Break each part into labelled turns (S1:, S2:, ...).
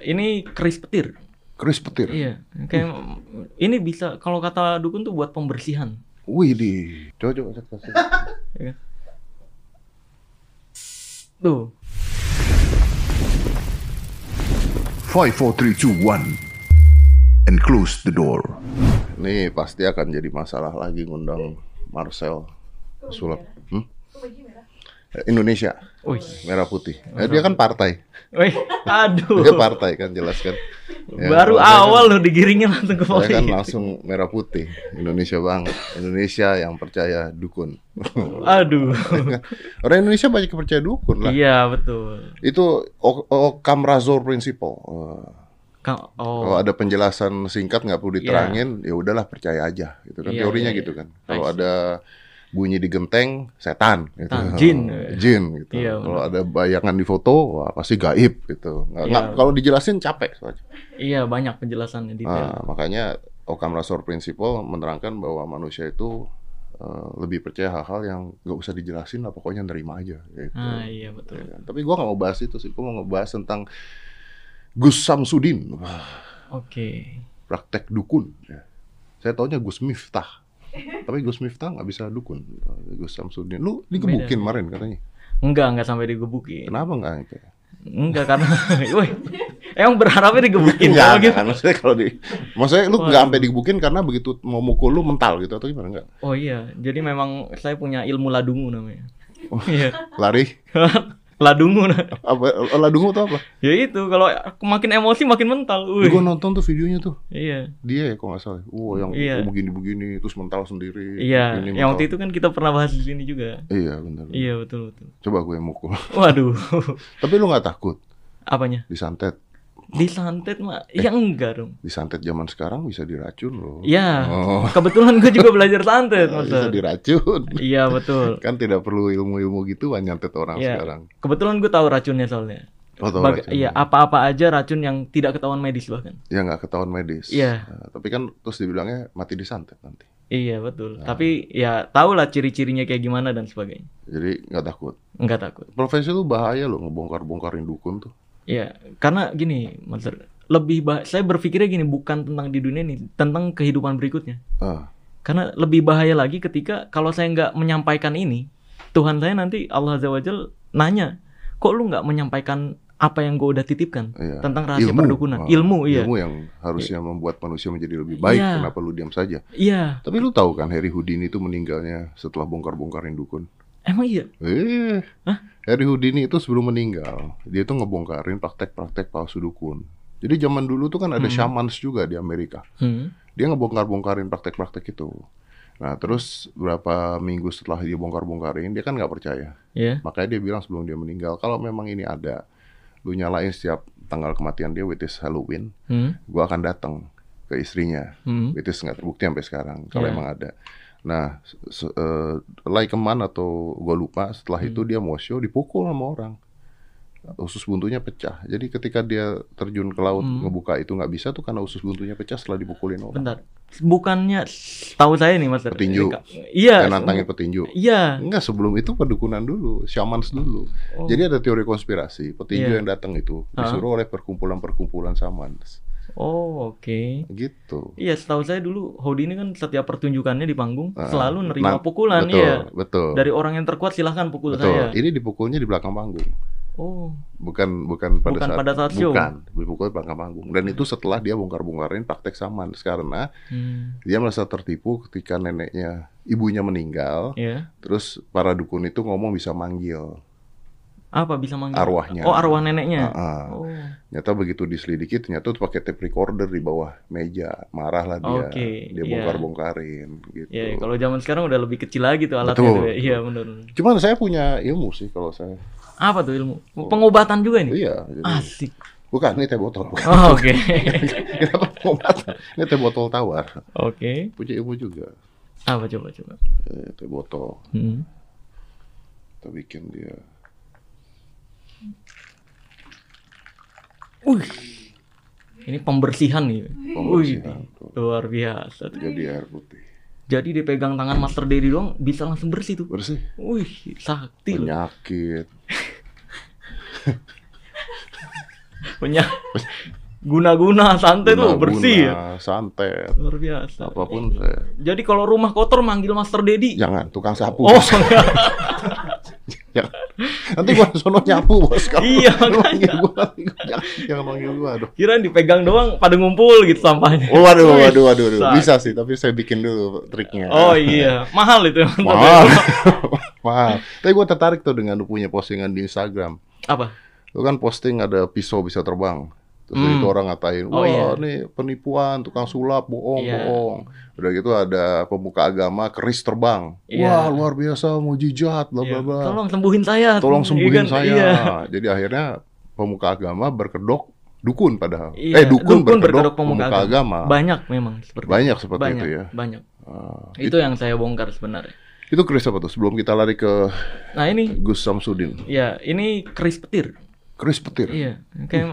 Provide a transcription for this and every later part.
S1: Ini keris petir.
S2: Keris petir.
S1: Iya. Kayak ini bisa kalau kata dukun tuh buat pembersihan.
S2: Wih di. Coba coba cek cek.
S1: Tuh.
S2: Five, four, three, two, one, and close the door. Ini pasti akan jadi masalah lagi ngundang Marcel sulap. Hmm? Indonesia merah putih. Eh, dia kan partai.
S1: Wih, aduh.
S2: Dia partai kan jelas kan. Ya,
S1: Baru
S2: kalau saya
S1: awal loh digiringnya langsung ke
S2: Kan, saya kan
S1: politik.
S2: langsung merah putih. Indonesia banget. Indonesia yang percaya dukun.
S1: Aduh.
S2: Orang Indonesia banyak yang percaya dukun lah.
S1: Iya, betul.
S2: Itu O- Occam Razor Principle. Eh,
S1: Ka-
S2: Kalau
S1: Oh.
S2: ada penjelasan singkat nggak perlu diterangin, ya udahlah percaya aja. Gitu kan
S1: Iya,
S2: teorinya
S1: iya,
S2: gitu
S1: iya.
S2: kan. Kalau ada bunyi di genteng, setan. Gitu.
S1: Setan, jin.
S2: jin gitu.
S1: Iya,
S2: Kalau ada bayangan di foto, wah pasti gaib gitu. Nggak,
S1: Iya.
S2: nggak- kalau dijelasin capek soalnya.
S1: Iya, banyak penjelasannya detail.
S2: Ah, makanya Occam Razor Principle menerangkan bahwa manusia itu eh, lebih percaya hal-hal yang nggak usah dijelasin lah, pokoknya nerima aja. Gitu.
S1: Ah, iya betul.
S2: Ya kan? Tapi gua nggak mau bahas itu sih, gua mau ngebahas tentang Gus Samsudin.
S1: Oke.
S2: praktek dukun. Ya. Saya taunya Gus Miftah. Tapi Gus Miftah nggak bisa dukun. Gus Samsudin. Lu digebukin kemarin katanya.
S1: Enggak, enggak sampai digebukin.
S2: Kenapa nggak?
S1: Enggak karena woi. Emang berharapnya digebukin
S2: Enggak,
S1: gitu.
S2: kan. Maksudnya kalau di, maksudnya lu nggak sampai digebukin karena begitu mau mukul lu mental gitu atau gimana nggak?
S1: Oh iya, jadi memang saya punya ilmu ladungu namanya. Iya.
S2: Lari?
S1: ladungu nah.
S2: Apa? Ladungu tuh apa?
S1: Ya itu kalau makin emosi makin mental.
S2: Gue nonton tuh videonya tuh.
S1: Iya.
S2: Dia ya kalau nggak salah. Wah yang
S1: Iya.
S2: begini-begini terus mental sendiri.
S1: Iya,
S2: begini,
S1: yang waktu itu kan kita pernah bahas di sini juga.
S2: Iya benar.
S1: Iya, betul betul.
S2: Coba gue mukul.
S1: Waduh.
S2: Tapi lu nggak takut
S1: Apanya?
S2: disantet?
S1: Disantet mah? Ya enggak dong.
S2: Disantet zaman sekarang bisa diracun loh.
S1: Iya.
S2: Oh.
S1: Kebetulan gue juga belajar santet,
S2: bisa diracun.
S1: Iya, betul.
S2: kan tidak perlu ilmu-ilmu gitu nyantet orang
S1: Iya.
S2: sekarang.
S1: Kebetulan gue tahu racunnya soalnya.
S2: Oh, tahu
S1: Baga-
S2: racun.
S1: Iya, apa-apa aja racun yang tidak ketahuan medis bahkan.
S2: Ya nggak ketahuan medis.
S1: Iya.
S2: Nah, tapi kan terus dibilangnya mati disantet nanti.
S1: Iya, betul.
S2: Nah.
S1: Tapi ya tahu lah ciri-cirinya kayak gimana dan sebagainya.
S2: Jadi nggak takut.
S1: Enggak takut.
S2: Profesi lu bahaya loh ngebongkar-bongkarin dukun tuh.
S1: Iya, karena gini, Mas. Lebih bah saya berpikirnya gini, bukan tentang di dunia ini, tentang kehidupan berikutnya.
S2: Ah,
S1: Karena lebih bahaya lagi ketika kalau saya nggak menyampaikan ini, Tuhan saya nanti Allah Azza wa Jal nanya, kok lu nggak menyampaikan apa yang gue udah titipkan
S2: iya.
S1: tentang rahasia
S2: Ilmu.
S1: perdukunan,
S2: Ah,
S1: ilmu, iya,
S2: Ilmu yang harusnya membuat manusia menjadi lebih baik.
S1: Iya.
S2: Kenapa lu diam saja?
S1: iya,
S2: Tapi lu tahu kan Harry Houdini itu meninggalnya setelah bongkar-bongkarin dukun.
S1: emang iya,
S2: Eh,
S1: Hah?
S2: Harry Houdini itu sebelum meninggal, dia tuh ngebongkarin praktek-praktek palsu dukun. Jadi zaman dulu tuh kan ada
S1: Hmm.
S2: shamans juga di Amerika.
S1: Hmm.
S2: Dia ngebongkar-bongkarin praktek-praktek itu. Nah, terus berapa minggu setelah dia bongkar-bongkarin, dia kan nggak percaya.
S1: ya,
S2: Makanya dia bilang sebelum dia meninggal, kalau memang ini ada, lu nyalain setiap tanggal kematian dia, which is Halloween,
S1: hmm.
S2: gua akan datang ke istrinya.
S1: Hmm.
S2: Which is nggak terbukti sampai sekarang, kalau
S1: Iya.
S2: emang ada. Nah, se- eh, like keman atau gue lupa, setelah
S1: Hmm.
S2: itu dia mau show dipukul sama orang. Usus buntunya pecah. Jadi ketika dia terjun ke laut
S1: Hmm.
S2: ngebuka itu nggak bisa tuh karena usus buntunya pecah setelah dipukulin orang.
S1: bentar, bukannya tahu saya nih Mas.
S2: Petinju.
S1: Iya,
S2: Kayak nantangin petinju.
S1: iya,
S2: Enggak, sebelum itu pedukunan dulu, shamans dulu.
S1: Oh.
S2: Jadi ada teori konspirasi, petinju
S1: Iya.
S2: yang datang itu disuruh oleh perkumpulan-perkumpulan shamans.
S1: Oh oke.
S2: Gitu.
S1: Iya, setahu saya dulu Houdini kan setiap pertunjukannya di panggung
S2: Ah,
S1: selalu nerima
S2: nah,
S1: pukulan,
S2: betul,
S1: iya.
S2: betul.
S1: Dari orang yang terkuat silahkan pukul
S2: betul.
S1: saya.
S2: Ini dipukulnya di belakang panggung.
S1: Oh,
S2: bukan bukan pada
S1: Bukan
S2: saat
S1: pada saat show.
S2: bukan dipukul di belakang panggung dan itu setelah dia bongkar-bongkarin praktek saman karena
S1: hmm.
S2: dia merasa tertipu ketika neneknya ibunya meninggal
S1: ya.
S2: terus para dukun itu ngomong bisa manggil
S1: Apa bisa manggil?
S2: Arwahnya.
S1: Oh, arwah neneknya.
S2: Ah, ah.
S1: Oh,
S2: Ternyata begitu diselidiki ternyata tuh pakai tape recorder di bawah meja marah lah dia
S1: Oke,
S2: dia
S1: iya.
S2: bongkar-bongkarin gitu
S1: ya kalau zaman sekarang udah lebih kecil lagi tuh alatnya
S2: Betul.
S1: tuh ya. Iya, benar.
S2: cuman saya punya ilmu sih kalau saya
S1: Apa tuh ilmu? Pengobatan juga ini?
S2: iya jadi,
S1: Asik.
S2: bukan ini teh botol bukan.
S1: Oh, oke.
S2: Kenapa pengobatan ini teh botol tawar
S1: Oke.
S2: punya ilmu juga
S1: Apa coba coba?
S2: eh, teh botol
S1: Hmm.
S2: kita bikin dia
S1: Wih. Ini pembersihan nih.
S2: Pembersihan,
S1: Wih,
S2: tuh.
S1: luar biasa. tuh.
S2: jadi air putih
S1: Jadi dipegang tangan Master Dedi doang bisa langsung bersih tuh.
S2: bersih
S1: Wih, sakti loh.
S2: penyakit
S1: punya guna-guna santai tuh
S2: Guna-guna,
S1: bersih ya.
S2: santet,
S1: Luar biasa.
S2: apa pun saya.
S1: Jadi kalau rumah kotor manggil Master Dedi.
S2: Jangan tukang sapu.
S1: Oh.
S2: Jangan. Nanti gua sono nyapu bos. Kalau
S1: Iya, makanya.
S2: gua, jangan, jangan manggil gua. Aduh.
S1: kirain dipegang doang pada ngumpul gitu sampahnya.
S2: Oh, waduh, waduh, waduh, waduh. Bisa sih, tapi saya bikin dulu triknya.
S1: Oh iya, mahal itu.
S2: Mahal. Mahal. Tapi gua tertarik tuh dengan lu punya postingan di Instagram.
S1: Apa?
S2: Lu kan posting ada pisau bisa terbang. Terus
S1: Hmm.
S2: itu orang ngatain,
S1: Oh,
S2: wah
S1: iya.
S2: ini penipuan, tukang sulap, bohong,
S1: Iya.
S2: bohong. Udah gitu ada pemuka agama keris terbang.
S1: Iya.
S2: Wah luar biasa, mujizat, bla bla
S1: Iya.
S2: bla.
S1: Tolong sembuhin saya.
S2: Tolong
S1: Iya
S2: sembuhin
S1: kan?
S2: saya.
S1: Iya.
S2: Jadi akhirnya pemuka agama berkedok dukun padahal.
S1: Iya,
S2: Eh dukun,
S1: dukun berkedok
S2: berkedok,
S1: pemuka
S2: pemuka, agama.
S1: Banyak memang seperti
S2: Banyak seperti
S1: banyak,
S2: itu ya.
S1: Banyak.
S2: Ah,
S1: Itu yang saya bongkar sebenarnya.
S2: itu keris apa tuh? Sebelum kita lari ke
S1: Nah ini,
S2: Gus Samsudin.
S1: ya ini keris petir.
S2: Keris petir.
S1: Iya, kayak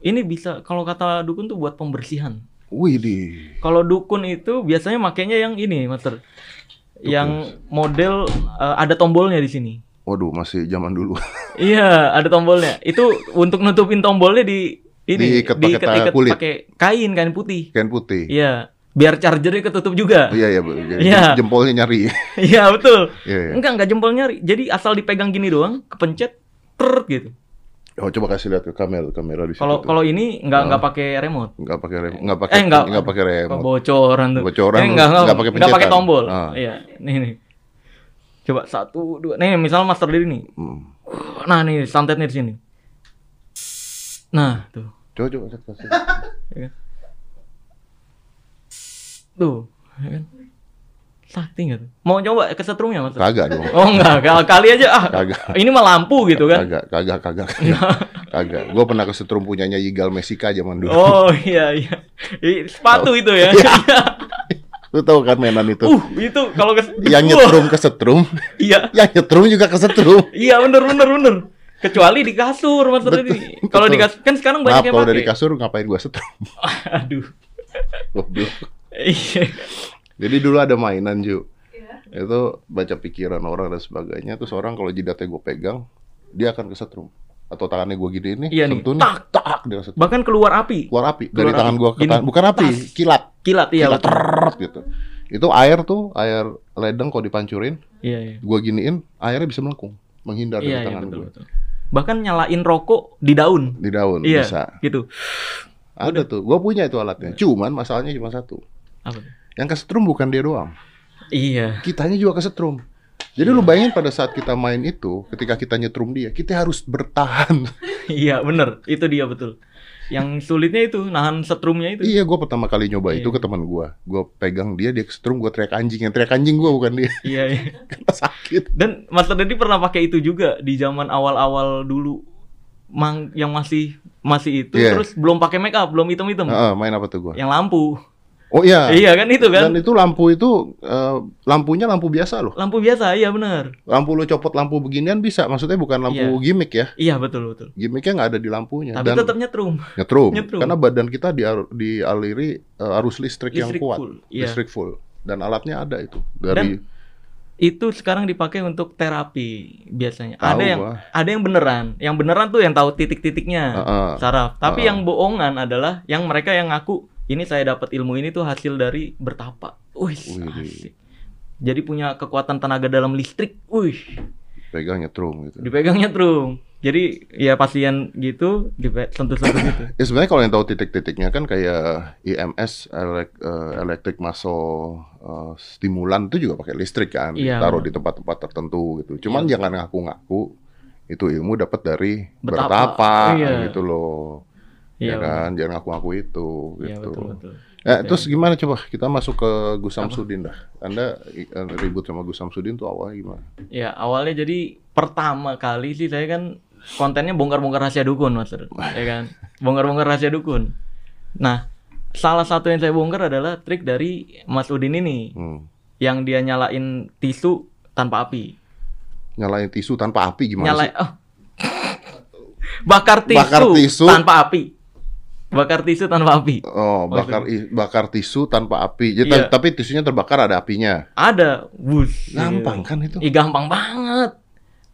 S1: ini bisa kalau kata dukun tuh buat pembersihan.
S2: Wih di.
S1: Kalau dukun itu biasanya makainya yang ini, Master. Yang model eh, ada tombolnya di sini.
S2: Waduh masih zaman dulu.
S1: Iya, ada tombolnya. Itu untuk nutupin tombolnya di ini
S2: Diikat pakai
S1: diikat-ikat
S2: kulit.
S1: pakai kain kain putih.
S2: Kain putih.
S1: Iya, biar chargernya ketutup juga.
S2: Iya iya. Jadi
S1: Iya.
S2: jempolnya nyari.
S1: Iya, betul.
S2: Iya iya.
S1: Enggak, enggak jempol nyari. Jadi asal dipegang gini doang, kepencet, ter gitu.
S2: Oh coba kasih lihat ke kamera kamera di.
S1: Kalau kalau ini enggak enggak pakai remote.
S2: nggak pakai rem, nggak pakai
S1: Eh, nggak-
S2: nggak pakai rem.
S1: Kebocoran tuh.
S2: Bocoran,
S1: Ini enggak, enggak,
S2: nggak pakai
S1: enggak pakai tombol.
S2: Ah.
S1: Iya, nih nih. Coba satu, dua. Nih, misal Master Diri nih.
S2: Hmm.
S1: Nah, nih santetnya di sini. Nah, tuh.
S2: Coba coba kasih.
S1: Ya kan? Tuh, ya kan? Sakti nggak tuh? Mau coba kesetrumnya, Mas?
S2: Kagak dong.
S1: Oh enggak, kal- kali aja ah.
S2: Kagak.
S1: Ini mah lampu gitu kan.
S2: Kagak, kagak, kagak, kagak. kagak. Gue pernah kesetrum punyanya Yigal Mesika zaman dulu.
S1: Oh iya iya. Sepatu itu ya.
S2: Lu tahu kan mainan itu?
S1: uh, itu kalau kes
S2: yang nyetrum kesetrum,
S1: Iya.
S2: yang nyetrum juga kesetrum.
S1: Iya bener bener bener. Kecuali di kasur Mas Redi. Kalau di kasur kan sekarang
S2: Maaf
S1: banyak yang
S2: kalau dari kasur ngapain gua setrum?
S1: Aduh.
S2: Goblok.
S1: Iya.
S2: Jadi dulu ada mainan Ju. Itu baca pikiran orang dan sebagainya. Terus orang kalau jidatnya gue pegang, dia akan kesetrum. Atau tangannya gue gini nih,
S1: Iya nih,
S2: sentuh nih,
S1: tak.
S2: tak, dia kesetrum.
S1: Bahkan keluar api.
S2: Keluar api dari
S1: Keluar
S2: tangan
S1: api.
S2: gue ke tangan. Bukan api,
S1: tas.
S2: kilat.
S1: Kilat iya.
S2: Kilat gitu. Itu air tuh, air ledeng kalau dipancurin,
S1: Iya iya.
S2: gue giniin, airnya bisa melengkung, menghindar
S1: Iya
S2: dari
S1: iya
S2: tangan
S1: betul
S2: gue.
S1: betul. Bahkan nyalain rokok di daun.
S2: Di daun
S1: Iya.
S2: bisa.
S1: Gitu.
S2: Ada tuh, gue punya itu alatnya. Cuman masalahnya cuma satu.
S1: Apa tuh?
S2: Yang kesetrum bukan dia doang.
S1: Iya.
S2: kitanya juga kesetrum. Jadi lu bayangin pada saat kita main itu, ketika kita nyetrum dia, kita harus bertahan.
S1: Iya bener. Itu dia betul. Yang sulitnya itu nahan setrumnya itu.
S2: iya, gue pertama kali nyoba itu
S1: Iya.
S2: ke teman gue. Gue pegang dia, dia kesetrum, gue teriak anjing. Yang teriak anjing gue bukan dia.
S1: Iya iya.
S2: Karena sakit.
S1: Dan Mas Dedi pernah pakai itu juga di zaman awal-awal dulu. Mang yang masih masih itu
S2: Iya.
S1: terus belum pakai make up, belum hitam-hitam.
S2: Heeh, main apa tuh gue?
S1: Yang lampu.
S2: Oh iya.
S1: Iya kan itu kan?
S2: Dan itu lampu itu, eh, lampunya lampu biasa loh.
S1: Lampu biasa, iya benar.
S2: Lampu lu copot lampu beginian bisa. Maksudnya bukan lampu
S1: Iya.
S2: gimmick ya.
S1: Iya betul betul.
S2: Gimmicknya nggak ada di lampunya.
S1: Tapi
S2: Dan
S1: tetap nyetrum.
S2: nyetrum.
S1: nyetrum.
S2: Karena badan kita diar- dialiri eh, arus listrik, yang
S1: Listrik
S2: kuat.
S1: full, iya.
S2: Listrik full. Dan alatnya ada itu. Dari
S1: Itu sekarang dipakai untuk terapi biasanya.
S2: Tahu
S1: ada yang
S2: gua.
S1: ada yang beneran. Yang beneran tuh yang tahu titik-titiknya.
S2: Heeh.
S1: saraf. Tapi
S2: Heeh.
S1: yang bohongan adalah yang mereka yang ngaku ini saya dapat ilmu ini tuh hasil dari bertapa. Wih, asik. Jadi punya kekuatan tenaga dalam listrik. Wih,
S2: pegang nyetrum gitu.
S1: dipegangnya terus. Jadi ya pasien gitu sentuh-sentuh gitu.
S2: Ya sebenarnya kalau yang tahu titik-titiknya kan kayak IMS elek- eh, electric muscle eh, stimulan itu juga pakai listrik kan,
S1: Iya,
S2: taruh di tempat-tempat tertentu gitu. Cuman
S1: Iya,
S2: jangan ngaku-ngaku itu ilmu dapat dari
S1: Bertapa.
S2: bertapa,
S1: Iya.
S2: gitu loh.
S1: Iya,
S2: ya kan, jangan ngaku-ngaku itu
S1: Iya
S2: gitu.
S1: betul betul.
S2: Eh, terus gimana coba kita masuk ke Gus Samsudin dah. Anda eh, ribut sama Gus Samsudin tuh awalnya gimana?
S1: Ya awalnya jadi pertama kali sih saya kan kontennya bongkar-bongkar rahasia dukun mas, ya kan? Bongkar-bongkar rahasia dukun. Nah salah satu yang saya bongkar adalah trik dari Mas Udin ini.
S2: Hmm.
S1: yang dia nyalain tisu tanpa api.
S2: Nyalain tisu tanpa api gimana
S1: Nyalain
S2: sih?
S1: oh. bakar tisu,
S2: Bakar tisu.
S1: tanpa api. Bakar tisu tanpa api.
S2: Oh, bakar i- bakar tisu tanpa api. Jadi,
S1: Iya.
S2: Tapi tisunya terbakar ada apinya.
S1: Ada, bus.
S2: Gampang kan itu?
S1: Ih, gampang banget.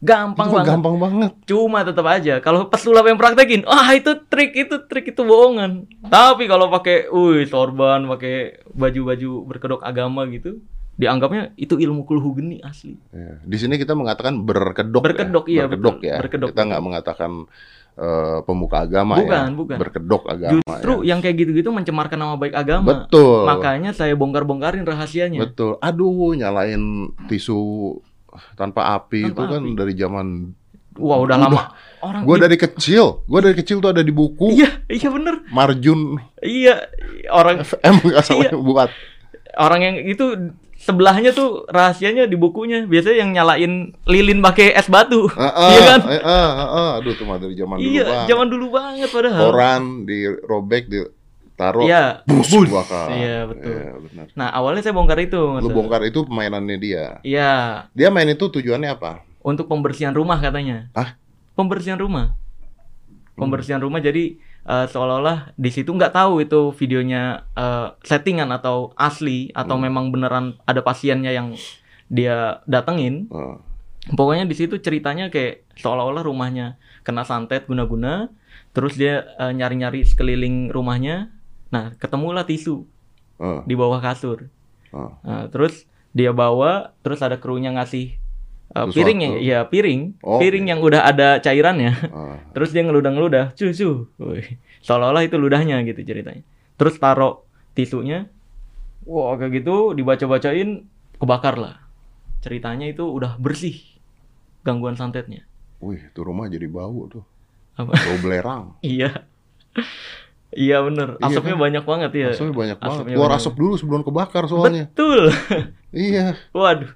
S1: Gampang
S2: Itu
S1: banget.
S2: gampang banget.
S1: Cuma tetap aja kalau pesulap yang praktekin, ah itu trik, itu trik, itu bohongan. Tapi kalau pakai, wih sorban, pakai baju-baju berkedok agama gitu, dianggapnya itu ilmu kulhu geni asli.
S2: Ya. Di sini kita mengatakan berkedok.
S1: Berkedok,
S2: ya.
S1: iya,
S2: berkedok
S1: betul.
S2: ya.
S1: Berkedok,
S2: kita nggak mengatakan eh, pemuka agama ya.
S1: Bukan, bukan.
S2: Berkedok agama.
S1: Justru
S2: ya.
S1: yang kayak gitu-gitu mencemarkan nama baik agama.
S2: Betul.
S1: Makanya saya bongkar-bongkarin rahasianya.
S2: Betul. Aduh, nyalain tisu tanpa api
S1: Tanpa
S2: itu kan
S1: api.
S2: dari zaman
S1: Wah udah
S2: Udah.
S1: lama. Orang
S2: Gua
S1: di-
S2: dari kecil, gua dari kecil tuh ada di buku
S1: Iya, iya bener.
S2: Marjun
S1: Iya, orang
S2: FM nggak salah
S1: Iya.
S2: buat.
S1: orang yang itu sebelahnya tuh rahasianya di bukunya. Biasanya yang nyalain lilin pakai es batu.
S2: Heeh,
S1: Iya kan?
S2: heeh, heeh. Aduh, tuh dari zaman dulu
S1: iya,
S2: banget.
S1: zaman dulu banget padahal.
S2: Koran dirobek, ditaruh,
S1: Iya.
S2: bus bakar.
S1: Iya, betul.
S2: Iya, benar.
S1: Nah, awalnya saya bongkar itu, Mas.
S2: Lu bongkar itu permainannya dia.
S1: Iya,
S2: Dia main itu tujuannya apa?
S1: untuk pembersihan rumah katanya.
S2: Hah?
S1: Pembersihan rumah.
S2: Hmm.
S1: Pembersihan rumah jadi eh, seolah-olah di situ nggak tahu itu videonya eh, settingan atau asli atau
S2: Hmm.
S1: memang beneran ada pasiennya yang dia datengin.
S2: Heeh.
S1: Pokoknya di situ ceritanya kayak seolah-olah rumahnya kena santet guna-guna, terus dia eh, nyari-nyari sekeliling rumahnya. Nah, ketemulah tisu
S2: heeh,
S1: di bawah kasur.
S2: heeh.
S1: Nah, terus dia bawa, terus ada krunya ngasih uh, piring ya, ya piring,
S2: Oh,
S1: piring
S2: iya.
S1: yang udah ada cairannya.
S2: heeh.
S1: Terus dia ngeludah-ngeludah, cucu, seolah-olah itu ludahnya gitu ceritanya. Terus taruh tisunya, wah kayak gitu dibaca-bacain, kebakar lah. Ceritanya itu udah bersih gangguan santetnya.
S2: Wih, tuh rumah jadi bau tuh.
S1: Apa?
S2: Bau belerang.
S1: iya, iya bener.
S2: Iya
S1: Asapnya
S2: kan?
S1: banyak banget ya.
S2: Asapnya banyak banget.
S1: Asapnya
S2: Keluar
S1: banyak.
S2: asap dulu sebelum kebakar soalnya.
S1: Betul.
S2: Iya,
S1: Waduh,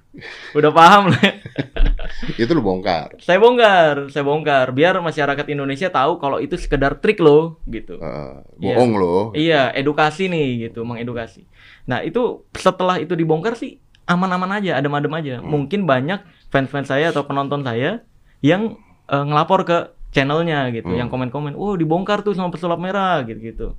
S1: udah paham lah.
S2: itu lu bongkar.
S1: Saya bongkar, saya bongkar biar masyarakat Indonesia tahu kalau itu sekedar trik loh gitu. Iya.
S2: bohong loh.
S1: Iya, edukasi nih gitu, mengedukasi. Nah, itu setelah itu dibongkar sih aman-aman aja, adem-adem aja.
S2: Hmm.
S1: Mungkin banyak fans-fans saya atau penonton saya yang eh, ngelapor ke channelnya gitu,
S2: Hmm.
S1: yang komen-komen, "Oh, dibongkar tuh sama pesulap merah." gitu-gitu.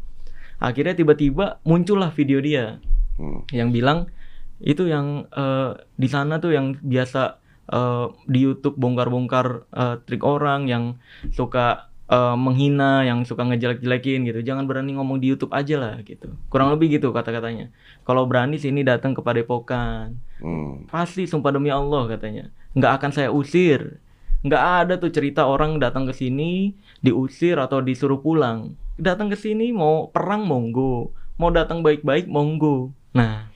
S1: Akhirnya tiba-tiba muncullah video dia
S2: Hmm.
S1: yang bilang itu yang eh, di sana tuh yang biasa eh, di YouTube bongkar-bongkar eh, trik orang yang suka eh, menghina, yang suka ngejelek-jelekin gitu. Jangan berani ngomong di YouTube aja lah gitu. Kurang lebih gitu kata-katanya. Kalau berani sini datang ke Padepokan.
S2: Hmm.
S1: Pasti sumpah demi Allah katanya. Nggak akan saya usir. Nggak ada tuh cerita orang datang ke sini diusir atau disuruh pulang. Datang ke sini mau perang monggo, mau datang baik-baik monggo. Nah,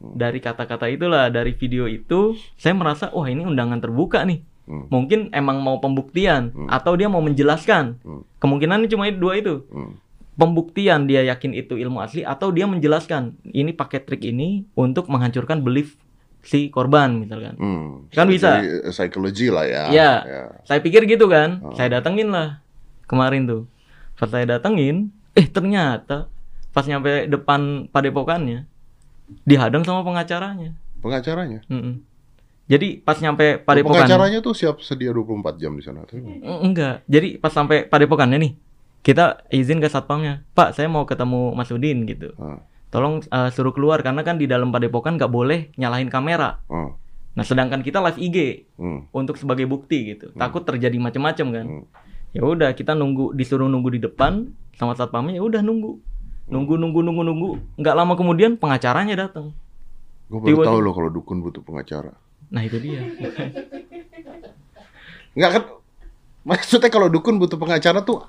S1: dari kata-kata itulah, dari video itu, saya merasa wah ini undangan terbuka nih.
S2: Hmm.
S1: Mungkin emang mau pembuktian
S2: Hmm.
S1: atau dia mau menjelaskan.
S2: Hmm.
S1: Kemungkinan cuma itu dua itu.
S2: Hmm.
S1: Pembuktian dia yakin itu ilmu asli atau dia menjelaskan ini pakai trik ini untuk menghancurkan belief si korban misalkan.
S2: Hmm.
S1: Kan bisa.
S2: Jadi, psikologi lah ya.
S1: Iya.
S2: Ya.
S1: Saya pikir gitu kan.
S2: Oh.
S1: Saya datengin lah kemarin tuh. Pas saya datengin, eh ternyata pas nyampe depan padepokannya dihadang sama pengacaranya.
S2: Pengacaranya.
S1: Mm-mm. Jadi pas nyampe padepokan
S2: Pengacaranya tuh siap sedia 24 jam di sana. tuh.
S1: Mm, enggak. Jadi pas sampai padepokannya nih, kita izin ke satpamnya, Pak, saya mau ketemu Mas Udin gitu.
S2: Ah.
S1: Tolong eh, suruh keluar karena kan di dalam padepokan nggak boleh nyalahin kamera.
S2: Ah.
S1: Nah, sedangkan kita live IG
S2: Hmm.
S1: untuk sebagai bukti gitu. Takut terjadi macam-macam kan.
S2: Hmm.
S1: Ya udah kita nunggu disuruh nunggu di depan sama satpamnya ya udah nunggu. Nunggu nunggu nunggu nunggu. Nggak lama kemudian pengacaranya datang.
S2: Gue baru tahu loh kalau dukun butuh pengacara.
S1: Nah, itu dia.
S2: Enggak kan? Maksudnya kalau dukun butuh pengacara tuh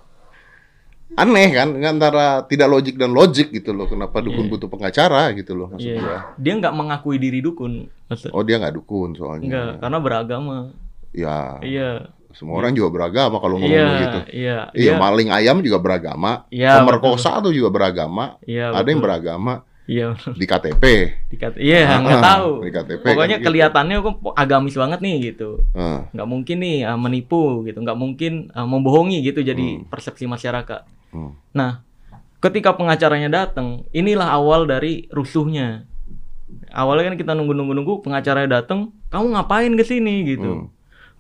S2: aneh kan? Antara tidak logik dan logik gitu loh. Kenapa dukun
S1: Iya.
S2: butuh pengacara gitu loh maksud
S1: Iya.
S2: gua.
S1: Dia nggak mengakui diri dukun. Maksud-
S2: Oh dia nggak dukun soalnya.
S1: Enggak, karena beragama.
S2: Ya,
S1: Iya.
S2: semua orang juga beragama kalau ngomong
S1: Iya,
S2: begitu.
S1: iya.
S2: Iya,
S1: Dia-
S2: maling ayam juga beragama.
S1: Iya,
S2: Pemerkosa tuh juga beragama.
S1: Iya,
S2: Ada yang
S1: betul.
S2: beragama
S1: Iya,
S2: di KTP.
S1: dikat iya nggak
S2: Ah,
S1: tahu.
S2: di KTP
S1: Pokoknya
S2: kan gitu.
S1: kelihatannya kok agamis banget nih gitu.
S2: Ah,
S1: Nggak mungkin nih uh, menipu gitu, nggak mungkin uh, membohongi gitu jadi
S2: Hmm.
S1: persepsi masyarakat.
S2: Hmm.
S1: Nah, ketika pengacaranya datang, inilah awal dari rusuhnya. Awalnya kan kita nunggu-nunggu-nunggu pengacaranya datang, kamu ngapain ke sini gitu.
S2: Hmm.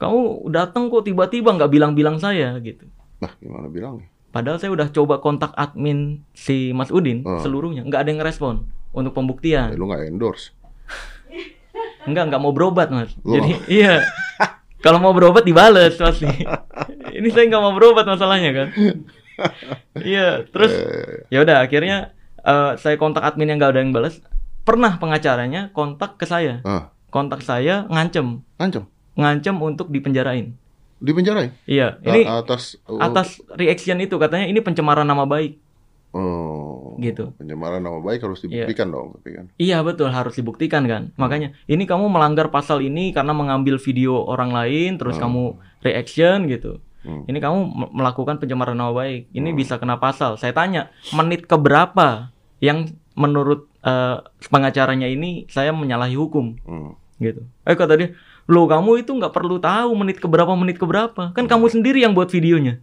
S1: Kamu datang kok tiba-tiba nggak bilang-bilang saya gitu.
S2: Nah, gimana bilangnya?
S1: Padahal saya udah coba kontak admin si Mas Udin
S2: Hmm.
S1: seluruhnya, nggak ada yang ngerespon untuk
S2: Ya,
S1: pembuktian.
S2: lu nggak endorse.
S1: Enggak, enggak mau berobat, Mas.
S2: Loh.
S1: Jadi iya. Kalau mau berobat dibales pasti. Ini saya nggak mau berobat masalahnya kan. Iya, terus
S2: Eh,
S1: ya udah akhirnya eh, saya kontak admin yang nggak ada yang balas. Pernah pengacaranya kontak ke saya.
S2: ah,
S1: Kontak saya ngancem,
S2: ancam.
S1: ngancem untuk dipenjarain.
S2: Dipenjarain?
S1: Iya,
S2: A-
S1: ini
S2: atas
S1: atas reaction itu katanya ini pencemaran nama baik.
S2: oh,
S1: Gitu.
S2: Pencemaran nama baik harus dibuktikan dong, tapi kan.
S1: Iya betul harus dibuktikan kan. Makanya ini kamu melanggar pasal ini karena mengambil video orang lain terus kamu reaction gitu.
S2: Hmm.
S1: Ini kamu me- melakukan pencemaran nama baik. Ini bisa kena pasal. Saya tanya menit keberapa yang menurut eh, pengacaranya ini saya menyalahi hukum
S2: Hmm.
S1: gitu. Eh kata dia, lo kamu itu nggak perlu tahu menit keberapa menit keberapa. Kan kamu sendiri yang buat videonya.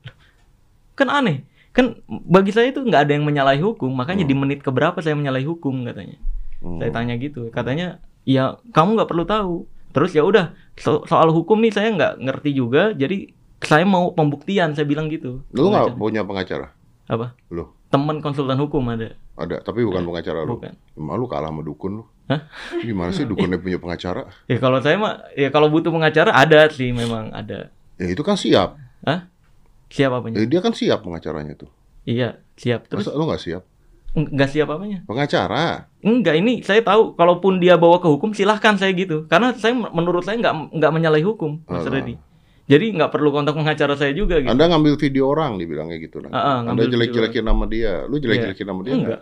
S1: Kan aneh. Kan bagi saya itu nggak ada yang menyalahi hukum. Makanya di menit keberapa saya menyalahi hukum katanya.
S2: Hmm.
S1: Saya tanya gitu, katanya ya kamu nggak perlu tahu. Terus ya udah so- soal hukum nih saya nggak ngerti juga, jadi saya mau pembuktian saya bilang gitu.
S2: Lu nggak punya pengacara?
S1: apa?
S2: Lu
S1: Teman konsultan hukum ada.
S2: ada, tapi bukan pengacara lu.
S1: Bukan.
S2: Malu kalah sama dukun lu.
S1: Hah?
S2: Gimana sih dukunnya punya pengacara?
S1: Ya kalau saya mah ya kalau butuh pengacara ada sih memang ada.
S2: Ya itu kan siap.
S1: Hah? Siap apanya?
S2: Ya, dia kan siap pengacaranya tuh.
S1: Iya, siap. Terus
S2: Terus lu nggak siap?
S1: nggak siap apanya?
S2: Pengacara.
S1: Enggak, ini saya tahu kalaupun dia bawa ke hukum silahkan saya gitu. Karena saya menurut saya nggak nggak menyalahi hukum, Mas
S2: Alah.
S1: Reddy. Jadi nggak perlu kontak pengacara saya juga gitu.
S2: Anda ngambil video orang dibilangnya gitu nanti.
S1: Ah, ah,
S2: Anda jelek-jelekin nama dia. Lu jelek-jelekin nama dia
S1: Enggak.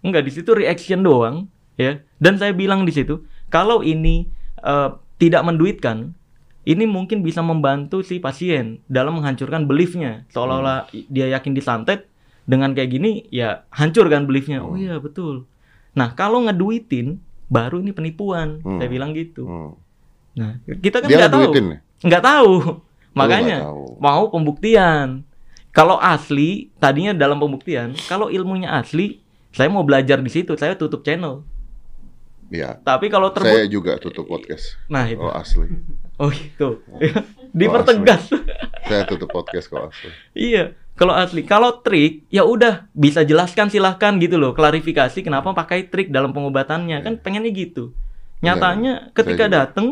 S1: Enggak di situ reaction doang, ya. Dan saya bilang di situ, kalau ini eh, tidak menduitkan, ini mungkin bisa membantu si pasien dalam menghancurkan beliefnya. Seolah-olah dia yakin disantet dengan kayak gini, ya hancur kan beliefnya. Oh iya betul. Nah kalau ngeduitin, baru ini penipuan.
S2: Hmm.
S1: Saya bilang gitu.
S2: Hmm.
S1: Nah kita kan nggak tahu.
S2: ngeduitin?
S1: Nggak tahu. Makanya
S2: tahu.
S1: mau pembuktian. Kalau asli, tadinya dalam pembuktian, kalau ilmunya asli, saya mau belajar di situ, saya tutup channel.
S2: Ya.
S1: Tapi kalau
S2: Saya
S1: terbukti,
S2: juga tutup podcast.
S1: nah itu,
S2: Oh asli.
S1: oh itu, dipertegas.
S2: Saya tutup podcast kalau asli.
S1: iya, kalau asli, kalau trik, ya udah bisa jelaskan silahkan gitu loh, klarifikasi kenapa pakai trik dalam pengobatannya, kan pengennya gitu. Nyatanya ketika
S2: Iya. juga.
S1: datang,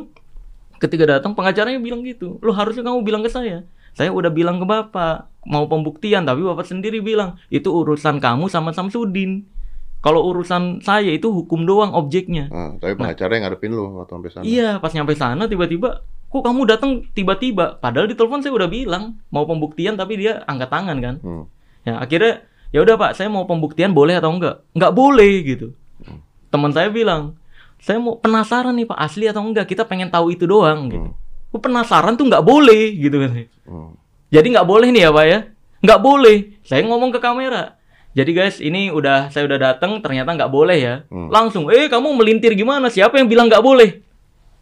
S1: ketika datang pengacaranya bilang gitu, lo harusnya kamu bilang ke saya. Saya udah bilang ke bapak mau pembuktian, tapi bapak sendiri bilang itu urusan kamu sama Samsudin. Kalau urusan saya itu hukum doang objeknya.
S2: Ah, tapi pengacara yang ngadepin lu waktu sampai sana.
S1: Iya, pas nyampe sana tiba-tiba, kok kamu datang tiba-tiba? Padahal di telepon saya udah bilang mau pembuktian, tapi dia angkat tangan kan.
S2: Hmm.
S1: Ya akhirnya ya udah pak, saya mau pembuktian boleh atau enggak? Enggak boleh gitu. Teman saya bilang, saya mau penasaran nih pak asli atau enggak? Kita pengen tahu itu doang gitu. Kok penasaran tuh nggak boleh gitu kan?
S2: Hmm.
S1: Jadi nggak boleh nih ya pak ya? Nggak boleh. Saya ngomong ke kamera. Jadi guys, ini udah saya udah datang, ternyata nggak boleh ya.
S2: Hmm.
S1: Langsung, eh kamu melintir gimana? Siapa yang bilang nggak boleh?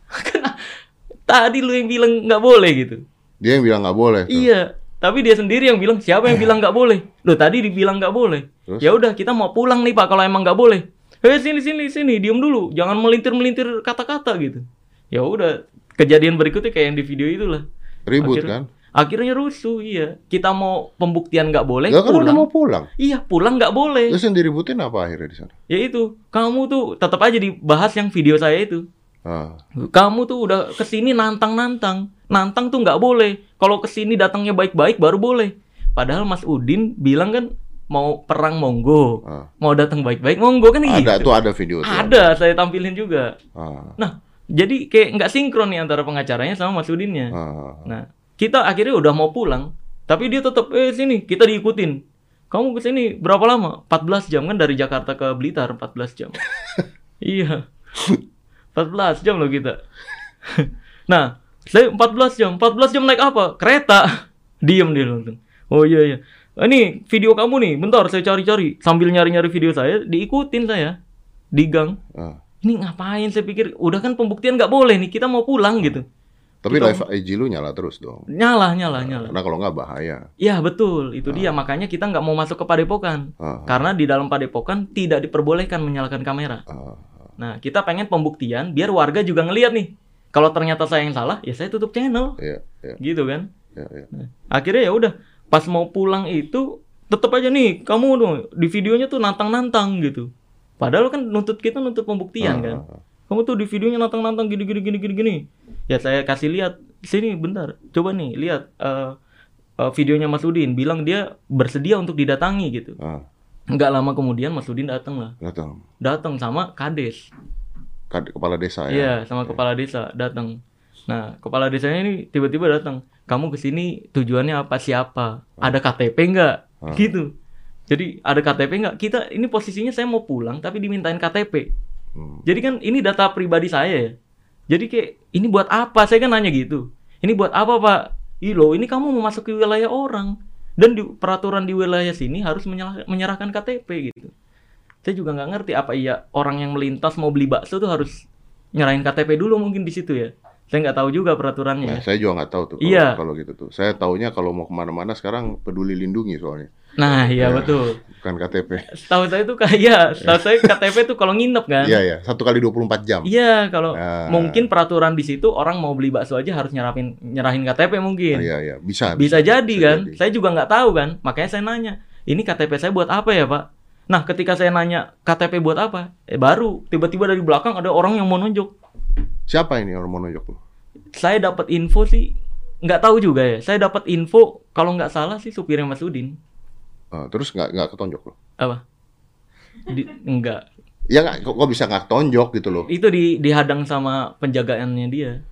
S1: Kan tadi lu yang bilang nggak boleh gitu.
S2: Dia yang bilang nggak boleh. tuh.
S1: Iya, tapi dia sendiri yang bilang siapa yang bilang nggak boleh? Loh tadi dibilang nggak boleh. Ya udah kita mau pulang nih pak kalau emang nggak boleh. Eh sini sini sini, diem dulu, jangan melintir melintir kata-kata gitu. Ya udah, kejadian berikutnya kayak yang di video itulah.
S2: Ribut
S1: Akhirnya-
S2: kan?
S1: Akhirnya rusuh, iya. Kita mau pembuktian nggak boleh,
S2: Ya kan udah
S1: pulang.
S2: mau pulang.
S1: Iya, pulang nggak boleh.
S2: Terus yang diributin apa akhirnya di sana?
S1: Ya itu, kamu tuh tetap aja dibahas yang video saya itu.
S2: Ah,
S1: Kamu tuh udah ke sini nantang-nantang. Nantang tuh nggak boleh. Kalau ke sini datangnya baik-baik baru boleh. Padahal Mas Udin bilang kan mau perang monggo.
S2: ah.
S1: Mau datang baik-baik monggo kan gitu.
S2: Ada tuh ada video tuh.
S1: Ada, saya tampilin juga.
S2: Ah,
S1: Nah, jadi kayak nggak sinkron nih antara pengacaranya sama Mas Udinnya.
S2: ah.
S1: Nah, kita akhirnya udah mau pulang, tapi dia tetap eh sini, kita diikutin. Kamu ke sini berapa lama? 14 jam kan dari Jakarta ke Blitar 14 jam. iya. 14 jam loh kita. nah, saya 14 jam. 14 jam naik apa? Kereta. Diem dia langsung. Oh iya iya. Ini video kamu nih, bentar saya cari-cari. Sambil nyari-nyari video saya, diikutin saya. Di gang.
S2: ah.
S1: Ini ngapain? Saya pikir, udah kan pembuktian nggak boleh nih, kita mau pulang gitu.
S2: Tapi
S1: Kita-
S2: live IG lu nyala terus dong.
S1: Nyala, nyala, nyala.
S2: Karena kalau nggak bahaya.
S1: Iya betul, itu dia makanya kita nggak mau masuk ke padepokan
S2: Ah,
S1: karena di dalam padepokan tidak diperbolehkan menyalakan kamera.
S2: ah.
S1: Nah kita pengen pembuktian biar warga juga ngelihat nih. Kalau ternyata saya yang salah, ya saya tutup channel,
S2: Iya, iya,
S1: gitu kan.
S2: iya, iya.
S1: Nah, akhirnya ya udah, pas mau pulang itu tetap aja nih kamu dong di videonya tuh nantang-nantang gitu. Padahal kan nuntut kita nuntut pembuktian kan.
S2: Ah,
S1: Kamu tuh di videonya nantang-nantang gini gini gini gini gini. Ya saya kasih lihat sini bentar, coba nih lihat eh, eh, videonya Mas Udin, bilang dia bersedia untuk didatangi gitu.
S2: Ah,
S1: Nggak lama kemudian Mas Udin datang lah,
S2: datang.
S1: datang sama kades,
S2: Kad- Kepala desa ya.
S1: iya sama kepala desa datang. Nah kepala desanya ini tiba-tiba datang, kamu ke sini tujuannya apa siapa? Ada KTP nggak?
S2: Ah.
S1: Gitu. Jadi ada KTP nggak? Kita ini posisinya saya mau pulang tapi dimintain KTP.
S2: Hmm.
S1: Jadi kan ini data pribadi saya ya. Jadi kayak ini buat apa? Saya kan nanya gitu. Ini buat apa Pak? Ih loh, ini kamu memasuki wilayah orang dan di, peraturan di wilayah sini harus menyerah- menyerahkan KTP gitu. Saya juga nggak ngerti apa iya orang yang melintas mau beli bakso tuh harus nyerahin KTP dulu mungkin di situ ya. Saya nggak tahu juga peraturannya.
S2: Nah, saya juga nggak tahu tuh kalau,
S1: Iya.
S2: kalau gitu tuh. Saya taunya kalau mau ke mana-mana sekarang peduli lindungi soalnya,
S1: Nah, iya
S2: Ya.
S1: betul.
S2: bukan KTP.
S1: Setahu saya tuh kayak, setahu saya KTP tuh kalau nginep kan.
S2: Iya ya, satu kali 24 jam.
S1: Iya, kalau
S2: Nah.
S1: mungkin peraturan di situ orang mau beli bakso aja harus nyerahin nyerahin KTP mungkin.
S2: Iya iya, bisa.
S1: Bisa jadi
S2: bisa
S1: kan?
S2: jadi.
S1: Saya juga nggak tahu kan. Makanya saya nanya, ini KTP saya buat apa ya, Pak? Nah, ketika saya nanya KTP buat apa? Eh baru tiba-tiba dari belakang ada orang yang mau nunjuk.
S2: Siapa ini nunjuk lu?
S1: Saya dapat info sih nggak tahu juga ya. Saya dapat info kalau nggak salah sih supirnya Mas Udin.
S2: Ah, terus nggak nggak ketonjok lu?
S1: Apa? Di, enggak.
S2: Ya nggak, kok, kok bisa nggak tonjok gitu loh?
S1: Itu di dihadang sama penjagaannya dia.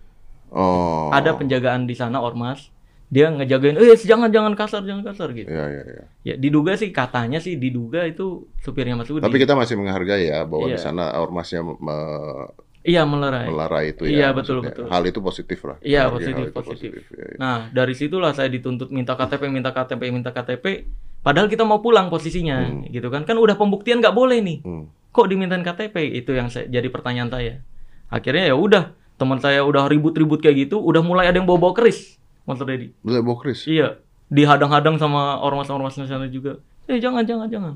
S2: Oh.
S1: Ada penjagaan di sana ormas. Dia ngejagain, "Eh, jangan jangan kasar, jangan kasar" gitu.
S2: Iya iya iya.
S1: Ya, diduga sih katanya sih diduga itu supirnya Mas Udin.
S2: Tapi kita masih menghargai ya bahwa
S1: Iya.
S2: di sana ormasnya me-
S1: Iya, melerai.
S2: melarang itu
S1: Iya,
S2: ya.
S1: betul,
S2: maksudnya.
S1: betul.
S2: Hal itu positif lah.
S1: Iya,
S2: Menghargai
S1: positif, positif.
S2: Ya, ya.
S1: Nah, dari situlah saya dituntut minta KTP, minta KTP, minta KTP. Padahal kita mau pulang posisinya,
S2: Hmm.
S1: gitu kan? Kan udah pembuktian nggak boleh nih.
S2: Hmm.
S1: Kok dimintain KTP? Itu yang saya, jadi pertanyaan saya. Akhirnya ya udah, teman saya udah ribut-ribut kayak gitu, udah mulai ada yang bawa-bawa keris, Monster Daddy.
S2: Boleh bokris.
S1: Iya, dihadang-hadang sama ormas-ormas sana juga. Eh, jangan, jangan, jangan.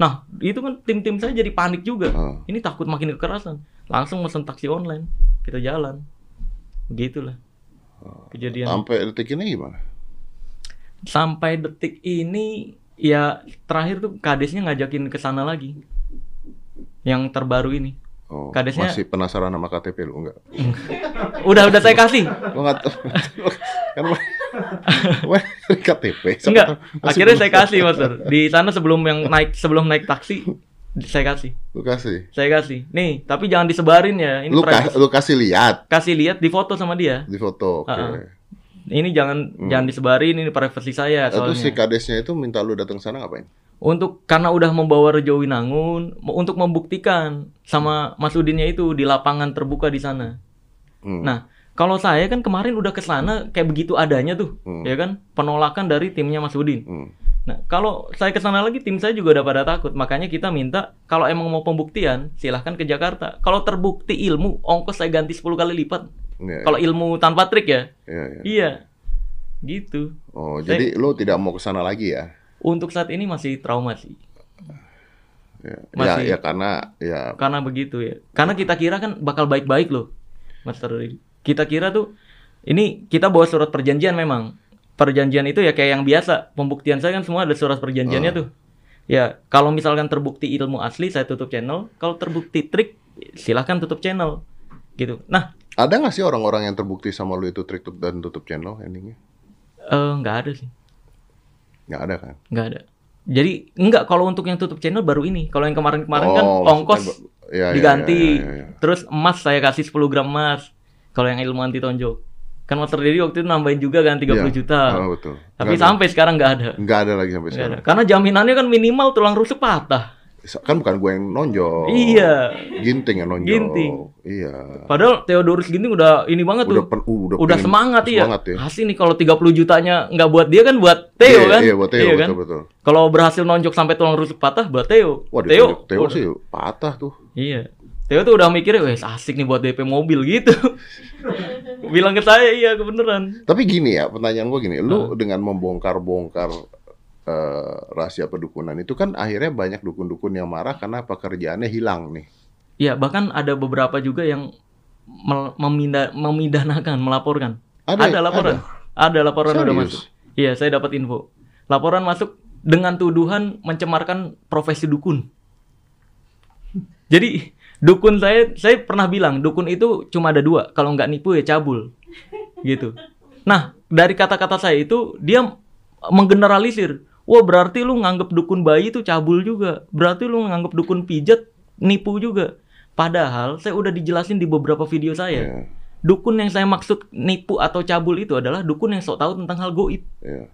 S1: Nah, itu kan tim-tim saya jadi panik juga.
S2: Ah.
S1: Ini takut makin kekerasan. Langsung mesen taksi online, kita jalan. Begitulah. Kejadian.
S2: Sampai detik ini gimana?
S1: Sampai detik ini ya terakhir tuh kadesnya ngajakin ke sana lagi. Yang terbaru ini.
S2: Oh,
S1: Kadesnya-
S2: masih penasaran sama KTP lu enggak?
S1: Udah udah saya kasih.
S2: Kan Wah, KTP.
S1: Enggak. Akhirnya saya kasih, Mas. Di sana sebelum yang naik sebelum naik taksi saya kasih.
S2: Lu kasih.
S1: Saya kasih. Nih, tapi jangan disebarin ya. Ini
S2: Lu, ka- lu kasih lihat
S1: kasih lihat di foto sama dia.
S2: di foto. Oke.
S1: Ah, Ini jangan jangan disebarin ini privasi saya
S2: Itu
S1: soalnya.
S2: si kadesnya itu minta lu datang sana ngapain?
S1: Untuk karena udah membawa Rejo Winangun untuk membuktikan sama Mas Udinnya itu di lapangan terbuka di sana.
S2: Hmm.
S1: Nah, kalau saya kan kemarin udah ke sana kayak begitu adanya tuh,
S2: Hmm.
S1: ya kan? Penolakan dari timnya Mas Udin.
S2: Hmm.
S1: Nah, kalau saya ke sana lagi tim saya juga udah pada takut. Makanya kita minta kalau emang mau pembuktian, silahkan ke Jakarta. Kalau terbukti ilmu, ongkos saya ganti 10 kali lipat.
S2: Iya,
S1: Kalau ilmu tanpa trik ya.
S2: iya, iya.
S1: Iya. Gitu.
S2: Oh, jadi lu tidak mau ke sana lagi ya?
S1: Untuk saat ini masih trauma sih.
S2: Ya,
S1: Masih.
S2: ya, ya karena ya
S1: Karena begitu ya. Karena kita kira kan bakal baik-baik loh. Master. Kita kira tuh ini kita bawa surat perjanjian memang. Perjanjian itu ya kayak yang biasa. Pembuktian saya kan semua ada surat perjanjiannya
S2: Ah.
S1: tuh. Ya, kalau misalkan terbukti ilmu asli saya tutup channel, kalau terbukti trik silahkan tutup channel. Gitu. Nah,
S2: ada nggak sih orang-orang yang terbukti sama lu itu trik dan tutup channel endingnya?
S1: eh nggak ada sih.
S2: Nggak ada kan?
S1: Nggak ada. Jadi enggak kalau untuk yang tutup channel baru ini. Kalau yang kemarin-kemarin kan
S2: Oh,
S1: ongkos
S2: maksudnya- ya, ya,
S1: diganti.
S2: ya, ya, ya.
S1: Terus emas saya kasih 10 gram emas. Kalau yang ilmu anti tonjok. Kan Master Dedi waktu itu nambahin juga kan 30
S2: Iya.
S1: juta.
S2: Oh, betul.
S1: Tapi
S2: Nggak ada.
S1: sampai sekarang nggak ada.
S2: Nggak ada lagi sampai
S1: Nggak
S2: sekarang.
S1: ada. Karena jaminannya kan minimal tulang rusuk patah.
S2: Kan bukan gue yang nonjol.
S1: Iya.
S2: Ginting yang nonjol.
S1: Ginting.
S2: Iya.
S1: Padahal Theodorus Ginting udah ini banget
S2: Udah
S1: tuh.
S2: pen, uh, udah,
S1: udah semangat, iya.
S2: semangat ya.
S1: Asli nih kalau 30 jutanya nggak buat dia kan buat Theo
S2: Iya,
S1: kan?
S2: Iya, buat Theo,
S1: kan?
S2: betul, betul.
S1: Kalau berhasil nonjok sampai tulang rusuk patah buat Theo.
S2: Wah,
S1: Theo,
S2: Theo, sih patah tuh.
S1: Iya. Theo tuh udah mikirnya, wes asik nih buat DP mobil gitu. Bilang ke saya, iya kebeneran.
S2: Tapi gini ya, pertanyaan gue gini, lu dengan membongkar-bongkar eh, rahasia pedukunan itu kan akhirnya banyak dukun-dukun yang marah karena pekerjaannya hilang nih.
S1: Iya, bahkan ada beberapa juga yang mel- meminda, memidanakan, melaporkan.
S2: Ada,
S1: Ada, laporan. Ada, laporan udah
S2: Serius?
S1: masuk. Iya, saya dapat info. Laporan masuk dengan tuduhan mencemarkan profesi dukun. Jadi dukun saya, saya pernah bilang dukun itu cuma ada dua. Kalau nggak nipu ya cabul. gitu. Nah, dari kata-kata saya itu dia menggeneralisir. Wah, berarti lu nganggep dukun bayi itu cabul juga. Berarti lu nganggep dukun pijat nipu juga. Padahal saya udah dijelasin di beberapa video saya.
S2: Iya,
S1: Dukun yang saya maksud nipu atau cabul itu adalah dukun yang sok tahu tentang hal goib.
S2: iya.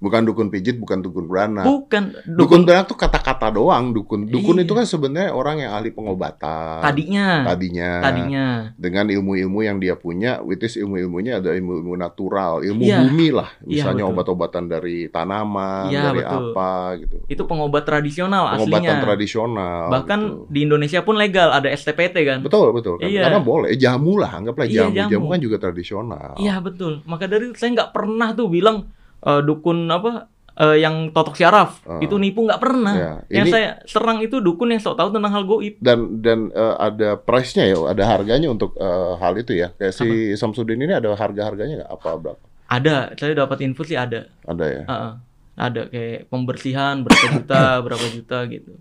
S2: Bukan dukun pijit, bukan dukun beranak.
S1: Bukan
S2: Dukun
S1: dukun,
S2: beranak tuh kata-kata doang. Dukun, dukun
S1: Iya.
S2: itu kan sebenarnya orang yang ahli pengobatan.
S1: tadinya.
S2: Tadinya.
S1: Tadinya.
S2: Dengan ilmu-ilmu yang dia punya, which is ilmu-ilmunya ada ilmu-ilmu natural, ilmu
S1: Iya.
S2: bumi lah.
S1: Iya,
S2: Misalnya
S1: betul.
S2: obat-obatan dari tanaman,
S1: Iya,
S2: dari
S1: betul.
S2: apa gitu.
S1: Itu pengobat tradisional
S2: Pengobatan
S1: aslinya.
S2: tradisional.
S1: Bahkan
S2: gitu.
S1: di Indonesia pun legal ada STPT kan.
S2: Betul, betul. Kan?
S1: Iya.
S2: Karena boleh. Jamu lah, anggaplah
S1: Iya,
S2: jamu.
S1: jamu.
S2: jamu. kan juga tradisional.
S1: Iya betul. Maka dari itu saya nggak pernah tuh bilang eh, dukun apa eh, yang totok syaraf
S2: Ah.
S1: itu nipu nggak pernah. Yang
S2: Ini-
S1: saya serang itu dukun yang sok tahu tentang hal goib.
S2: Dan dan eh, ada price-nya ya, ada harganya untuk eh, hal itu ya. Kayak si Samsudin ini ada harga-harganya nggak? Apa berapa?
S1: Ada, saya dapat info sih ada.
S2: Ada ya.
S1: Heeh. Ada kayak pembersihan berapa juta, berapa juta gitu.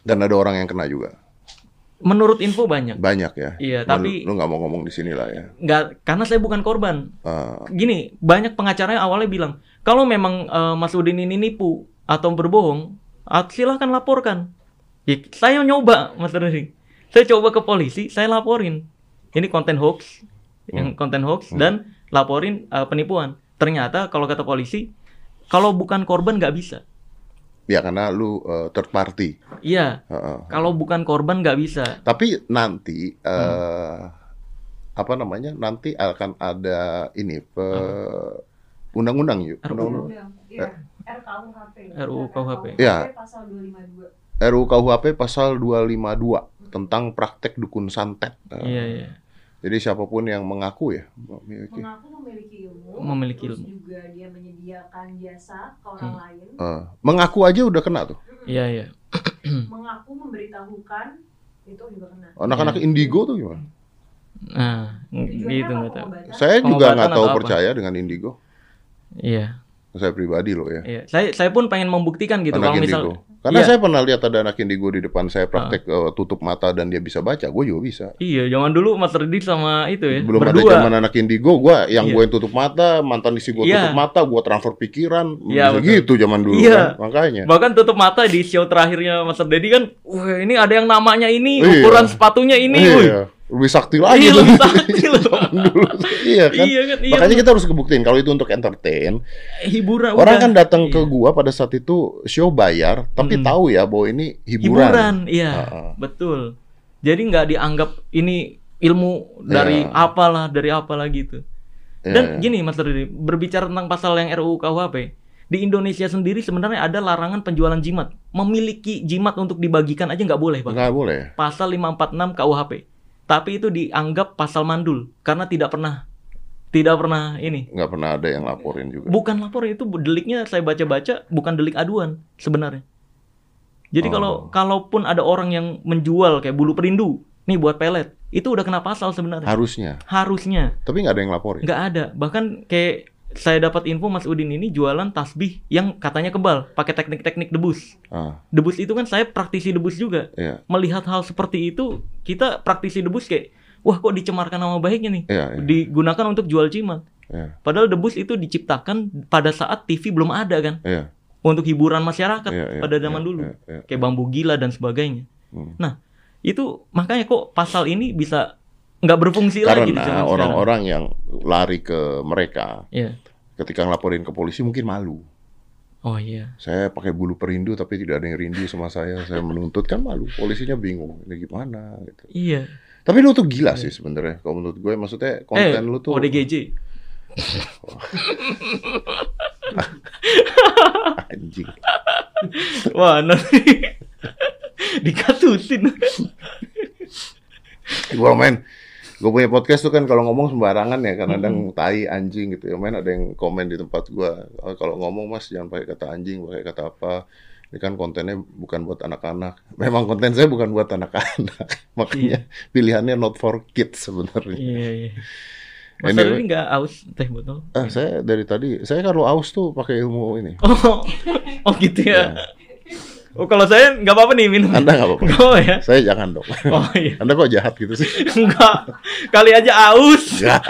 S2: Dan ada orang yang kena juga.
S1: Menurut info banyak.
S2: Banyak ya.
S1: Iya, tapi-
S2: lu nggak mau ngomong di sini lah ya.
S1: Nggak, karena saya bukan korban.
S2: Eh,
S1: Gini, banyak pengacaranya awalnya bilang, kalau memang eh, Mas Udin ini nipu atau berbohong, ah, silahkan laporkan. Ya, saya nyoba, Mas Udin. Saya coba ke polisi, saya laporin. Ini konten hoax, yang konten hoax dan laporin eh, penipuan. Ternyata kalau kata polisi, kalau bukan korban nggak bisa.
S2: Ya karena lu eh, third party.
S1: Iya,
S2: Heeh.
S1: kalau bukan korban nggak bisa.
S2: Tapi nanti eh
S1: Hmm.
S2: apa namanya? Nanti akan ada ini undang-undang yuk.
S1: RUU.
S2: Undang-undang.
S3: RKUHP.
S1: RUU KUHP.
S2: Iya.
S3: pasal 252.
S2: RUU KUHP pasal 252 tentang praktek dukun santet.
S1: Iya, iya.
S2: Jadi siapa pun yang mengaku ya memiliki
S3: Mengaku memiliki ilmu,
S1: Memiliki
S3: terus
S1: ilmu.
S3: juga dia menyediakan jasa ke orang
S1: Hmm.
S3: lain,
S2: eh, mengaku aja udah kena tuh.
S1: Iya, iya.
S3: mengaku memberitahukan itu juga kena.
S2: Anak-anak
S1: Iya.
S2: indigo tuh gimana?
S1: Nah,
S3: Tujuannya
S1: gitu nggak tahu.
S2: Saya juga nggak tahu
S1: atau apa?
S2: percaya dengan indigo.
S1: Iya,
S2: Saya pribadi loh ya.
S1: iya. Saya saya pun pengen membuktikan gitu
S2: anak
S1: kalau misal.
S2: Karena
S1: Iya.
S2: saya pernah lihat ada anak indigo di depan saya praktek eh, tutup mata dan dia bisa baca. Gue juga bisa.
S1: Iya, zaman dulu Mas Redi sama itu ya.
S2: Belum ada
S1: berdua.
S2: zaman anak indigo, gua yang
S1: Iya.
S2: gue yang tutup mata, mantan istri gue
S1: Iya.
S2: tutup mata, gue transfer pikiran,
S1: Iya,
S2: bisa
S1: betul.
S2: gitu zaman dulu
S1: Iya.
S2: kan, makanya.
S1: Bahkan tutup mata di show terakhirnya Mas Dedi kan, wah ini ada yang namanya ini,
S2: Iya.
S1: ukuran sepatunya ini.
S2: Iya, lebih sakti lagi
S1: Iya, lebih sakti loh.
S2: Dulu. iya kan.
S1: Iya kan, iya
S2: Makanya
S1: bener.
S2: kita harus kebuktiin kalau itu untuk entertain.
S1: hiburan
S2: Orang
S1: udah.
S2: kan datang ke
S1: Iya.
S2: gua pada saat itu show bayar, tapi
S1: Mm.
S2: tahu ya bahwa ini hiburan.
S1: hiburan, iya,
S2: Heeh.
S1: betul. Jadi nggak dianggap ini ilmu dari
S2: Iya.
S1: apalah, dari apalah gitu.
S2: Iya,
S1: Dan
S2: iya.
S1: gini Mas Redi, berbicara tentang pasal yang RUU KUHP, di Indonesia sendiri sebenarnya ada larangan penjualan jimat. Memiliki jimat untuk dibagikan aja nggak boleh, Bang.
S2: nggak boleh.
S1: Pasal 546 KUHP. Tapi itu dianggap pasal mandul karena tidak pernah tidak pernah ini.
S2: Nggak pernah ada yang laporin juga.
S1: Bukan lapor itu deliknya saya baca-baca bukan delik aduan sebenarnya. Jadi
S2: Oh.
S1: kalau kalaupun ada orang yang menjual kayak bulu perindu nih buat pelet, itu udah kena pasal sebenarnya.
S2: Harusnya.
S1: Harusnya.
S2: Tapi nggak ada yang laporin.
S1: nggak ada bahkan kayak saya dapat info Mas Udin ini jualan tasbih yang katanya kebal pakai teknik-teknik debus
S2: Ah,
S1: debus itu kan saya praktisi debus juga
S2: iya.
S1: melihat hal seperti itu kita praktisi debus kayak wah kok dicemarkan nama baiknya nih
S2: Iya, iya.
S1: digunakan untuk jual jimat
S2: Iya.
S1: padahal debus itu diciptakan pada saat TV belum ada kan
S2: Iya.
S1: untuk hiburan masyarakat
S2: Iya, iya,
S1: pada zaman
S2: iya,
S1: dulu
S2: iya, iya.
S1: kayak bambu gila dan sebagainya
S2: Hmm.
S1: nah itu makanya kok pasal ini bisa nggak berfungsi lagi di zaman
S2: Karena orang-orang yang lari ke mereka
S1: Iya.
S2: ketika ngelaporin ke polisi mungkin malu.
S1: oh iya
S2: Saya pakai bulu perindu tapi tidak ada yang rindu sama saya. Saya menuntut kan malu. Polisinya bingung. Ini gimana gitu.
S1: iya
S2: Tapi lu tuh gila sih sebenarnya. Kalau menurut gue maksudnya konten
S1: eh,
S2: lu tuh
S1: ODGJ
S2: anjing.
S1: Wah, nanti dikatusin.
S2: Gue main gue punya podcast tuh kan kalau ngomong sembarangan ya kadang-kadang tai anjing gitu ya. Main ada yang komen di tempat gue "Oh, kalau ngomong mas jangan pakai kata anjing pakai kata apa. Ini kan kontennya bukan buat anak-anak. Memang konten saya bukan buat anak-anak. Makanya pilihannya not for kids sebenarnya.
S1: Iya, iya. Mas
S2: Anyway.
S1: ini nggak aus teh botol?
S2: ah saya dari tadi saya kalau aus tuh pakai ilmu ini.
S1: Oh, oh gitu ya. Oh, kalau saya nggak apa-apa nih minum.
S2: Anda nggak apa-apa.
S1: Oh ya.
S2: Saya jangan dong.
S1: Oh iya.
S2: Anda kok jahat gitu sih?
S1: Enggak. Kali aja aus.
S2: Enggak.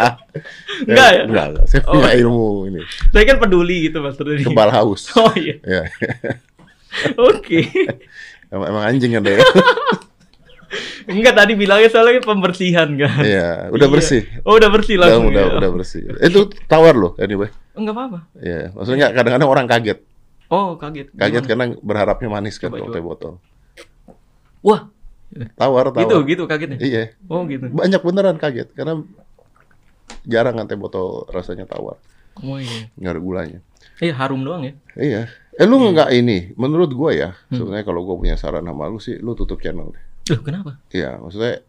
S1: Enggak ya?
S2: Enggak, enggak. Saya
S1: Oh.
S2: punya ilmu ini.
S1: Saya kan peduli gitu Mas Rudy.
S2: Kebal haus.
S1: Oh iya.
S2: Ya,
S1: Oke.
S2: emang, emang anjing ada ya.
S1: Enggak tadi bilangnya soalnya pembersihan kan.
S2: Iya, udah
S1: Iya.
S2: bersih.
S1: Oh, udah bersih
S2: Udah,
S1: langsung.
S2: udah,
S1: ya?
S2: udah bersih. Itu tawar loh anyway.
S1: Enggak apa-apa.
S2: Iya, maksudnya kadang-kadang orang kaget.
S1: Oh, kaget.
S2: Kaget
S1: Gimana?
S2: karena berharapnya manis kan kalau teh botol.
S1: Wah,
S2: Tawar, tawar.
S1: gitu gitu kagetnya.
S2: Iya,
S1: Oh, gitu.
S2: banyak beneran kaget karena jarang kan teh botol rasanya tawar,
S1: Oh iya.
S2: nggak ada gulanya.
S1: Eh, harum doang ya.
S2: Iya. Eh lu nggak ini? Menurut gua ya,
S1: Hmm.
S2: sebenarnya kalau gua punya saran sama lu sih, lu tutup channel deh.
S1: Loh, kenapa?
S2: Iya, maksudnya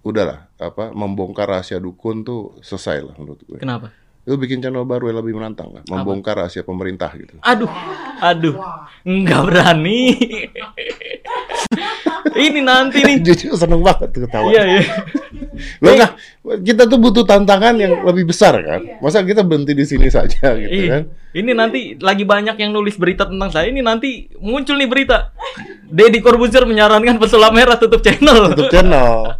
S2: udahlah, apa membongkar rahasia dukun tuh selesai lah menurut gue.
S1: Kenapa?
S2: Lu bikin channel baru yang lebih menantang lah, membongkar rahasia pemerintah gitu.
S1: Aduh, aduh, nggak berani. Ini nanti nih.
S2: Jujur seneng banget tuh ketawa.
S1: Iya, iya.
S2: Lo nggak, kita tuh butuh tantangan yang lebih besar kan. Masa kita berhenti di sini saja gitu
S1: Iya.
S2: kan?
S1: Ini nanti lagi banyak yang nulis berita tentang saya. Ini nanti muncul nih berita. Deddy Corbuzier menyarankan pesulap merah tutup channel.
S2: Tutup channel.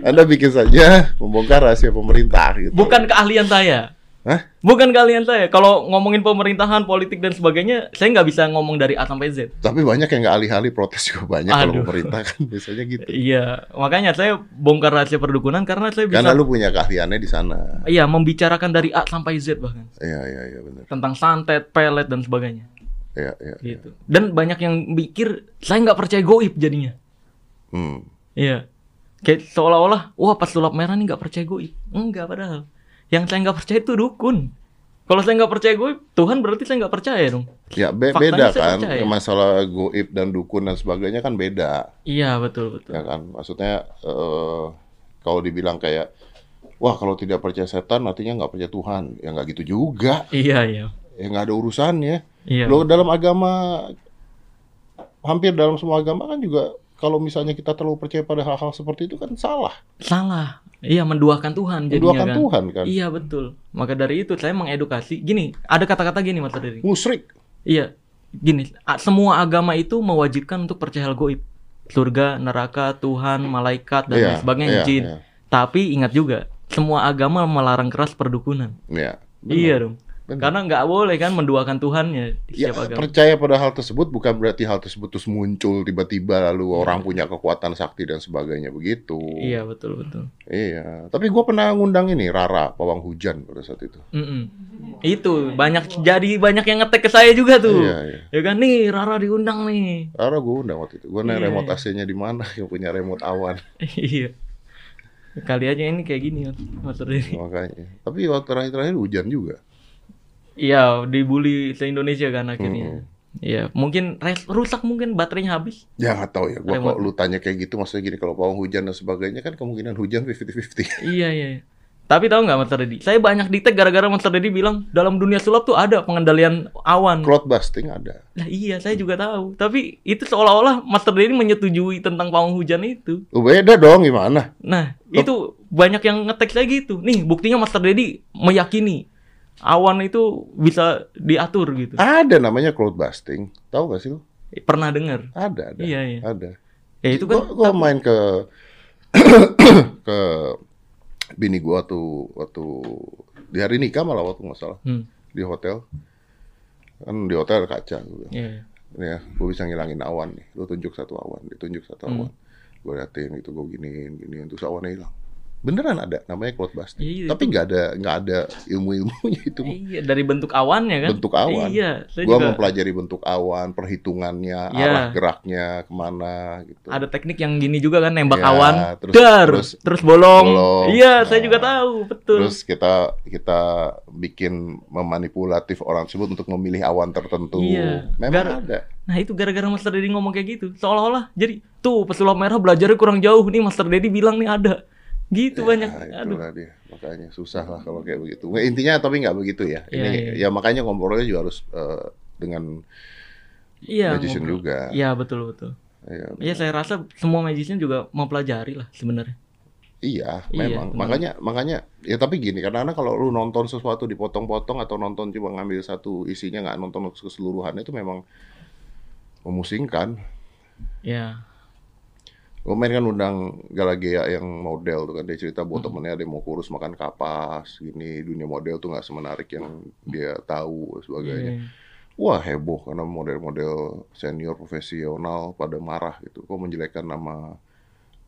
S2: Anda bikin saja membongkar rahasia pemerintah gitu.
S1: Bukan keahlian saya.
S2: Hah?
S1: Bukan keahlian saya. Kalau ngomongin pemerintahan, politik dan sebagainya, saya nggak bisa ngomong dari A sampai Z.
S2: Tapi banyak yang nggak alih-alih protes juga banyak kalau
S1: Aduh.
S2: pemerintah kan biasanya gitu.
S1: Iya, makanya saya bongkar rahasia perdukunan karena saya bisa
S2: Karena lu punya keahliannya di sana.
S1: iya membicarakan dari A sampai Z bahkan
S2: Iya, iya, iya benar.
S1: tentang santet, pelet dan sebagainya.
S2: Iya, iya.
S1: Gitu. Dan banyak yang mikir saya nggak percaya goib jadinya.
S2: Hmm.
S1: Iya. Kayak seolah-olah, wah pas sulap merah nih nggak percaya goib. Enggak padahal. Yang saya nggak percaya itu dukun. Kalau saya nggak percaya goib, Tuhan berarti saya nggak percaya dong.
S2: Ya be-
S1: Faktanya
S2: beda kan
S1: percaya.
S2: masalah goib dan dukun dan sebagainya kan beda
S1: Iya betul betul.
S2: ya kan maksudnya eh, kalau dibilang kayak wah kalau tidak percaya setan artinya nggak percaya Tuhan ya nggak gitu juga
S1: Iya iya.
S2: ya nggak ada urusannya
S1: Iya.
S2: lo dalam agama hampir dalam semua agama kan juga kalau misalnya kita terlalu percaya pada hal-hal seperti itu kan salah
S1: Salah. Iya menduakan Tuhan jadinya
S2: menduakan
S1: kan.
S2: Tuhan kan
S1: Iya betul. Maka dari itu saya mengedukasi. Gini, ada kata-kata gini Mas Diri.
S2: musrik
S1: Iya, gini, semua agama itu mewajibkan untuk percaya hal goib. Surga, neraka, Tuhan, malaikat dan
S2: Iya,
S1: lain sebagainya,
S2: iya,
S1: jin.
S2: iya.
S1: Tapi ingat juga, semua agama melarang keras perdukunan.
S2: ya benar.
S1: Iya dong.
S2: Benar.
S1: Karena nggak boleh kan menduakan Tuhannya di
S2: Ya,
S1: agama.
S2: percaya pada hal tersebut bukan berarti hal tersebut terus muncul tiba-tiba lalu orang punya kekuatan sakti dan sebagainya begitu.
S1: Iya betul betul.
S2: Iya. Tapi gue pernah ngundang ini Rara Pawang Hujan pada saat itu.
S1: Mm-mm. Itu banyak jadi banyak yang ngetek ke saya juga tuh.
S2: Iya, iya.
S1: Ya kan nih Rara diundang nih.
S2: Rara gue undang waktu itu. Gue nanya
S1: Iya,
S2: remote
S1: iya.
S2: AC-nya di mana yang punya remote awan.
S1: iya. Kali aja ini kayak gini Mas Riri.
S2: Makanya. Tapi waktu terakhir-terakhir hujan juga.
S1: Iya, dibully se-Indonesia kan akhirnya.
S2: Hmm.
S1: Iya, mungkin res- rusak mungkin baterainya habis.
S2: Ya nggak tahu ya.
S1: Remote.
S2: kok lu tanya kayak gitu maksudnya gini kalau pawang hujan dan sebagainya kan kemungkinan hujan 50-50.
S1: iya, iya. iya. Tapi tahu nggak Mas Reddy? Saya banyak di tag gara-gara Mas Reddy bilang dalam dunia sulap tuh ada pengendalian awan.
S2: Cloud busting ada.
S1: Nah iya, saya juga tahu. Tapi itu seolah-olah Mas Reddy menyetujui tentang pawang hujan itu.
S2: Oh, beda dong gimana?
S1: Nah, itu banyak yang ngetek saya gitu. Nih, buktinya Mas Deddy meyakini awan itu bisa diatur gitu.
S2: Ada namanya cloud busting. Tahu gak sih lu?
S1: Pernah dengar?
S2: Ada, ada.
S1: Iya, iya.
S2: Ada.
S1: Ya itu kan
S2: gua, gua main ke ke bini gua tuh waktu di hari nikah malah waktu nggak salah
S1: Hmm,
S2: di hotel kan di hotel ada kaca gua bilang,
S1: iya.
S2: Ya gua bisa ngilangin awan nih lu tunjuk satu awan ditunjuk satu
S1: Hmm.
S2: awan gua liatin gitu gua giniin giniin terus awannya hilang beneran ada namanya cloud busting
S1: Iya,
S2: tapi nggak ada nggak ada ilmu ilmunya itu.
S1: Iya, dari bentuk awannya kan?
S2: bentuk awan
S1: Iya, saya
S2: gua
S1: juga
S2: mempelajari bentuk awan perhitungannya
S1: Iya.
S2: arah geraknya ke mana gitu
S1: ada teknik yang gini juga kan nembak
S2: Iya,
S1: awan,
S2: terus-
S1: dar,
S2: terus-
S1: terus, bolong.
S2: bolong.
S1: Iya, saya
S2: Nah,
S1: juga tahu, betul.
S2: Terus kita kita bikin memanipulatif orang tersebut untuk memilih awan tertentu.
S1: Iya.
S2: Memang
S1: Gar-
S2: ada.
S1: Nah, itu gara-gara Master Dedi ngomong kayak gitu. Seolah-olah jadi tuh pesulap merah belajarnya kurang jauh nih Master Dedi bilang nih ada. Gitu banyak.
S2: Nah,
S1: Aduh.
S2: dia. Makanya susah lah kalau kayak begitu. Intinya tapi nggak begitu ya.
S1: Iya,
S2: Ini
S1: iya.
S2: ya makanya ngobrolnya juga harus eh, dengan
S1: Iya.
S2: magician
S1: ngobrol.
S2: juga.
S1: Iya, betul betul.
S2: Iya,
S1: Iya, saya rasa semua magician juga mempelajari lah sebenarnya.
S2: Iya,
S1: Iya,
S2: memang.
S1: benar.
S2: makanya makanya ya tapi gini karena kalau lu nonton sesuatu dipotong-potong atau nonton cuma ngambil satu isinya nggak nonton keseluruhan itu memang memusingkan.
S1: Ya.
S2: Kemarin kan undang Galagea yang model tuh kan dia cerita bahwa temennya ada yang mau kurus makan kapas gini dunia model tuh nggak semenarik yang dia tahu sebagainya.
S1: Iya.
S2: Wah heboh karena model-model senior profesional pada marah gitu. Kok menjelekkan nama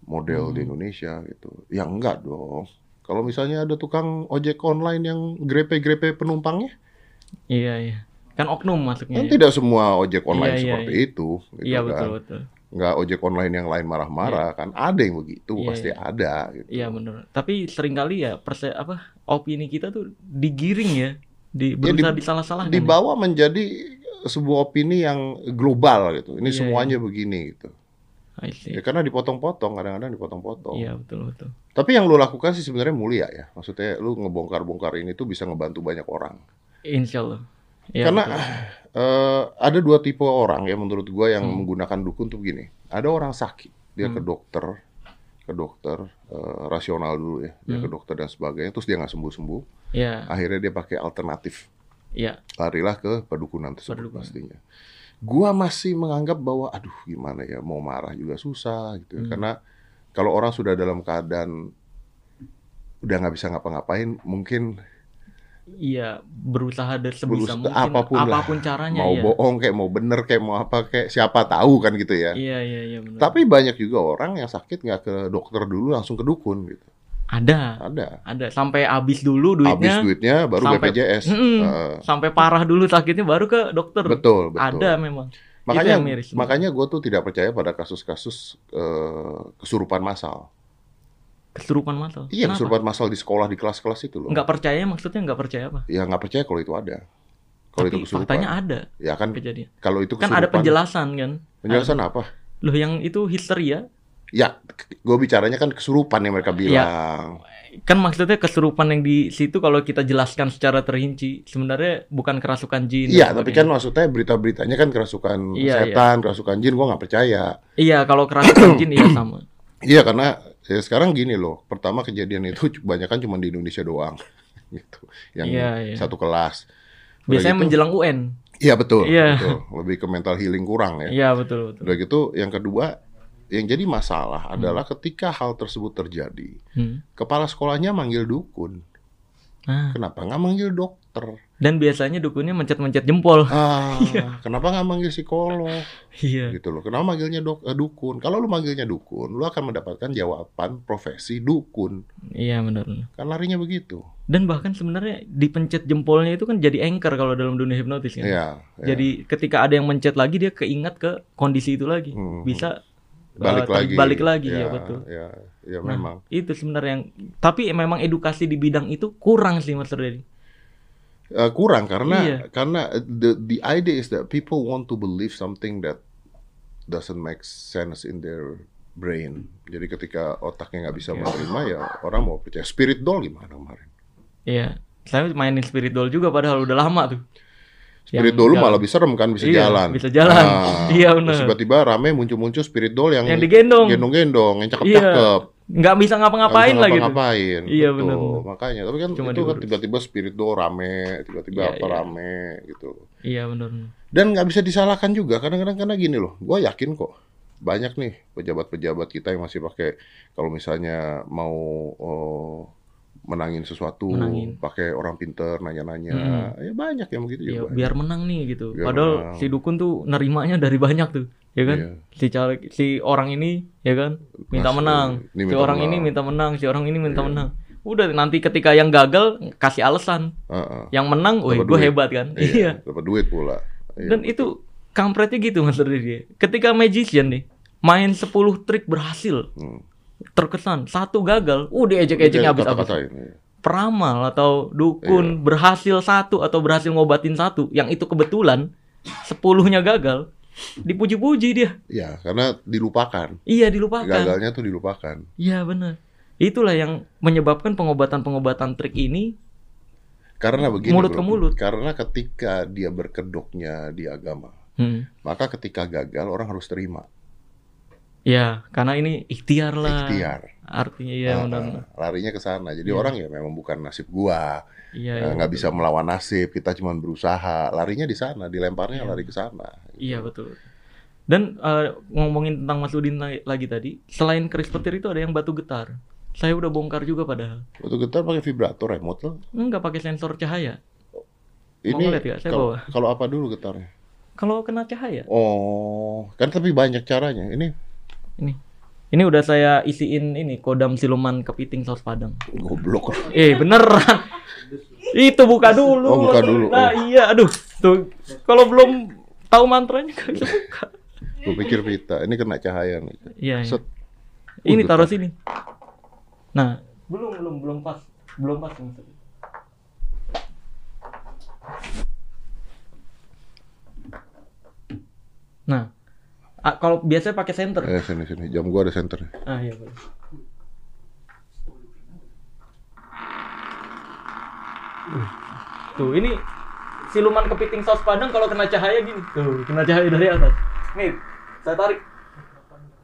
S2: model di Indonesia gitu. Ya enggak dong. Kalau misalnya ada tukang ojek online yang grepe-grepe penumpangnya,
S1: Iya, iya. Kan oknum masuknya.
S2: kan
S1: ya.
S2: tidak semua ojek online
S1: Iya, iya,
S2: seperti
S1: iya.
S2: itu. Gitu
S1: Iya,
S2: kan.
S1: betul, betul.
S2: Nggak ojek online yang lain marah-marah kan. Ada yang begitu,
S1: Iya,
S2: pasti
S1: iya.
S2: ada. Gitu.
S1: Iya, benar. Tapi sering kali ya perse apa opini kita tuh digiring ya, di
S2: Ya,
S1: berusaha
S2: di-
S1: disalah-salahkan.
S2: Dibawa menjadi sebuah opini yang global gitu. Ini
S1: Iya,
S2: semuanya begini gitu. Ya karena dipotong-potong, kadang-kadang dipotong-potong.
S1: Iya, betul, betul.
S2: Tapi yang lu lakukan sih sebenarnya mulia ya. Maksudnya lu ngebongkar-bongkar ini tuh bisa ngebantu banyak orang.
S1: Insya Allah. Iya,
S2: Karena
S1: betul.
S2: Eh, ada dua tipe orang ya menurut gua yang
S1: Hmm.
S2: menggunakan dukun tuh begini. Ada orang sakit, dia ke
S1: Hmm.
S2: dokter, ke dokter eh, rasional dulu ya, dia ke
S1: Hmm.
S2: dokter dan sebagainya, terus dia nggak sembuh-sembuh.
S1: Iya,
S2: Akhirnya dia pakai alternatif,
S1: iya.
S2: larilah ke pedukunan tersebut
S1: Pedukunan.
S2: pastinya. Gua masih menganggap bahwa aduh gimana ya mau marah juga susah gitu ya.
S1: Hmm.
S2: Karena kalau orang sudah dalam keadaan udah nggak bisa ngapa-ngapain, mungkin
S1: Iya, berusaha dari sebisa
S2: Berusaha-
S1: mungkin
S2: apa pun lah.
S1: apa pun caranya
S2: mau
S1: ya.
S2: bohong kayak mau bener kayak mau apa kayak siapa tahu kan gitu ya.
S1: Iya, iya, iya benar.
S2: Tapi banyak juga orang yang sakit nggak ke dokter dulu langsung ke dukun gitu.
S1: ada,
S2: Ada.
S1: ada sampai habis dulu duitnya.
S2: Habis duitnya baru
S1: sampai-
S2: BPJS.
S1: Mm-mm.
S2: Heeh.
S1: Sampai parah dulu sakitnya baru ke dokter.
S2: betul, betul.
S1: Ada memang.
S2: Makanya
S1: miris.
S2: makanya gue tuh tidak percaya pada kasus-kasus eh, kesurupan massal.
S1: Kesurupan masal.
S2: Iya,
S1: Kenapa?
S2: kesurupan massal di sekolah di kelas-kelas itu loh.
S1: Nggak percaya maksudnya nggak percaya apa?
S2: Ya nggak percaya kalau itu ada. Kalau itu kesurupan.
S1: faktanya ada
S2: Ya kan
S1: kejadian.
S2: kalau itu
S1: Kan
S2: kesurupan.
S1: ada penjelasan kan.
S2: Penjelasan apa?
S1: Loh yang itu histeria
S2: Ya, gue bicaranya kan kesurupan yang
S1: Iya.
S2: mereka bilang.
S1: kan maksudnya kesurupan yang di situ kalau kita jelaskan secara terrinci sebenarnya bukan kerasukan jin.
S2: Iya, tapi kan
S1: sebagainya.
S2: maksudnya berita-beritanya kan kerasukan
S1: Iya,
S2: setan, kerasukan jin, gue nggak percaya.
S1: Iya kalau kerasukan jin iya sama.
S2: Iya, karena ya sekarang gini loh. Pertama kejadian itu banyak kan cuma di Indonesia doang, gitu. Yang
S1: Iya, iya.
S2: satu kelas. Udah
S1: Biasanya
S2: gitu-
S1: menjelang UN.
S2: Iya betul,
S1: Iya.
S2: betul. Lebih ke mental healing kurang ya.
S1: Iya betul betul.
S2: Udah gitu, yang kedua, yang jadi masalah
S1: Hmm.
S2: adalah ketika hal tersebut terjadi,
S1: Hmm.
S2: kepala sekolahnya manggil dukun.
S1: Nah,
S2: Kenapa nggak manggil dokter?
S1: Dan biasanya dukunnya mencet-mencet jempol.
S2: Ah, kenapa nggak manggil psikolog?
S1: Iya.
S2: gitu loh. Kenapa manggilnya dok, eh, dukun? Kalau lu manggilnya dukun, lu akan mendapatkan jawaban profesi dukun.
S1: Iya benar.
S2: Kan larinya begitu.
S1: Dan bahkan sebenarnya dipencet jempolnya itu kan jadi anchor kalau dalam dunia hipnotis kan.
S2: Iya. iya.
S1: Jadi ketika ada yang mencet lagi dia keingat ke kondisi itu lagi.
S2: Hmm.
S1: Bisa
S2: balik
S1: uh,
S2: lagi.
S1: Balik lagi
S2: ya,
S1: ya betul.
S2: Ya, ya
S1: Nah,
S2: memang.
S1: Itu sebenarnya yang tapi memang edukasi di bidang itu kurang sih Mas Reddy.
S2: Eh, kurang karena
S1: Iya.
S2: karena the the idea is that people want to believe something that doesn't make sense in their brain. Jadi ketika otaknya nggak bisa menerima ya orang mau percaya spirit doll gimana kemarin?
S1: Iya. Saya mainin spirit doll juga padahal udah lama tuh.
S2: Spirit doll
S1: jalan.
S2: malah bisa rem kan bisa
S1: Iya,
S2: jalan.
S1: bisa jalan. Iya,
S2: terus
S1: benar.
S2: Tiba-tiba rame muncul-muncul spirit doll yang
S1: Yang digendong.
S2: gendong-gendong, yang
S1: Iya. Nggak bisa ngapa-ngapain
S2: Nggak
S1: lah
S2: bisa
S1: gitu.
S2: ngapain
S1: Iya, benar.
S2: Makanya, tapi kan
S1: Cuma
S2: itu kan tiba-tiba spirit doll rame, tiba-tiba
S1: Iya,
S2: apa
S1: iya.
S2: rame gitu.
S1: Iya benar.
S2: Dan nggak bisa disalahkan juga kadang-kadang karena gini loh, gue yakin kok banyak nih pejabat-pejabat kita yang masih pakai kalau misalnya mau oh, menangin sesuatu
S1: Menangin.
S2: pakai orang pinter nanya-nanya,
S1: Mm.
S2: ya banyak yang begitu
S1: Iya,
S2: juga.
S1: biar menang nih gitu.
S2: Biar
S1: Padahal
S2: menang.
S1: si dukun tuh nerimanya dari banyak tuh, ya kan?
S2: Iya.
S1: Si caleg, si orang ini, ya kan, minta
S2: Mas,
S1: menang.
S2: ini
S1: si
S2: minta
S1: orang ini
S2: menang.
S1: minta menang, si orang ini minta
S2: Iya.
S1: menang. Udah nanti ketika yang gagal kasih alasan,
S2: Heeh.
S1: yang menang, woi gue hebat kan?
S2: Iya,
S1: Iya.
S2: dapat duit pula. Iya,
S1: Dan itu kampretnya gitu Mas Ridi. Ketika magician nih main 10 trik berhasil,
S2: Hmm.
S1: Terkesan satu gagal, udah ejek-ejeknya habis-habis.
S2: Kata-katain, iya.
S1: Peramal atau dukun
S2: Iya.
S1: berhasil satu atau berhasil ngobatin satu, yang itu kebetulan sepuluhnya gagal, dipuji-puji dia.
S2: Ya, karena dilupakan.
S1: Iya dilupakan.
S2: Gagalnya tuh dilupakan.
S1: Iya benar. Itulah yang menyebabkan pengobatan-pengobatan trik ini.
S2: Karena begini.
S1: Mulut ke mulut.
S2: Karena ketika dia berkedoknya di agama,
S1: Hmm.
S2: maka ketika gagal orang harus terima.
S1: Ya, karena ini ikhtiar lah.
S2: Ikhtiar.
S1: Artinya iya
S2: Nah,
S1: benar.
S2: nah, larinya ke sana. Jadi
S1: Iya.
S2: orang ya memang bukan nasib gua.
S1: Iya,
S2: Eh,
S1: iya.
S2: nggak bisa melawan nasib. Kita cuma berusaha. Larinya di sana. Dilemparnya
S1: Iya.
S2: lari ke sana.
S1: Iya betul. Dan eh, ngomongin tentang Mas Udin la- lagi tadi, selain keris petir itu ada yang batu getar. Saya udah bongkar juga padahal.
S2: Waktu getar pakai vibrator remote lah.
S1: Enggak pakai sensor cahaya. Mau
S2: Ini
S1: ngeliat? Saya
S2: kalau,
S1: bawa.
S2: kalau apa dulu getarnya?
S1: Kalau kena cahaya,
S2: Oh, kan tapi banyak caranya. Ini
S1: ini. Ini udah saya isiin ini kodam siluman kepiting saus padang.
S2: goblok.
S1: Eh, beneran. Itu buka dulu.
S2: Oh, buka dulu.
S1: Nah, iya, aduh. Tuh, kalau belum tahu mantranya bisa buka.
S2: Gue pikir pita. Ini kena cahaya nih.
S1: Iya, iya.
S2: Set.
S1: Ini
S2: Uh,
S1: taruh sini. Nah, belum belum belum pas. Belum pas maksudnya. Nah, ah, kalau biasanya pakai center.
S2: Eh sini sini. Jam gua ada senternya.
S1: Ah, iya boleh. Uh, Tuh, ini siluman kepiting saus padang kalau kena cahaya gini. Tuh, kena cahaya dari atas. Nih, saya tarik.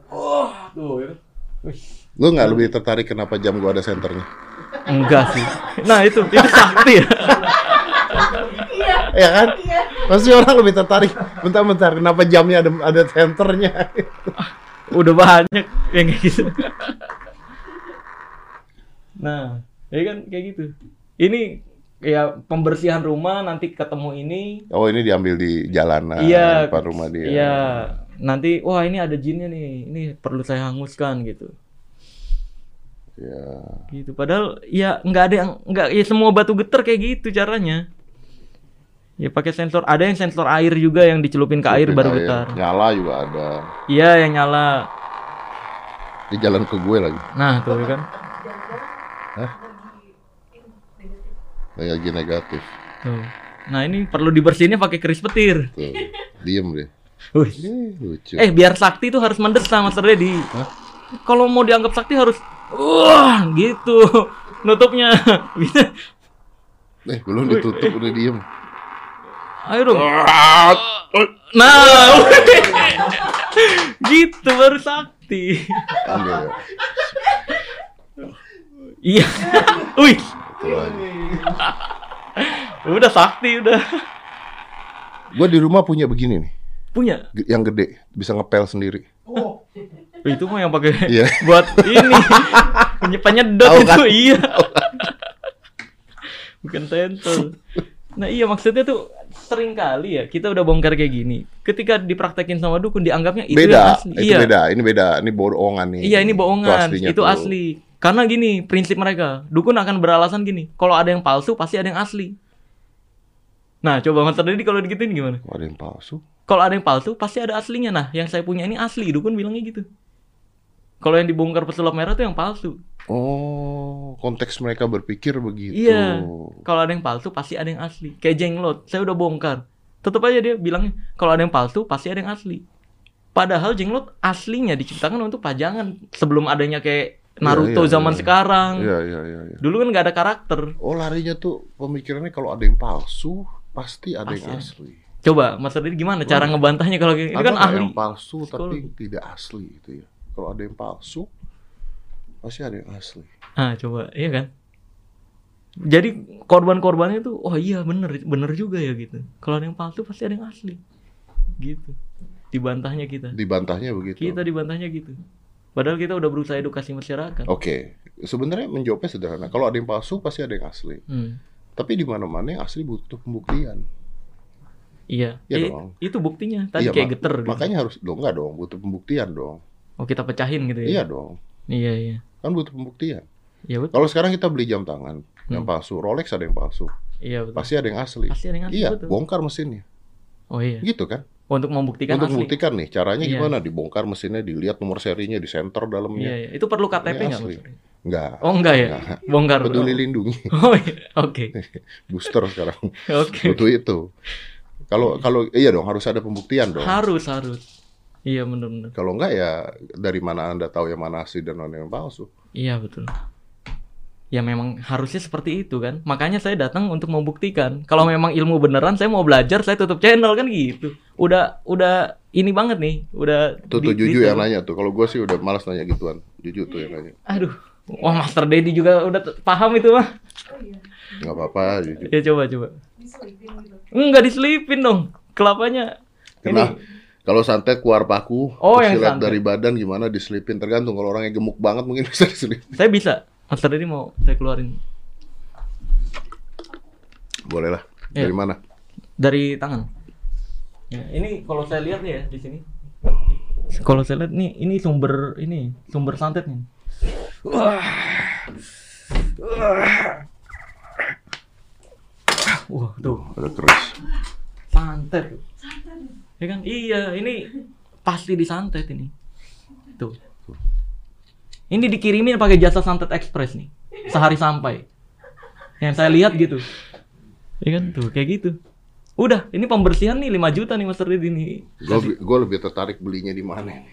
S1: Oh, tuh ya. Wih.
S2: Lu nggak lebih tertarik kenapa jam gua ada senternya?
S1: Enggak sih. Nah, itu itu sakti ya.
S3: Iya.
S2: Ya kan?
S3: Iya.
S2: Pasti orang lebih tertarik. Bentar-bentar, kenapa jamnya ada ada senternya?
S1: Udah banyak yang kayak gitu. Nah, ya kan kayak gitu. Ini ya pembersihan rumah nanti ketemu ini
S2: Oh ini diambil di jalanan
S1: iya
S2: depan rumah dia.
S1: iya nanti wah ini ada jinnya nih ini perlu saya hanguskan gitu
S2: Ya.
S1: gitu padahal ya nggak ada yang nggak ya semua batu getar kayak gitu caranya ya pakai sensor ada yang sensor air juga yang dicelupin ke air baru
S2: air.
S1: getar
S2: Nyala juga ada.
S1: iya yang nyala
S2: Di jalan ke gue lagi.
S1: nah tuh ya kan
S2: Hah?
S3: Lagi negatif.
S2: Lagi negatif.
S1: tuh nah ini perlu dibersihinnya pakai keris petir
S2: Tuh. Diem deh.
S1: Wih.
S2: Ih, lucu.
S1: eh biar sakti tuh harus mendesak mas
S2: Hah?
S1: kalau mau dianggap sakti harus wah gitu nutupnya
S2: Eh, belum ditutup udah diem.
S1: Ayo dong. Nah. Gitu baru sakti.
S2: Ya.
S1: iya. Wih. Udah sakti udah.
S2: Gue di rumah punya begini nih.
S1: punya?
S2: Yang gede, bisa ngepel sendiri.
S1: itu mah yang pakai
S2: Iya.
S1: buat ini. Penye- penyedot itu
S2: kan?
S1: iya. Bukan sensor nah iya maksudnya tuh sering kali ya kita udah bongkar kayak gini ketika dipraktekin sama dukun dianggapnya itu yang
S2: beda,
S1: asli
S2: itu
S1: iya
S2: beda. Ini beda. Ini bohongan nih.
S1: iya ini bohongan itu
S2: tuh.
S1: asli karena gini prinsip mereka dukun akan beralasan gini kalau ada yang palsu pasti ada yang asli nah coba mas Dedi kalau digituin gimana
S2: Kok ada yang palsu?
S1: kalau ada yang palsu pasti ada aslinya nah yang saya punya ini asli dukun bilangnya gitu kalau yang dibongkar pesulap merah tuh yang palsu
S2: Oh, konteks mereka berpikir begitu.
S1: Iya. Kalau ada yang palsu pasti ada yang asli. Kayak jenglot, saya udah bongkar. Tetap aja dia bilangnya kalau ada yang palsu pasti ada yang asli. Padahal jenglot aslinya diciptakan untuk pajangan sebelum adanya kayak Naruto
S2: iya,
S1: zaman
S2: iya.
S1: sekarang.
S2: Iya, iya, iya, iya.
S1: Dulu kan nggak ada karakter.
S2: Oh, larinya tuh pemikirannya kalau ada yang palsu, pasti ada yang asli.
S1: Coba Mas Radit gimana cara ngebantahnya kalau ini kan ahli.
S2: yang palsu tapi
S1: Psikologi.
S2: tidak asli gitu ya. Kalau ada yang palsu, pasti ada yang asli.
S1: Ah, coba, iya kan? Jadi korban-korbannya tuh, oh iya bener, bener juga ya gitu. Kalau ada yang palsu pasti ada yang asli, gitu. Dibantahnya kita.
S2: Dibantahnya begitu.
S1: Kita dibantahnya gitu. Padahal kita udah berusaha edukasi masyarakat.
S2: Oke, sebenarnya menjawabnya sederhana. Kalau ada yang palsu, pasti ada yang asli.
S1: Hmm.
S2: Tapi di mana-mana yang asli butuh pembuktian.
S1: Iya.
S2: Iya
S1: Eh,
S2: dong.
S1: Itu buktinya. Tadi
S2: Iya,
S1: kayak
S2: mak-
S1: geter. gitu.
S2: Makanya harus dong enggak dong, butuh pembuktian dong.
S1: Oh kita pecahin gitu ya?
S2: Iya dong.
S1: Iya iya.
S2: Kan butuh pembuktian.
S1: Iya betul.
S2: Kalau sekarang kita beli jam tangan yang
S1: Hmm.
S2: palsu, Rolex ada yang palsu,
S1: Iya betul.
S2: pasti ada yang asli.
S1: Pasti ada yang asli
S2: Iya,
S1: betul.
S2: bongkar mesinnya.
S1: Oh iya.
S2: Gitu kan?
S1: Untuk membuktikan
S2: Untuk
S1: asli.
S2: membuktikan nih, caranya
S1: Iya.
S2: gimana? Dibongkar mesinnya, dilihat nomor serinya, di center
S1: Iya
S2: dalamnya.
S1: iya. Itu perlu KTP nggak?
S2: Enggak.
S1: Oh enggak ya?
S2: Enggak.
S1: Bongkar.
S2: Peduli lindungi.
S1: Oh iya. Oke.
S2: Booster sekarang.
S1: Oke.
S2: Butuh itu. Kalau kalau iya dong harus ada pembuktian dong.
S1: Harus harus. Iya benar-benar.
S2: Kalau enggak ya dari mana Anda tahu yang mana asli dan mana yang palsu?
S1: Iya betul. Ya memang harusnya seperti itu kan. Makanya saya datang untuk membuktikan. Kalau memang ilmu beneran saya mau belajar, saya tutup channel kan gitu. Udah udah ini banget nih. Udah
S2: Tuh, tuh
S1: di-
S2: Juju
S1: detail.
S2: yang nanya tuh. Kalau gue sih udah malas nanya gituan. Juju tuh yang nanya.
S1: Aduh. Wah, Master Dedi juga udah paham itu mah.
S3: Oh iya.
S2: Nggak apa-apa.
S1: Ya coba coba.
S3: Diselipin gitu.
S1: Enggak diselipin dong. Kelapanya.
S2: Kenapa? Kalau santet keluar paku,
S1: Oh,
S2: terus
S1: yang santet.
S2: dari badan gimana diselipin tergantung. Kalau orangnya gemuk banget mungkin bisa diselipin.
S1: Saya bisa. Master ini mau saya keluarin
S2: Boleh lah.
S1: Iya.
S2: Dari mana?
S1: dari tangan. Ya, ini kalau saya lihat nih ya di sini. Kalau saya lihat nih ini sumber ini sumber santetnya. Wah, tuh
S2: Ada keris.
S1: santet. Ya kan? Iya, ini pasti disantet ini. Tuh. Ini dikirimin pakai jasa santet express nih. Sehari sampai. Yang saya lihat gitu. Ya kan? Tuh, kayak gitu. Udah, ini pembersihan nih 5 juta nih Master Rid ini.
S2: Gue lebih tertarik belinya di mana nih?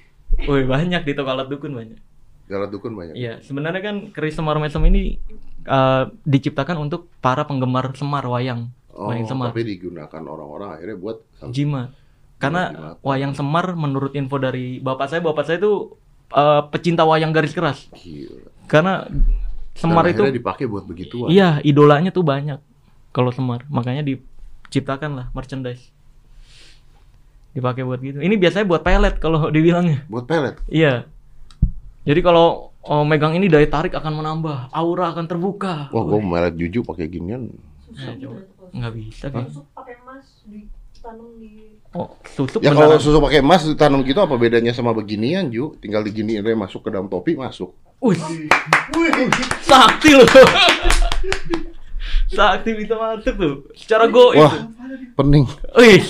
S1: Woi, banyak di toko alat dukun banyak.
S2: Jalan dukun banyak.
S1: Iya, sebenarnya kan keris semar mesem ini eh, diciptakan untuk para penggemar semar wayang.
S2: Oh,
S1: wayang semar.
S2: tapi digunakan orang-orang akhirnya buat.
S1: Jimat. Karena wayang semar menurut info dari bapak saya, bapak saya itu eh, pecinta wayang garis keras.
S2: Gila.
S1: Karena semar
S2: Dan
S1: itu
S2: dipakai buat begituan.
S1: iya, idolanya tuh banyak. Kalau semar, makanya diciptakan lah merchandise. Dipakai buat gitu. Ini biasanya buat pelet kalau dibilangnya.
S2: Buat pelet.
S1: Iya. Jadi kalau oh, megang ini daya tarik akan menambah, aura akan terbuka.
S2: Wah, gue melet juju pakai ginian.
S1: Nah, coba. Nggak bisa.
S3: Susuk pakai emas di
S1: Oh, susuk
S2: Ya kalau susu pakai emas ditanam gitu apa bedanya sama beginian, Ju? Tinggal diginiin aja masuk ke dalam topi masuk.
S1: Wih. Sakti loh. Sakti bisa masuk tuh. Secara go
S2: Wah, pening.
S1: Wih.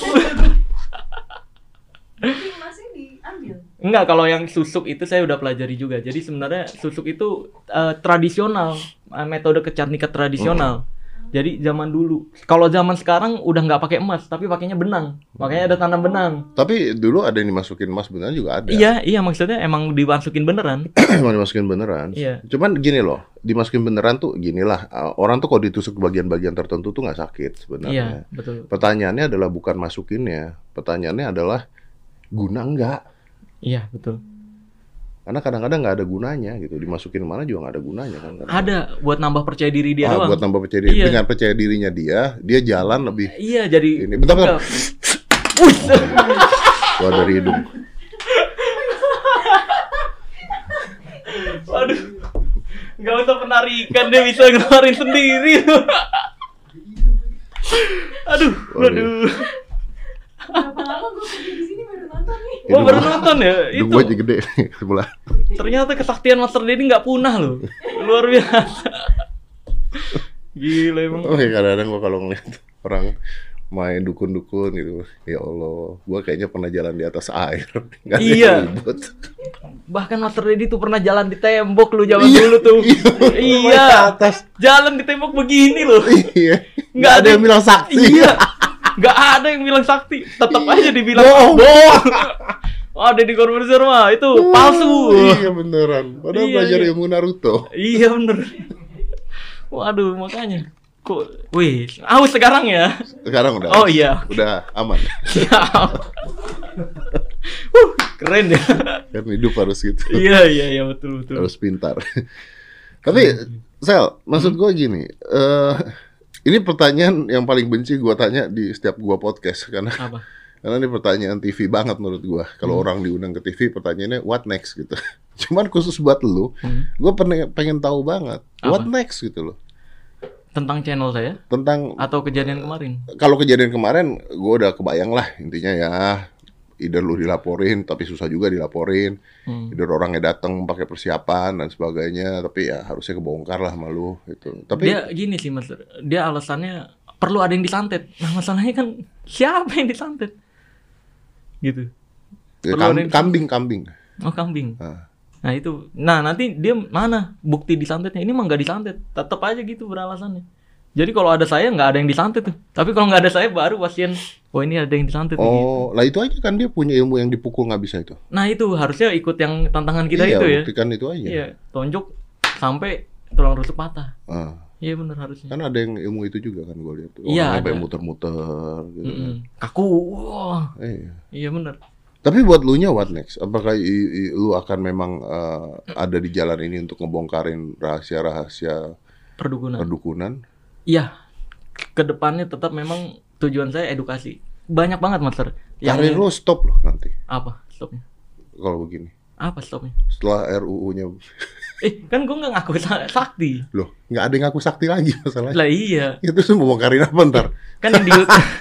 S1: Enggak, kalau yang susuk itu saya udah pelajari juga. Jadi sebenarnya susuk itu eh, tradisional, eh, metode kecantikan tradisional. Jadi zaman dulu. Kalau zaman sekarang udah nggak pakai emas, tapi pakainya benang. Makanya ada tanam benang.
S2: Tapi dulu ada yang dimasukin emas beneran juga ada.
S1: Iya, iya maksudnya emang dimasukin beneran.
S2: Emang dimasukin beneran.
S1: Iya.
S2: Cuman gini loh, dimasukin beneran tuh ginilah. uh, Orang tuh kalau ditusuk bagian-bagian tertentu tuh nggak sakit
S1: Iya,
S2: sebenarnya.
S1: betul.
S2: Pertanyaannya adalah bukan masukinnya. Pertanyaannya adalah guna nggak?
S1: Iya, betul.
S2: Karena kadang-kadang nggak ada gunanya gitu. Dimasukin mana juga nggak ada gunanya kan.
S1: Ada buat nambah percaya diri dia
S2: Ah,
S1: doang.
S2: buat nambah percaya diri.
S1: Iya.
S2: Dengan percaya dirinya dia, dia jalan lebih
S1: Iya, jadi
S2: ini. Bentar, bentar. Keluar dari hidung.
S1: Waduh. Gak usah penarikan dia bisa ngeluarin sendiri. aduh, waduh.
S3: Berapa lama gue kerja di sini baru nonton nih.
S1: Gua baru nonton ya. Itu
S2: gua aja gede sebelah.
S1: ternyata kesaktian Master Dedi nggak punah loh. Luar biasa. Gila emang.
S2: Oh ya kadang-kadang gua kalau ngeliat orang main dukun-dukun gitu, ya Allah, gua kayaknya pernah jalan di atas air. Yang
S1: Iya.
S2: ribet.
S1: Bahkan Master Dedi tuh pernah jalan di tembok lu zaman
S2: Iya,
S1: dulu tuh.
S2: iya.
S1: iya.
S2: atas.
S1: Jalan di tembok begini loh.
S2: Iya.
S1: Nggak
S2: Nggak ada yang bilang sakti.
S1: Iya. Nggak ada yang bilang sakti. Tetap
S2: Iya.
S1: aja dibilang
S2: Bohong.
S1: bohong. Wah, Deddy Corbuzier mah itu palsu.
S2: Iya beneran. Padahal
S1: Iya,
S2: belajar
S1: iya.
S2: ilmu Naruto.
S1: Iya bener. Waduh, makanya. Kok, wih, aus sekarang ya?
S2: Sekarang udah.
S1: Oh iya.
S2: Udah aman.
S1: Siap. Wuh, keren ya.
S2: kan hidup harus gitu.
S1: iya, iya, iya, betul, betul.
S2: harus pintar. Tapi Sel, maksud gua gini, eh ini pertanyaan yang paling benci gua tanya di setiap gua podcast karena
S1: Apa?
S2: karena ini pertanyaan TV banget menurut gua. Kalau orang diundang ke TV pertanyaannya what next gitu. Cuman khusus buat lu,
S1: Hmm.
S2: gua pengen pengen tahu banget what
S1: Apa?
S2: next gitu loh.
S1: Tentang channel saya
S2: Tentang
S1: atau kejadian kemarin?
S2: kalau kejadian kemarin gua udah kebayang lah intinya ya either lu dilaporin tapi susah juga dilaporin
S1: Hmm.
S2: either orangnya datang pakai persiapan dan sebagainya tapi ya harusnya kebongkar lah sama lu gitu tapi
S1: Dia gini sih, Mas. Dia alasannya perlu ada yang disantet. Nah, masalahnya kan siapa yang disantet? Gitu.
S2: ya,
S1: perlu
S2: kam-
S1: ada yang-
S2: kambing kambing
S1: Oh, kambing.
S2: Ah.
S1: Nah, itu. Nah, nanti dia mana bukti disantetnya? Ini mah nggak disantet. Tetap aja gitu beralasannya. Jadi kalau ada saya nggak ada yang disantet tuh. Tapi kalau nggak ada saya baru pasien, oh ini ada yang disantet. gitu.
S2: oh lah itu aja kan dia punya ilmu yang dipukul nggak bisa itu
S1: Nah itu harusnya ikut yang tantangan kita
S2: iya
S1: itu ya.
S2: buktikan itu aja
S1: Iya, tonjok sampai tulang rusuk patah.
S2: Ah,
S1: Iya benar harusnya.
S2: kan ada yang ilmu itu juga kan gue lihat tuh.
S1: Iya,
S2: sampai muter-muter gitu kan.
S1: Mm-mm. Kaku. Wah.
S2: Iya.
S1: Iya benar.
S2: Tapi buat lu nya what next? Apakah i- i- lu akan memang eh, ada di jalan ini untuk ngebongkarin rahasia-rahasia
S1: Perdukunan.
S2: perdukunan?
S1: Iya. Ke depannya tetap memang tujuan saya edukasi. banyak banget master.
S2: Karir lo stop loh nanti
S1: apa stopnya?
S2: kalau begini.
S1: Apa stopnya?
S2: Setelah RUU-nya
S1: Eh kan gue nggak ngaku sa- sakti.
S2: loh, nggak ada yang ngaku sakti lagi masalahnya.
S1: Lah iya.
S2: Itu semua bongkarin apa ntar?
S1: Kan yang di YouTube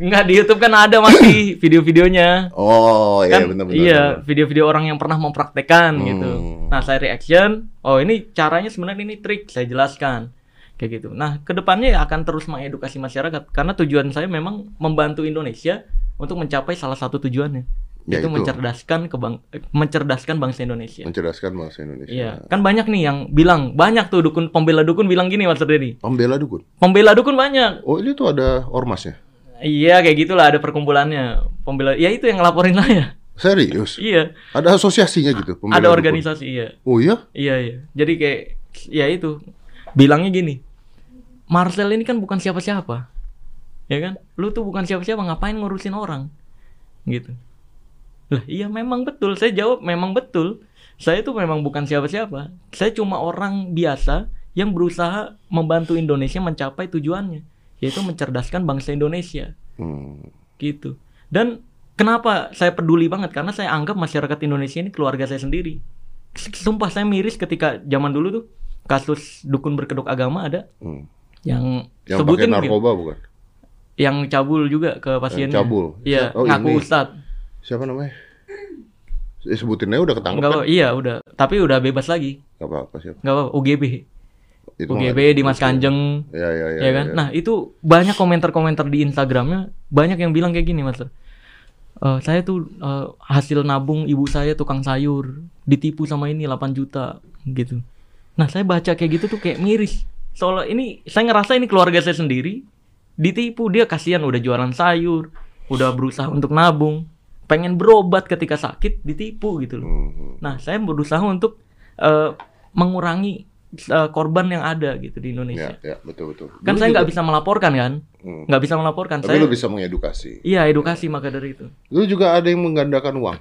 S1: Nggak di YouTube kan ada masih video-videonya.
S2: Oh iya
S1: kan
S2: benar-benar.
S1: iya video-video orang yang pernah mempraktekkan
S2: Hmm.
S1: gitu. Nah saya reaction, oh ini caranya sebenarnya ini trik saya jelaskan kayak gitu. Nah ke depannya ya akan terus mengedukasi masyarakat karena tujuan saya memang membantu Indonesia untuk mencapai salah satu tujuannya
S2: Ya,
S1: itu
S2: itu.
S1: mencerdaskan ke bang- eh, mencerdaskan bangsa Indonesia.
S2: Mencerdaskan bangsa Indonesia.
S1: Iya, kan banyak nih yang bilang banyak tuh dukun pembela dukun bilang gini Mas Dedi.
S2: Pembela dukun.
S1: Pembela dukun banyak.
S2: Oh ini tuh ada ormasnya.
S1: Iya kayak gitulah ada perkumpulannya pembela. Ya itu yang ngelaporin saya.
S2: Serius?
S1: Iya,
S2: Ada asosiasinya gitu? pembela
S1: ada
S2: dukun?
S1: organisasi iya.
S2: Oh iya?
S1: Iya iya. Jadi kayak ya itu bilangnya gini. Marcel ini kan bukan siapa-siapa. Ya kan? Lu tuh bukan siapa-siapa ngapain ngurusin orang? Gitu. Lah iya memang betul. Saya jawab memang betul. Saya tuh memang bukan siapa-siapa. Saya cuma orang biasa yang berusaha membantu Indonesia mencapai tujuannya, yaitu mencerdaskan bangsa Indonesia
S2: Hmm.
S1: gitu. Dan kenapa saya peduli banget karena saya anggap masyarakat Indonesia ini keluarga saya sendiri. Sumpah saya miris ketika zaman dulu tuh kasus dukun berkedok agama ada
S2: Hmm.
S1: Yang,
S2: Yang
S1: sebutin
S2: narkoba bukan?
S1: yang cabul juga ke pasiennya.
S2: cabul.
S1: Iya,
S2: Oh,
S1: ngaku
S2: ini.
S1: ustad.
S2: Siapa namanya? Eh, sebutin aja udah ketangkep
S1: Enggak
S2: kan?
S1: iya udah, tapi udah bebas lagi.
S2: Gak apa-apa siapa.
S1: Enggak apa, UGB.
S2: Itu
S1: UGB
S2: mah-
S1: Dimas Kanjeng.
S2: Ya ya ya.
S1: ya kan? Nah, itu banyak komentar-komentar di Instagramnya, banyak yang bilang kayak gini, Mas. Eh, saya tuh eh, hasil nabung ibu saya tukang sayur, ditipu sama ini 8 juta gitu. Nah, saya baca kayak gitu tuh kayak miris. Soalnya ini saya ngerasa ini keluarga saya sendiri ditipu, dia kasihan udah jualan sayur, udah berusaha untuk nabung, pengen berobat ketika sakit ditipu gitu loh.
S2: Hmm.
S1: Nah, saya berusaha untuk eh, mengurangi eh, korban yang ada gitu di
S2: Ya
S1: Indonesia.
S2: ya betul betul.
S1: Kan
S2: Lu
S1: saya nggak bisa melaporkan kan?
S2: Hmm.
S1: Nggak bisa melaporkan.
S2: Tapi
S1: saya
S2: lu bisa mengedukasi.
S1: iya edukasi maka dari itu.
S2: Lu juga ada yang menggandakan uang.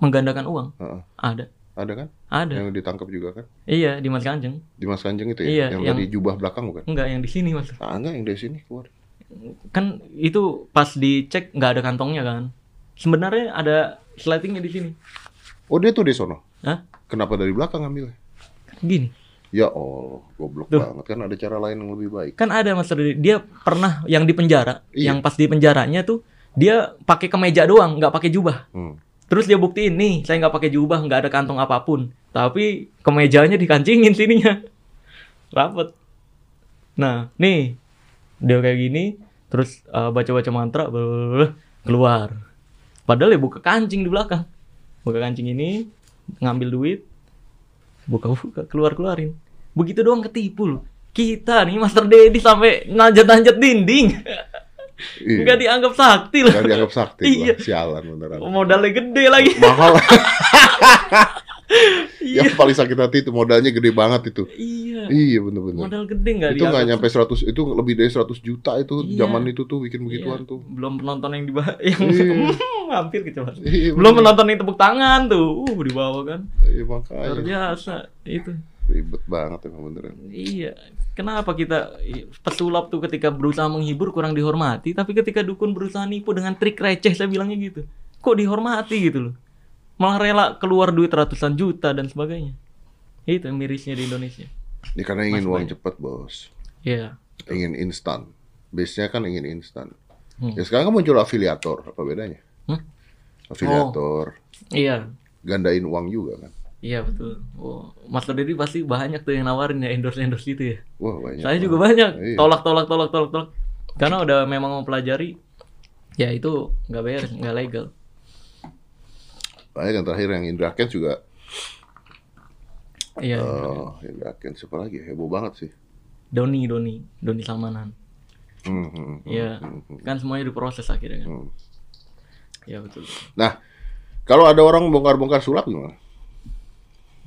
S1: Menggandakan uang.
S2: Heeh.
S1: Ada.
S2: Ada kan?
S1: Ada.
S2: Yang ditangkap juga kan?
S1: Iya, di Mas Kanjeng.
S2: Dimas Kanjeng itu ya?
S1: Iya,
S2: yang,
S1: yang-
S2: tadi jubah belakang bukan?
S1: Enggak, yang di sini, Mas.
S2: Ah, enggak yang dari sini keluar.
S1: Kan itu pas dicek nggak ada kantongnya kan. Sebenarnya ada slatingnya di sini.
S2: Oh, dia tuh di sono.
S1: Hah?
S2: Kenapa dari belakang ngambilnya?
S1: Gini.
S2: Ya Allah, goblok
S1: Tuh.
S2: banget kan ada cara lain yang lebih baik.
S1: Kan ada Mas Rudi. Dia pernah yang di penjara,
S2: Iya.
S1: yang pas di penjaranya tuh dia pakai kemeja doang, nggak pakai jubah.
S2: Hmm.
S1: Terus dia buktiin nih, saya nggak pakai jubah, nggak ada kantong apa pun. Tapi kemejanya dikancingin sininya. Rapet. Nah, nih. Dia kayak gini, terus uh, baca-baca mantra, blablabla, keluar. Padahal ya buka kancing di belakang. Buka kancing ini, ngambil duit, buka-buka, keluar-keluarin. Begitu doang ketipu loh. Kita nih Master Dedi sampai nanjat-nanjat dinding.
S2: Iya.
S1: Nggak dianggap sakti loh.
S2: Nggak dianggap sakti
S1: Iya.
S2: lah. Sialan beneran.
S1: Modalnya gede lagi.
S2: Mahal.
S1: Iya.
S2: Yang paling sakit hati itu modalnya gede banget itu.
S1: Iya.
S2: Iya bener-bener.
S1: Modal gede nggak
S2: itu nggak nyampe 100 itu lebih dari 100 juta itu
S1: Iya.
S2: zaman itu tuh bikin begituan
S1: Iya.
S2: tuh.
S1: Belum penonton yang di yang
S2: Iya.
S1: hampir kecelakaan.
S2: Iya,
S1: Belum penonton yang tepuk tangan tuh. Uh, di bawah kan.
S2: Iya
S1: Luar
S2: makanya
S1: biasa itu.
S2: Ribet banget emang beneran.
S1: Iya. Kenapa kita pesulap tuh ketika berusaha menghibur kurang dihormati, tapi ketika dukun berusaha nipu dengan trik receh saya bilangnya gitu. Kok dihormati gitu loh. Malah rela keluar duit ratusan juta dan sebagainya. Itu yang mirisnya di Indonesia.
S2: Ya karena ingin
S1: Mas
S2: uang
S1: banyak.
S2: cepat bos,
S1: Iya.
S2: ingin instan. Biasanya kan ingin instan.
S1: Hmm.
S2: Ya sekarang kan muncul afiliator, apa bedanya?
S1: Hmm?
S2: Afiliator,
S1: Iya.
S2: gandain uang juga kan?
S1: Iya betul. Oh, Mas Dedi pasti banyak tuh yang nawarin ya endorse endorse gitu ya.
S2: Wah banyak.
S1: Saya juga banyak.
S2: Iya.
S1: Tolak tolak tolak tolak tolak. Karena udah memang mempelajari. Ya itu nggak bayar, nggak legal.
S2: Banyak yang terakhir yang Indra Kents juga.
S1: Iya.
S2: eh Indra Kents siapa lagi? Heboh banget sih.
S1: Doni Doni Doni Salmanan.
S2: Hmm, hmm, hmm,
S1: Iya.
S2: hmm, hmm,
S1: Kan semuanya diproses akhirnya kan.
S2: hmm.
S1: Iya betul.
S2: Nah, kalau ada orang bongkar-bongkar sulap gimana?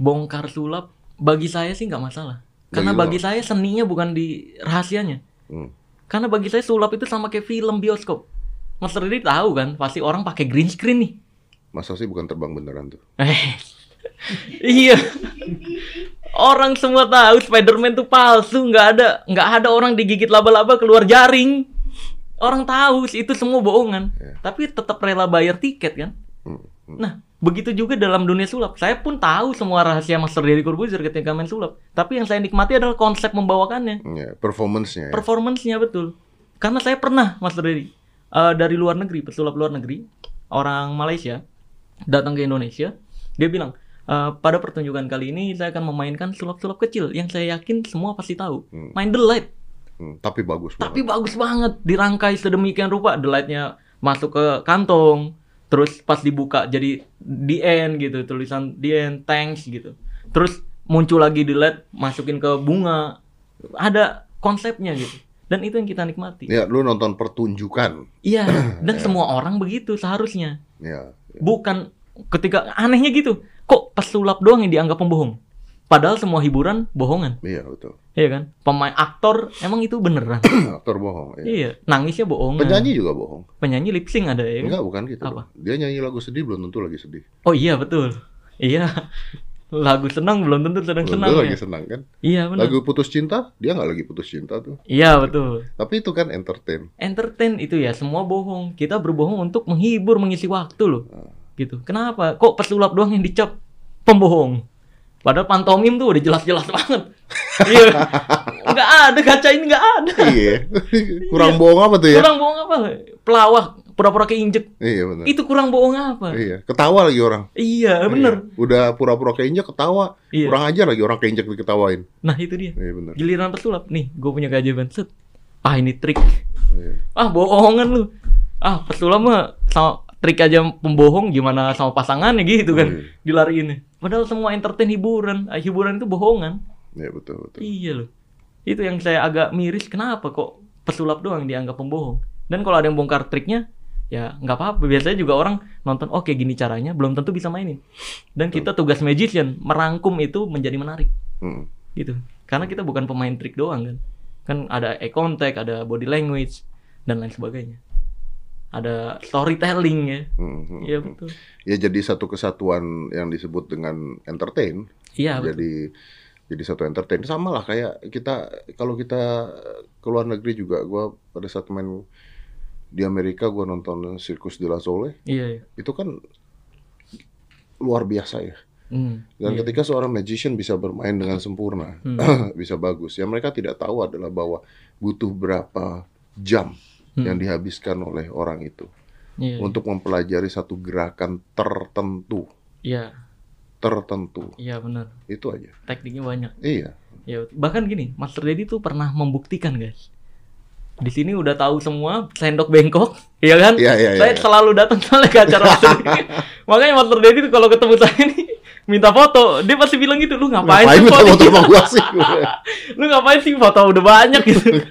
S1: Bongkar sulap bagi saya sih nggak masalah. Karena
S2: Bagi
S1: saya seninya bukan di rahasianya.
S2: Hmm.
S1: Karena bagi saya sulap itu sama kayak film bioskop. Mas Dedi tahu kan, pasti orang pakai green screen nih.
S2: Masa sih bukan terbang beneran tuh?
S1: Iya. Orang semua tahu Spider-Man tuh palsu, nggak ada nggak ada orang digigit laba-laba keluar jaring. Orang tahu sih itu semua bohongan,
S2: Iya.
S1: tapi tetap rela bayar tiket kan.
S2: Hmm, hmm.
S1: Nah, begitu juga dalam dunia sulap. Saya pun tahu semua rahasia Master Deddy Corbuzier ketika main sulap. Tapi yang saya nikmati adalah konsep membawakannya.
S2: Ya, performance-nya. ya.
S1: Performance-nya betul. Karena saya pernah Master Deddy eh, dari luar negeri, pesulap luar negeri, orang Malaysia datang ke Indonesia, dia bilang, "Eh, pada pertunjukan kali ini saya akan memainkan sulap-sulap kecil yang saya yakin semua pasti tahu.
S2: Hmm.
S1: Main The Light,
S2: Hmm, tapi bagus
S1: tapi
S2: banget.
S1: bagus banget, dirangkai sedemikian rupa. The Light-nya masuk ke kantong, terus pas dibuka jadi the end gitu, tulisan the end, thanks gitu. Terus muncul lagi The Light, masukin ke bunga. Ada konsepnya gitu. Dan itu yang kita nikmati.
S2: Ya, lu nonton pertunjukan.
S1: Iya, dan semua orang begitu seharusnya.
S2: Ya.
S1: Bukan ketika anehnya gitu. Kok pesulap doang yang dianggap pembohong? Padahal semua hiburan bohongan.
S2: Iya, betul.
S1: Iya kan? Pemain aktor emang itu beneran.
S2: Aktor bohong. ya.
S1: iya, nangisnya bohong.
S2: Penyanyi juga bohong.
S1: Penyanyi lip sync ada ya kan?
S2: Enggak, bukan gitu.
S1: Apa?
S2: Dia nyanyi lagu sedih belum tentu lagi sedih.
S1: Oh iya betul. Iya. Lagu senang belum tentu sedang
S2: Belum
S1: senang.
S2: tentu
S1: ya.
S2: lagi senang kan.
S1: Iya benar.
S2: Lagu putus cinta, dia nggak lagi putus cinta tuh.
S1: Iya betul.
S2: Tapi itu kan entertain.
S1: Entertain itu ya semua bohong. Kita berbohong untuk menghibur, mengisi waktu loh.
S2: Ah.
S1: Gitu. Kenapa? Kok pesulap doang yang dicap pembohong? Padahal pantomim tuh udah jelas-jelas banget. Iya. Nggak ada kaca ini nggak ada.
S2: iya. Kurang bohong apa tuh ya?
S1: Kurang bohong apa? Pelawak, pura-pura keinjek.
S2: Iya benar.
S1: Itu kurang bohong apa?
S2: Iya, ketawa lagi orang.
S1: Iya, bener.
S2: Iya. Udah pura-pura keinjek ketawa.
S1: Iya.
S2: Kurang aja lagi orang keinjek diketawain.
S1: Nah itu dia.
S2: Iya benar.
S1: Giliran pesulap. Nih, gue punya keajaiban. Set. Ah ini trik.
S2: Iya.
S1: Ah bohongan lu. Ah pesulap mah sama trik aja pembohong gimana sama pasangannya gitu kan.
S2: Iya.
S1: Dilariin. Padahal semua entertain hiburan. Ah, hiburan itu bohongan.
S2: Iya betul betul.
S1: Iya loh. Itu yang saya agak miris. Kenapa kok pesulap doang dianggap pembohong? Dan kalau ada yang bongkar triknya, ya nggak apa-apa. Biasanya juga orang nonton, oke gini caranya, belum tentu bisa mainin. Dan kita tugas magician merangkum itu menjadi menarik,
S2: Hmm.
S1: gitu. Karena kita bukan pemain trik doang kan. Kan ada eye contact, ada body language dan lain sebagainya. Ada storytelling ya.
S2: Hmm.
S1: Iya betul.
S2: Ya jadi satu kesatuan yang disebut dengan entertain.
S1: Iya betul.
S2: jadi jadi satu entertain sama lah kayak kita kalau kita ke luar negeri juga gua pada saat main di Amerika gua nonton Circus de la Sole
S1: Iya. iya.
S2: itu kan luar biasa ya
S1: Hmm,
S2: dan
S1: iya.
S2: ketika seorang magician bisa bermain dengan sempurna
S1: Hmm.
S2: bisa bagus yang mereka tidak tahu adalah bahwa butuh berapa jam
S1: Hmm.
S2: yang dihabiskan oleh orang itu
S1: Iya.
S2: untuk mempelajari satu gerakan tertentu
S1: Iya.
S2: tertentu
S1: Iya benar.
S2: itu aja
S1: Tekniknya banyak.
S2: iya
S1: Ya, bahkan gini, Master Dedi tuh pernah membuktikan, guys. Di sini udah tahu semua sendok bengkok, ya kan?
S2: Iya, iya,
S1: saya
S2: iya.
S1: selalu datang soalnya ke acara Master Dedi. Makanya Master Dedi tuh kalau ketemu saya nih minta foto, dia pasti bilang gitu, lu ngapain,
S2: ngapain
S1: sih foto?
S2: foto sama gua sih
S1: lu ngapain sih foto udah banyak gitu.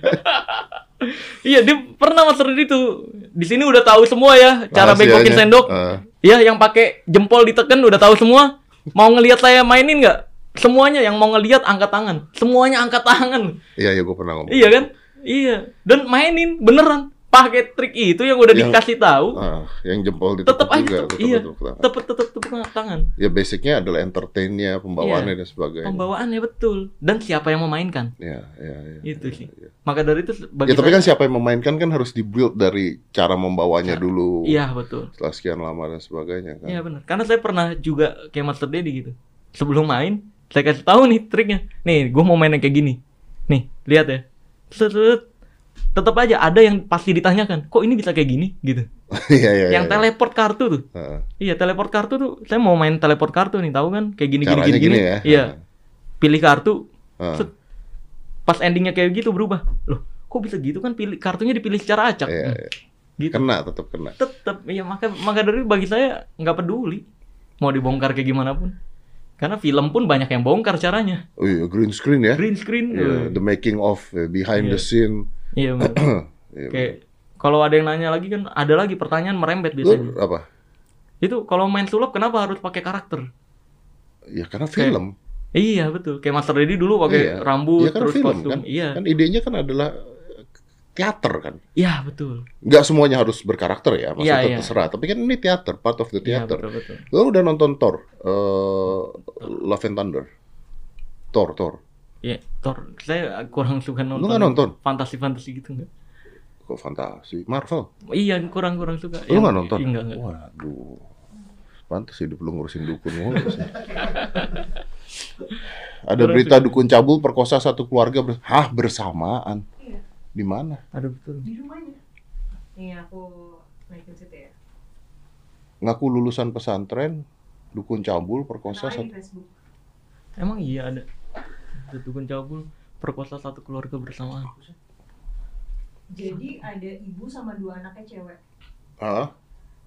S1: iya, dia pernah Master Dedi tuh. Di sini udah tahu semua ya cara
S2: Rahasianya.
S1: bengkokin sendok.
S2: Eh.
S1: Iya, yang pakai jempol ditekan udah tahu semua. Mau ngelihat saya mainin nggak? Semuanya yang mau ngelihat angkat tangan. Semuanya angkat tangan.
S2: Iya, iya gue pernah ngomong.
S1: Iya kan? Iya. Dan mainin beneran. Pakai trik itu yang udah
S2: Yang-
S1: dikasih tahu.
S2: Ah, yang jempol
S1: tetap
S2: ditutup
S1: aja
S2: juga.
S1: iya. Tetep tetep tepuk tangan.
S2: Ya basicnya adalah entertainnya, pembawaannya dan sebagainya.
S1: Pembawaannya betul. Dan siapa yang memainkan?
S2: Ya, ya, ya.
S1: Itu
S2: ya,
S1: sih.
S2: ya.
S1: Maka dari itu bagi
S2: Ya tapi
S1: saya-
S2: kan siapa yang memainkan kan harus dibuild dari cara membawanya dulu.
S1: Iya, betul.
S2: Setelah sekian lama dan sebagainya kan.
S1: Iya benar. Karena saya pernah juga kayak Master Dedi gitu. Sebelum main, saya kasih tahu nih triknya. Nih, gue mau main yang kayak gini. Nih, lihat ya. Set. Tetap aja ada yang pasti ditanyakan, kok ini bisa kayak gini gitu.
S2: Iya, iya.
S1: yang
S2: iya.
S1: teleport kartu tuh.
S2: Heeh.
S1: Iya, teleport kartu tuh. Saya mau main teleport kartu nih, tahu kan? Kayak gini gini
S2: Caranya
S1: gini,
S2: gini,
S1: gini.
S2: ya.
S1: Iya. Pilih kartu. Set. Pas endingnya kayak gitu berubah. Loh, kok bisa gitu kan pilih kartunya dipilih secara acak.
S2: Iya,
S1: Hmm,
S2: iya.
S1: Gitu.
S2: Kena, tetap kena.
S1: tetep iya maka maka dari bagi saya nggak peduli mau dibongkar kayak gimana pun karena film pun banyak yang bongkar caranya
S2: Oh iya, green screen ya.
S1: green screen
S2: Iya,
S1: eh,
S2: the making of, eh, behind the
S1: Iya.
S2: scene.
S1: iya bener.
S2: Iya,
S1: kayak kalau ada yang nanya lagi kan ada lagi pertanyaan merembet
S2: Lu
S1: biasanya
S2: apa?
S1: itu kalau main sulap kenapa harus pakai karakter
S2: Ya karena film.
S1: iya betul kayak Master Dedi dulu pakai
S2: Iya.
S1: rambut
S2: Iya kan
S1: terus
S2: film
S1: kostum
S2: kan.
S1: iya
S2: Kan idenya kan adalah eh, teater kan.
S1: iya betul
S2: Nggak semuanya harus berkarakter ya, maksudnya
S1: iya.
S2: terserah. Tapi kan ini teater, part of the
S1: iya
S2: theater.
S1: betul betul
S2: Lo udah nonton Thor, eh, Love and Thunder, Thor, Thor.
S1: Iya, Thor. Saya kurang suka nonton.
S2: nggak nonton?
S1: Fantasi-fantasi gitu enggak?
S2: kok fantasi? Marvel.
S1: Iya, kurang-kurang suka.
S2: Lu nggak nonton?
S1: Enggak, enggak.
S2: Waduh. Pantes hidup lu ngurusin dukun mulu sih. Ada
S1: Kurang
S2: berita
S1: suka.
S2: dukun cabul perkosa satu keluarga ber- Hah, bersamaan.
S3: Iya,
S2: Di mana?
S1: Aduh betul.
S3: di rumahnya. Nih aku naikin situ ya.
S2: Ngaku lulusan pesantren, dukun cabul perkosa satu
S3: di Facebook.
S1: Emang iya ada. Ada dukun cabul perkosa satu keluarga bersamaan.
S3: Jadi ada ibu sama dua anaknya cewek.
S2: Hah?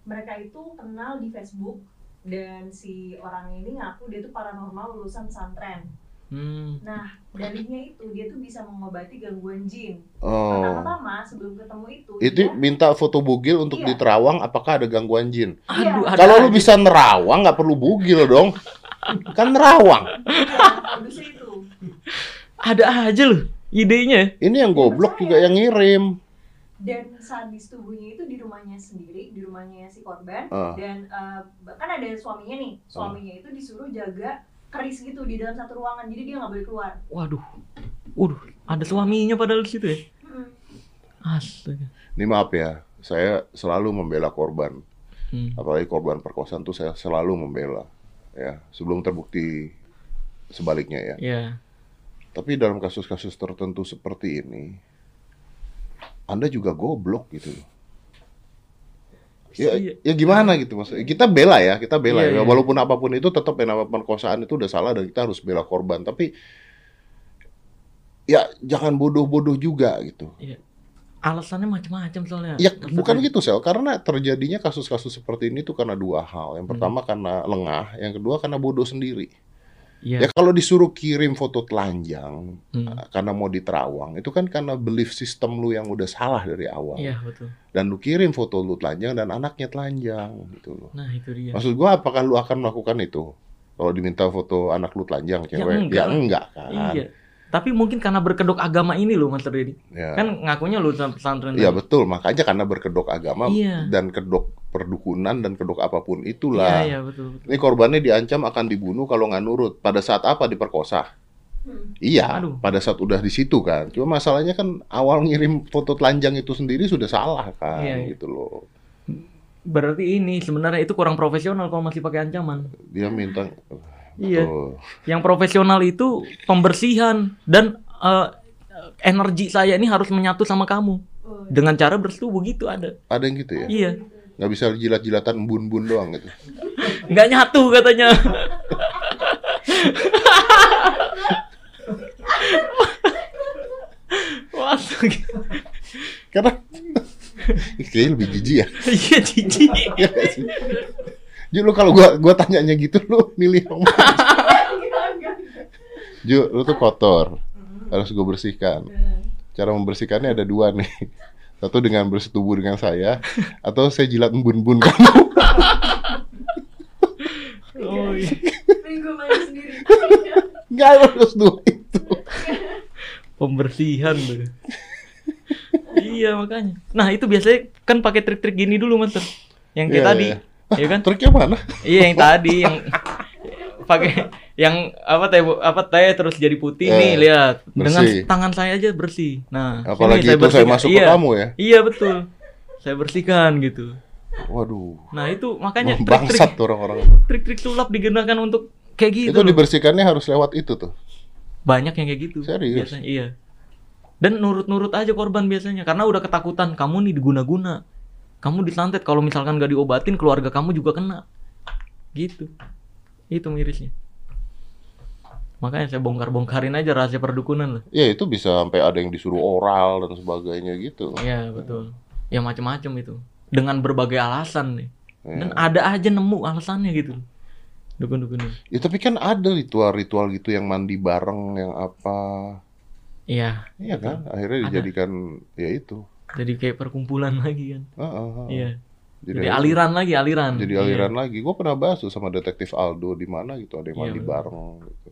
S3: Mereka itu kenal di Facebook dan si orang ini ngaku dia tuh paranormal lulusan pesantren.
S1: Hmm.
S3: Nah, dalihnya itu dia tuh bisa mengobati gangguan jin.
S2: Oh.
S3: Pertama-tama sebelum ketemu itu,
S2: Itu
S3: dia-
S2: minta foto bugil untuk
S3: Iya.
S2: di Terawang apakah ada gangguan jin?
S1: Aduh, ada
S2: Kalau lu bisa nerawang nggak perlu bugil dong. Kan nerawang.
S3: Iya, itu.
S1: Ada aja loh idenya.
S2: Ini yang goblok juga yang ngirim.
S3: Dan sadis tubuhnya itu di rumahnya sendiri, di rumahnya si korban.
S2: Ah.
S3: Dan eh, kan ada suaminya nih, suaminya itu disuruh jaga keris gitu di dalam satu ruangan, jadi dia nggak boleh keluar.
S1: Waduh. Waduh, ada suaminya padahal di situ ya.
S3: Mm-mm.
S1: Astaga.
S2: Ini maaf ya, saya selalu membela korban.
S1: Hmm.
S2: Apalagi korban perkosaan tuh saya selalu membela. Ya, sebelum terbukti sebaliknya ya.
S1: Ya.
S2: Tapi dalam kasus-kasus tertentu seperti ini, Anda juga goblok gitu. Ya,
S1: Iya.
S2: ya gimana gitu maksudnya. Kita bela ya, kita bela
S1: Iya,
S2: ya.
S1: iya.
S2: Walaupun apa pun itu tetap yang namanya perkosaan itu udah salah dan kita harus bela korban. Tapi ya jangan bodoh-bodoh juga gitu.
S1: Alasannya macam-macam soalnya.
S2: Ya
S1: Maksudnya-
S2: bukan gitu sel, karena terjadinya kasus-kasus seperti ini tuh karena dua hal. Yang
S1: Hmm.
S2: pertama karena lengah, yang kedua karena bodoh sendiri.
S1: Iya.
S2: Ya kalau disuruh kirim foto telanjang
S1: Hmm.
S2: karena mau diterawang, itu kan karena belief system lu yang udah salah dari awal.
S1: Iya, betul.
S2: Dan lu kirim foto lu telanjang dan anaknya telanjang gitu loh.
S1: Nah, itu dia.
S2: Maksud gua apakah lu akan melakukan itu? Kalau diminta foto anak lu telanjang cewek,
S1: enggak
S2: ya enggak kan?
S1: Iya. Tapi mungkin karena berkedok agama ini loh Mas Redi.
S2: Ya.
S1: Kan ngakunya lulusan pesantren.
S2: Iya betul, makanya karena berkedok agama
S1: Iya.
S2: dan kedok perdukunan dan kedok apa pun itulah.
S1: Iya, iya, betul, betul.
S2: Ini korbannya diancam akan dibunuh kalau nggak nurut. Pada saat apa diperkosa?
S3: Hmm.
S2: Iya,
S1: Aduh.
S2: pada saat udah di situ kan. Cuma masalahnya kan awal ngirim foto telanjang itu sendiri sudah salah kan,
S1: Iya, iya.
S2: gitu loh.
S1: Berarti ini sebenarnya itu kurang profesional kalau masih pakai ancaman.
S2: Dia minta.
S1: Iya. Yang profesional itu pembersihan dan eh, energi saya ini harus menyatu sama kamu
S3: Oh,
S1: dengan cara bersetubuh gitu ada.
S2: Ada yang gitu ya?
S1: Iya.
S2: Nggak bisa jilat-jilatan embun-embun doang gitu.
S1: Nggak nyatu katanya.
S2: Karena kayaknya lebih jijik ya.
S1: iya jijik.
S2: Iya? Ju, lu kalau gua gua tanyanya gitu lu milih yang mana? Ju, lu tuh kotor. Harus gue bersihkan. Cara membersihkannya ada dua nih. Satu dengan bersetubuh dengan saya, atau saya jilat embun-embun kamu.
S1: Oh, iya.
S3: Mending gue mandi sendiri.
S2: Nggak harus dua itu.
S1: Pembersihan tuh. iya makanya. Nah itu biasanya kan pakai trik-trik gini dulu mas. Yang kayak
S2: Iya,
S1: tadi,
S2: iya.
S1: ya kan?
S2: Triknya mana?
S1: Iya yang tadi yang pakai yang apa teh apa teh terus jadi putih
S2: Eh,
S1: nih lihat dengan
S2: bersih.
S1: tangan saya aja bersih. Nah
S2: Apalagi
S1: sini
S2: itu saya
S1: bersihkan.
S2: masuk
S1: iya,
S2: ke kamu ya.
S1: Iya betul. Saya bersihkan gitu.
S2: Waduh.
S1: Nah itu makanya
S2: Bangsat
S1: trik-trik
S2: tuh orang-orang.
S1: trik-trik sulap digunakan untuk kayak gitu.
S2: Itu
S1: loh.
S2: dibersihkannya harus lewat itu tuh.
S1: Banyak yang kayak gitu.
S2: Serius?
S1: Biasanya iya. Dan nurut-nurut aja korban biasanya karena udah ketakutan kamu nih diguna-guna. Kamu disantet kalau misalkan gak diobatin keluarga kamu juga kena. Gitu. Itu mirisnya. Makanya saya bongkar-bongkarin aja rahasia perdukunan lah.
S2: Ya itu bisa sampai ada yang disuruh oral dan sebagainya gitu.
S1: Iya, betul. Ya macam-macam itu. Dengan berbagai alasan nih.
S2: Ya.
S1: Dan ada aja nemu alasannya gitu. Dukun-dukun.
S2: Ya tapi kan ada ritual-ritual gitu yang mandi bareng, yang apa.
S1: Iya,
S2: Iya kan? Akhirnya
S1: Ada.
S2: dijadikan ya itu.
S1: jadi kayak perkumpulan lagi kan.
S2: Ah, ah, ah.
S1: Iya.
S2: Jadi,
S1: Jadi aliran lagi, aliran.
S2: Jadi
S1: Iya.
S2: aliran lagi. Gue pernah bahas tuh sama detektif Aldo di mana gitu ada yang
S1: Iya,
S2: mandi
S1: betul.
S2: bareng gitu.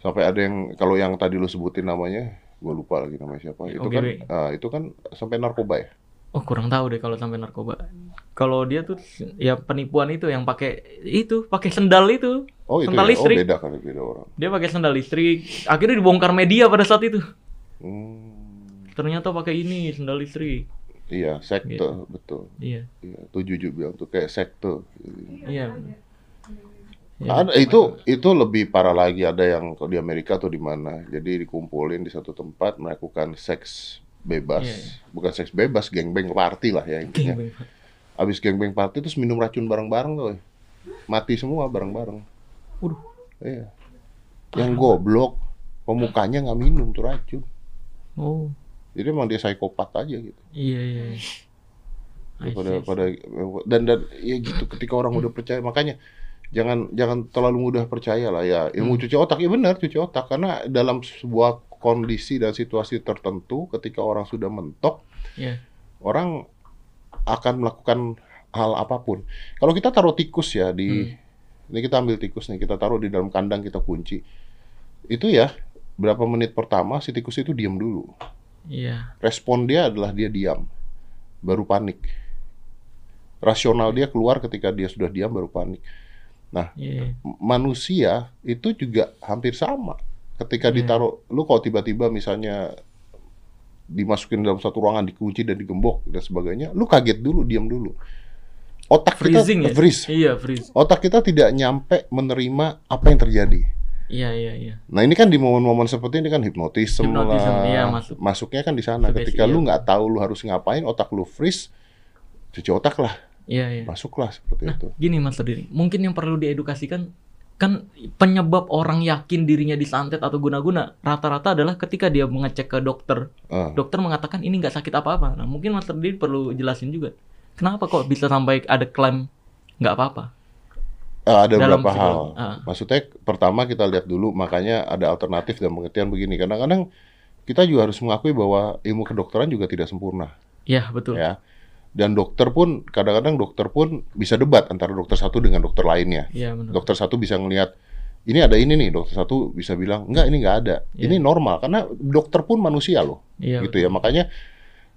S2: Sampai ada yang kalau yang tadi lu sebutin namanya, gue lupa lagi namanya siapa. Itu kan ah, itu kan sampai narkoba ya.
S1: Oh kurang tahu deh kalau sampai narkoba. Kalau dia tuh ya penipuan itu yang pakai itu pakai sendal itu.
S2: Oh itu
S1: Sendal
S2: ya. Oh
S1: listrik.
S2: beda kali beda orang.
S1: Dia pakai sendal listrik. Akhirnya dibongkar media pada saat itu.
S2: Hmm.
S1: Ternyata pakai ini sendal listrik.
S2: Iya, sekte,
S1: Gitu.
S2: betul.
S1: Iya.
S2: Iya, tuh jujur bilang tuh kayak sekte.
S1: Iya. Ya.
S2: Ada itu itu lebih parah lagi ada yang di Amerika atau di mana. Jadi dikumpulin di satu tempat melakukan seks bebas.
S1: Iya, iya.
S2: Bukan seks bebas, gangbang party lah ya intinya.
S1: Gangbang.
S2: Habis gangbang party terus minum racun bareng-bareng tuh. Mati semua bareng-bareng.
S1: Waduh.
S2: Iya. Yang goblok pemukanya nggak minum tuh racun.
S1: Oh.
S2: Jadi emang dia psikopat aja gitu.
S1: Iya iya. iya.
S2: Pada pada dan dan ya gitu ketika orang udah percaya makanya jangan jangan terlalu mudah percaya lah ya ilmu
S1: Hmm.
S2: cuci otak ya benar cuci otak karena dalam sebuah kondisi dan situasi tertentu ketika orang sudah mentok
S1: Iya.
S2: orang akan melakukan hal apa pun kalau kita taruh tikus ya di
S1: Hmm.
S2: ini kita ambil tikus nih kita taruh di dalam kandang kita kunci itu ya berapa menit pertama si tikus itu diam dulu
S1: Iya.
S2: respon dia adalah dia diam, baru panik. Rasional dia keluar ketika dia sudah diam baru panik.
S1: Iya.
S2: M- Manusia itu juga hampir sama. Ketika
S1: Iya.
S2: ditaruh, lu kalau tiba-tiba misalnya dimasukin dalam satu ruangan, dikunci dan digembok dan sebagainya, lu kaget dulu, diam dulu. Otak
S1: Freezing
S2: kita
S1: ya?
S2: freeze.
S1: Iya, freeze.
S2: Otak kita tidak nyampe menerima apa yang terjadi.
S1: Iya, iya, iya.
S2: Nah ini kan di momen-momen seperti ini kan hipnotisme,
S1: Hipnotisme,
S2: lah.
S1: iya, masuk.
S2: Masuknya kan di sana. Ketika
S1: iya.
S2: lu nggak tahu lu harus ngapain, otak lu freeze, cuci otak lah,
S1: Iya, iya.
S2: masuklah seperti
S1: Nah,
S2: itu.
S1: gini Mas Diri, mungkin yang perlu diedukasikan kan penyebab orang yakin dirinya disantet atau guna-guna rata-rata adalah ketika dia mengecek ke dokter,
S2: Ah,
S1: dokter mengatakan ini nggak sakit apa-apa. Nah, mungkin Mas Diri perlu jelasin juga. Kenapa kok bisa sampai ada klaim nggak apa-apa?
S2: ah, ada
S1: dalam
S2: beberapa hal.
S1: Ah.
S2: Maksudnya pertama kita lihat dulu, makanya ada alternatif dan pengertian begini. Kadang-kadang kita juga harus mengakui bahwa ilmu kedokteran juga tidak sempurna,
S1: Iya, betul.
S2: ya. Dan dokter pun kadang-kadang dokter pun bisa debat antara dokter satu dengan dokter lainnya.
S1: Iya, benar.
S2: dokter satu bisa ngelihat ini ada ini nih dokter satu bisa bilang enggak ini enggak ada
S1: Iya.
S2: ini normal karena dokter pun manusia loh
S1: Iya.
S2: gitu ya makanya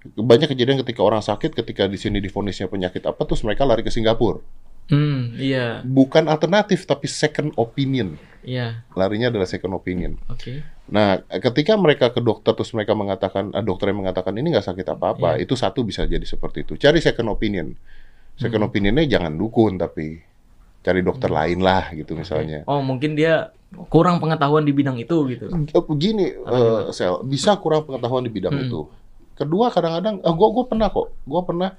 S2: banyak kejadian ketika orang sakit ketika di sini difonisnya penyakit apa terus mereka lari ke Singapura
S1: Hmm, iya.
S2: bukan alternatif tapi second opinion
S1: Iya.
S2: larinya adalah second opinion
S1: Oke.
S2: nah ketika mereka ke dokter terus mereka mengatakan ah, dokter yang mengatakan ini nggak sakit apa-apa
S1: Iya.
S2: itu satu bisa jadi seperti itu cari second opinion second
S1: Hmm.
S2: opinionnya jangan dukun tapi cari dokter lain lah gitu misalnya
S1: Oh, mungkin dia kurang pengetahuan di bidang itu gitu.
S2: Eh, Begini,
S1: Atau
S2: eh, Sel, bisa kurang pengetahuan di bidang
S1: Hmm.
S2: itu. Kedua, kadang-kadang, ah, gua gua pernah kok, gua pernah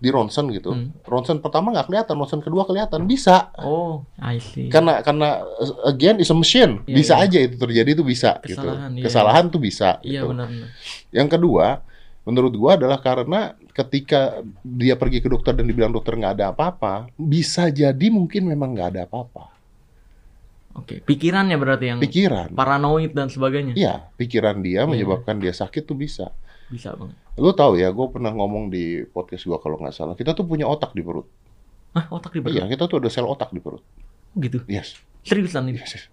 S2: di ronsen gitu.
S1: Hmm.
S2: Ronsen pertama nggak kelihatan, ronsen kedua kelihatan, bisa.
S1: Oh, I see.
S2: Karena karena uh, again is a machine,
S1: Iya,
S2: bisa
S1: iya.
S2: aja itu terjadi itu bisa
S1: Kesalahan,
S2: gitu. Kesalahan tuh bisa.
S1: Iya,
S2: gitu.
S1: benar-benar.
S2: Yang kedua, menurut gua adalah karena ketika dia pergi ke dokter dan dibilang dokter nggak ada apa-apa, bisa jadi mungkin memang nggak ada apa-apa.
S1: Oke, pikirannya berarti yang
S2: Pikiran,
S1: paranoid dan sebagainya.
S2: iya, pikiran dia
S1: Iya.
S2: menyebabkan dia sakit tuh bisa.
S1: Bisa banget.
S2: Lu tahu ya, gue pernah ngomong di podcast gua kalau nggak salah, kita tuh punya otak di perut.
S1: Ah, otak di
S2: Iya, kita tuh ada sel otak di perut.
S1: Gitu.
S2: Yes,
S1: Seriusan ini.
S2: yes, yes.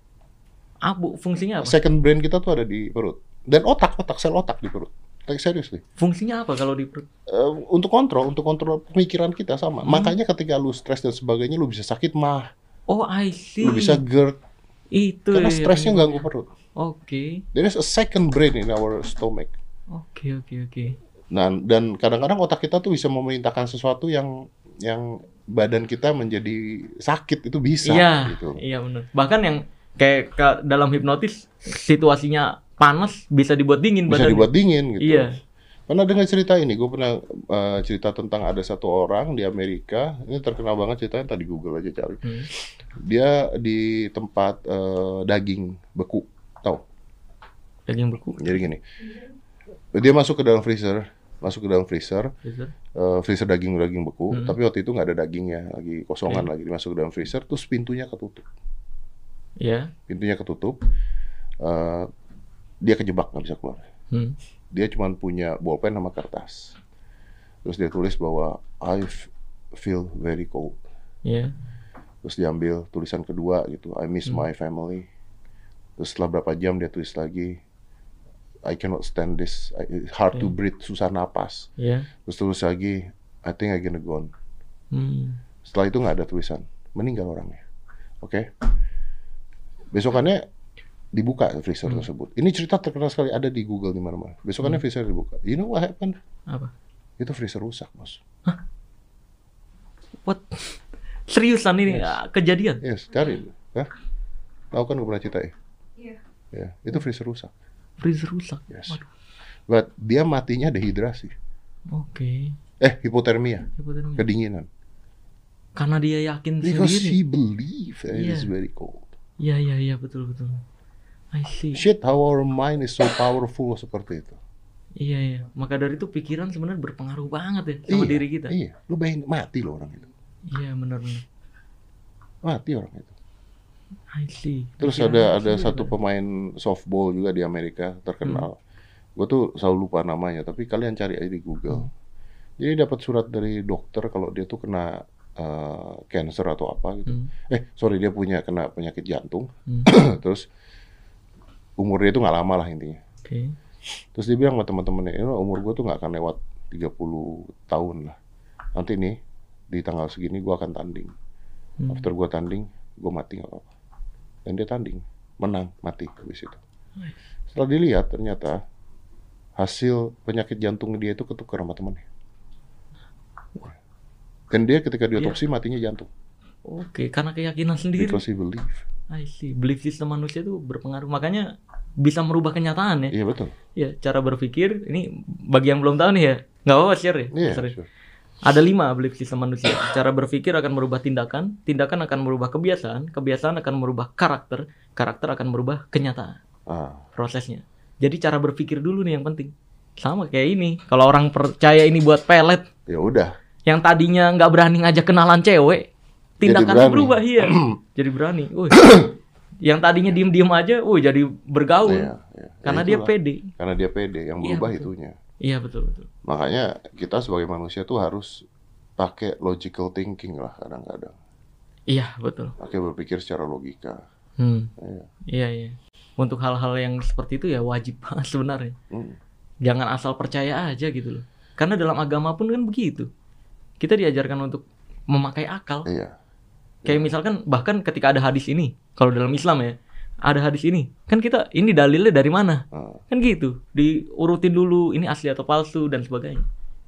S1: Abu fungsinya apa?
S2: Second brain kita tuh ada di perut. Dan otak, otak sel otak di perut. Like, serius nih.
S1: Fungsinya apa kalau di perut?
S2: Eh, untuk kontrol, untuk kontrol pemikiran kita sama.
S1: Hmm.
S2: Makanya ketika lu stres dan sebagainya, lu bisa sakit mah,
S1: Oh, I see.
S2: lu bisa GERD,
S1: itu
S2: karena
S1: ya
S2: stresnya
S1: penyebabnya.
S2: ganggu perut.
S1: Oke.
S2: There is a second brain in our stomach.
S1: Oke, oke, oke.
S2: Nah, dan kadang-kadang otak kita tuh bisa memerintahkan sesuatu yang yang badan kita menjadi sakit itu bisa
S1: Iya,
S2: gitu.
S1: iya benar. Bahkan yang kayak ke- dalam hipnotis situasinya panas bisa dibuat dingin
S2: Bisa
S1: badannya.
S2: dibuat dingin gitu.
S1: Iya.
S2: Pernah dengar cerita ini? Gue pernah uh, cerita tentang ada satu orang di Amerika. Ini terkenal banget ceritanya. Tadi Google aja cari.
S1: Hmm.
S2: Dia di tempat uh, daging beku, tahu?
S1: Daging beku.
S2: Jadi gini, dia masuk ke dalam freezer, masuk ke dalam freezer,
S1: Freezer.
S2: uh, freezer daging daging beku.
S1: Hmm.
S2: Tapi waktu itu nggak ada dagingnya, lagi kosongan lagi. Dimasuk ke dalam freezer, terus pintunya ketutup.
S1: Ya.
S2: Pintunya ketutup. Uh, dia kejebak nggak bisa keluar.
S1: Hmm.
S2: Dia cuma punya bolpen sama kertas. Terus dia tulis bahwa I feel very cold.
S1: Ya.
S2: Terus diambil tulisan kedua gitu, I miss
S1: Hmm.
S2: my family. Terus setelah berapa jam dia tulis lagi, I cannot stand this, I- it's hard to
S1: Hmm.
S2: breathe, susah napas.
S1: Ya.
S2: Terus tulis lagi, I think I gonna gone.
S1: Hmm.
S2: Setelah itu nggak ada tulisan, meninggal orangnya. Oke. Besokannya dibuka freezer
S1: Hmm.
S2: tersebut. Ini cerita terkenal sekali ada di Google di mana-mana. Besokannya freezer dibuka. You know what happened?
S1: Apa?
S2: Itu freezer rusak, Bos.
S1: What? Seriusan ini
S2: Yes.
S1: ah, kejadian?
S2: Yes, cari. Hah? Tahu kan gue pernah cerita ya?
S3: Iya.
S2: Ya, itu freezer rusak.
S1: Freezer rusak.
S2: Yes.
S1: Waduh.
S2: But dia matinya dehidrasi.
S1: Oke.
S2: Eh, hipotermia,
S1: Hipotermia.
S2: kedinginan.
S1: Karena dia yakin
S2: Because
S1: sendiri.
S2: he believe that it is very cold.
S1: Iya iya iya betul betul. I see.
S2: Shit, how our mind is so powerful seperti itu.
S1: Iya iya. Maka dari itu pikiran sebenarnya berpengaruh banget ya sama
S2: Iya,
S1: diri kita.
S2: Iya, lu bayangin mati loh orang itu.
S1: Iya benar benar.
S2: Mati orang itu.
S1: I see.
S2: Terus ada ada satu pemain softball juga di Amerika terkenal.
S1: Hmm.
S2: Gue tuh selalu lupa namanya, tapi kalian cari aja di Google.
S1: Hmm.
S2: Jadi dapat surat dari dokter kalau dia tuh kena eh, cancer atau apa gitu.
S1: Hmm.
S2: Eh, sorry dia punya kena penyakit jantung.
S1: Hmm.
S2: Terus umur dia tuh nggak lama lah intinya.
S1: Oke.
S2: Terus dia bilang sama teman-temannya, "You know, umur gue tuh nggak akan lewat 30 tahun lah. Nanti nih di tanggal segini gue akan tanding.
S1: Hmm.
S2: After gue tanding, gue mati nggak apa-apa. Dan dia tanding, menang, mati habis itu. Setelah dilihat ternyata hasil penyakit jantung dia itu ketukar sama temannya. Dan dia ketika diotopsi matinya jantung.
S1: Oke, karena keyakinan sendiri.
S2: Because he believe.
S1: I see. Belief system manusia itu berpengaruh. Makanya bisa merubah kenyataan ya.
S2: Iya betul.
S1: Ya, cara berpikir ini bagi yang belum tahu nih ya. nggak apa-apa share ya.
S2: Iya.
S1: Share.
S2: sure.
S1: Ada lima belief system manusia. Cara berpikir akan merubah tindakan, tindakan akan merubah kebiasaan, kebiasaan akan merubah karakter, karakter akan merubah kenyataan.
S2: Ah,
S1: Prosesnya. Jadi cara berpikir dulu nih yang penting. Sama kayak ini. Kalau orang percaya ini buat pelet,
S2: ya udah.
S1: yang tadinya nggak berani ngajak kenalan cewek, tindakannya berubah iya. jadi berani. Wih. yang tadinya diem-diem aja, wih jadi bergaul.
S2: Iya, iya.
S1: Karena
S2: Ya
S1: dia pede.
S2: Karena dia pede, yang
S1: Iya,
S2: berubah
S1: betul.
S2: itunya.
S1: Iya betul betul.
S2: Makanya kita sebagai manusia tuh harus pakai logical thinking lah kadang-kadang.
S1: Iya betul.
S2: Pakai berpikir secara logika.
S1: Hmm.
S2: Iya.
S1: Iya iya. Untuk hal-hal yang seperti itu ya wajib banget sebenarnya.
S2: Hmm.
S1: Jangan asal percaya aja gitu loh. Karena dalam agama pun kan begitu. Kita diajarkan untuk memakai akal.
S2: Iya.
S1: Kayak misalkan bahkan ketika ada hadis ini, kalau dalam Islam ya, ada hadis ini, kan kita ini dalilnya dari mana?
S2: Ah,
S1: Kan gitu, diurutin dulu ini asli atau palsu dan sebagainya.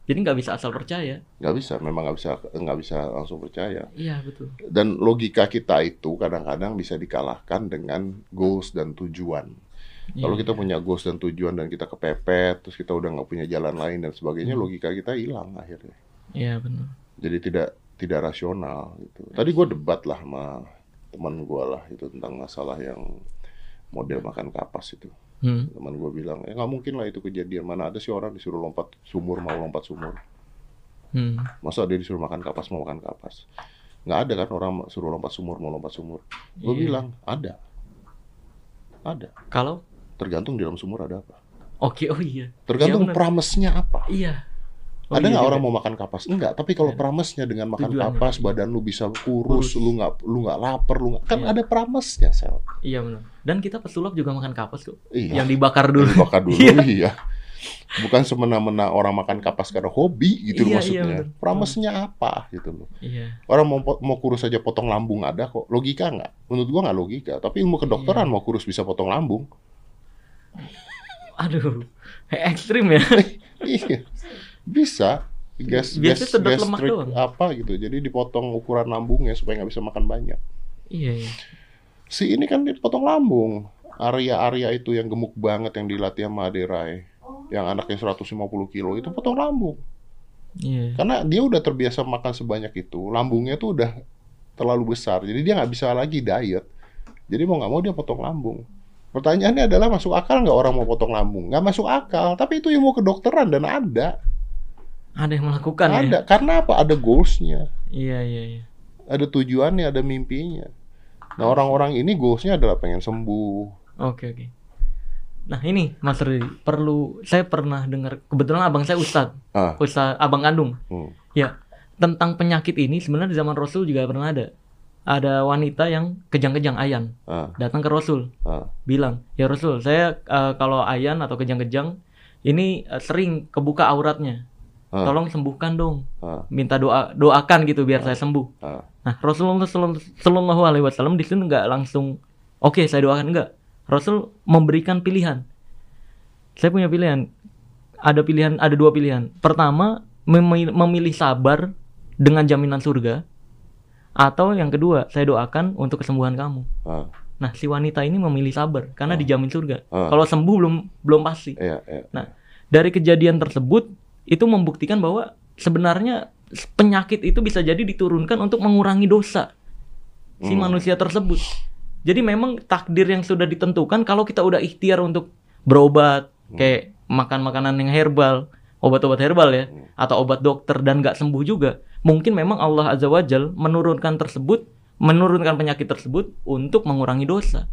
S1: Jadi nggak bisa asal percaya.
S2: nggak bisa, memang nggak bisa, nggak bisa langsung percaya.
S1: Iya betul.
S2: Dan logika kita itu kadang-kadang bisa dikalahkan dengan goals dan tujuan. Kalau
S1: Iya.
S2: kita punya goals dan tujuan dan kita kepepet, terus kita udah nggak punya jalan lain dan sebagainya,
S1: Hmm.
S2: logika kita hilang akhirnya.
S1: Iya benar.
S2: Jadi tidak tidak rasional gitu. Tadi gue debat lah sama teman gue lah itu tentang masalah yang model makan kapas itu.
S1: Hmm.
S2: Teman gue bilang, ya nggak mungkin lah itu kejadian. Mana ada sih orang disuruh lompat sumur mau lompat sumur.
S1: Hmm.
S2: Masa dia disuruh makan kapas mau makan kapas. Nggak ada kan orang suruh lompat sumur mau lompat sumur. Gue
S1: Iya.
S2: bilang ada, ada.
S1: Kalau
S2: Tergantung di dalam sumur ada apa.
S1: oke oh iya.
S2: Tergantung
S1: benar.
S2: promise-nya apa.
S1: Iya. Oh,
S2: ada
S1: iya
S2: nggak
S1: juga.
S2: orang mau makan kapas? Enggak. Tapi kalau
S1: Iya.
S2: promise-nya dengan makan
S1: Tujuannya.
S2: kapas, badan lu bisa kurus,
S1: Kurus.
S2: lu nggak lu nggak lapar, lu nggak kan
S1: Iya.
S2: ada promise-nya sel.
S1: Iya benar. Dan kita pesulap juga makan kapas kok.
S2: Iya.
S1: Yang dibakar dulu.
S2: Yang dibakar dulu,
S1: Iya.
S2: iya. Bukan semena-mena orang makan kapas karena hobi gitu loh
S1: Iya, iya,
S2: maksudnya.
S1: bener.
S2: Promise-nya apa gitu loh.
S1: Iya.
S2: Orang mau mau kurus aja potong lambung ada kok. Logika nggak? Menurut gua nggak logika. Tapi ilmu kedokteran
S1: Iya.
S2: mau kurus bisa potong lambung.
S1: Aduh. Ekstrim ya.
S2: iya. Bisa. Gas,
S1: Biasanya
S2: gas,
S1: sedot lemak doang.
S2: apa gitu. Jadi dipotong ukuran lambungnya supaya nggak bisa makan banyak.
S1: iya iya.
S2: Si ini kan dipotong lambung. Area-area itu yang gemuk banget yang dilatih sama Aderai.
S3: Oh,
S2: Yang anaknya 150 kilo itu potong lambung.
S1: Iya.
S2: Karena dia udah terbiasa makan sebanyak itu. Lambungnya tuh udah terlalu besar. Jadi dia nggak bisa lagi diet. Jadi mau nggak mau dia potong lambung. Pertanyaannya adalah masuk akal nggak orang mau potong lambung? Nggak masuk akal. Tapi itu ilmu kedokteran dan ada.
S1: Ada yang melakukan ya.
S2: Ada. Karena apa? Ada goalsnya.
S1: Iya iya iya.
S2: Ada tujuannya, ada mimpinya. Nah orang-orang ini goalsnya adalah pengen sembuh.
S1: Oke oke. Nah ini Mas Rudi perlu saya pernah dengar kebetulan abang saya ustad,
S2: Ah.
S1: ustad abang kandung.
S2: Hmm.
S1: Ya tentang penyakit ini sebenarnya di zaman Rasul juga pernah ada. Ada wanita yang kejang-kejang ayan
S2: Ah.
S1: datang ke Rasul
S2: Ah.
S1: bilang ya Rasul saya eh, kalau ayan atau kejang-kejang ini eh, sering kebuka auratnya.
S2: Ah.
S1: Tolong sembuhkan dong.
S2: Ah.
S1: Minta doa doakan gitu biar saya sembuh.
S2: Ah.
S1: Nah, Rasulullah Shallallahu Alaihi Wasallam di sini nggak langsung, oke saya doakan enggak. Rasul memberikan pilihan. Saya punya pilihan. Ada pilihan, ada dua pilihan. Pertama, memi- memilih sabar dengan jaminan surga atau yang kedua saya doakan untuk kesembuhan kamu.
S2: Ah,
S1: Nah, si wanita ini memilih sabar karena dijamin surga.
S2: Ah.
S1: Kalau sembuh belum belum pasti.
S2: iya, iya.
S1: Nah, dari kejadian tersebut itu membuktikan bahwa sebenarnya penyakit itu bisa jadi diturunkan untuk mengurangi dosa si
S2: Hmm.
S1: manusia tersebut. Jadi memang takdir yang sudah ditentukan kalau kita udah ikhtiar untuk berobat kayak makan makanan yang herbal, obat-obat herbal ya, atau obat dokter dan nggak sembuh juga, mungkin memang Allah Azza wa Jal menurunkan tersebut, menurunkan penyakit tersebut untuk mengurangi dosa.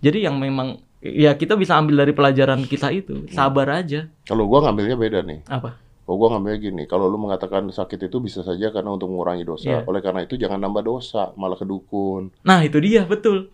S1: Jadi yang memang ya kita bisa ambil dari pelajaran kisah itu, sabar aja.
S2: Kalau gua ngambilnya beda nih.
S1: Apa?
S2: Kalau gua ngambilnya gini, kalau lu mengatakan sakit itu bisa saja karena untuk mengurangi dosa.
S1: Iya.
S2: Oleh karena itu jangan nambah dosa, malah kedukun.
S1: Nah, itu dia, betul.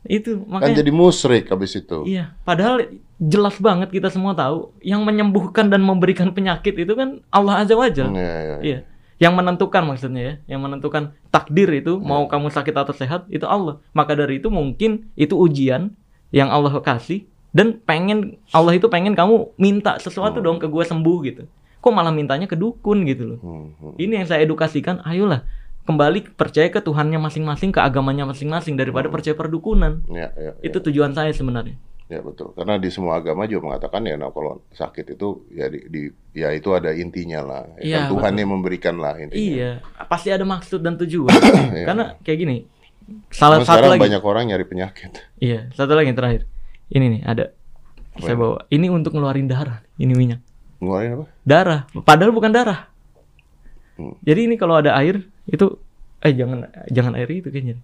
S1: Itu
S2: Kan
S1: makanya
S2: jadi musyrik habis itu.
S1: Iya, padahal jelas banget kita semua tahu yang menyembuhkan dan memberikan penyakit itu kan Allah Azza wa Jalla.
S2: Iya, iya, iya.
S1: Iya. Yang menentukan maksudnya ya, yang menentukan takdir itu
S2: Iya.
S1: mau kamu sakit atau sehat itu Allah. Maka dari itu mungkin itu ujian yang Allah kasih dan pengen Allah itu pengen kamu minta sesuatu dong ke gue sembuh gitu. Kok malah mintanya ke dukun gitu loh.
S2: Hmm, hmm.
S1: Ini yang saya edukasikan, ayolah kembali percaya ke Tuhannya masing-masing, ke agamanya masing-masing daripada percaya perdukunan.
S2: Iya, iya, iya.
S1: Itu tujuan saya sebenarnya.
S2: Ya betul. Karena di semua agama juga mengatakan ya, nah kalau sakit itu ya di, di- ya itu ada intinya lah. Ya,
S1: Iya,
S2: kan Tuhan yang memberikan lah intinya.
S1: Iya, pasti ada maksud dan tujuan.
S2: Iya.
S1: Karena kayak gini, salah
S2: Cuma
S1: satu lagi.
S2: banyak orang nyari penyakit.
S1: Iya, satu lagi yang terakhir. Ini nih ada.
S2: Apa
S1: saya
S2: ini?
S1: bawa. Ini untuk ngeluarin darah. Ini minyak.
S2: Ngeluarin apa?
S1: Darah. Padahal bukan darah.
S2: Hmm.
S1: Jadi ini kalau ada air itu, eh jangan jangan air itu kayaknya.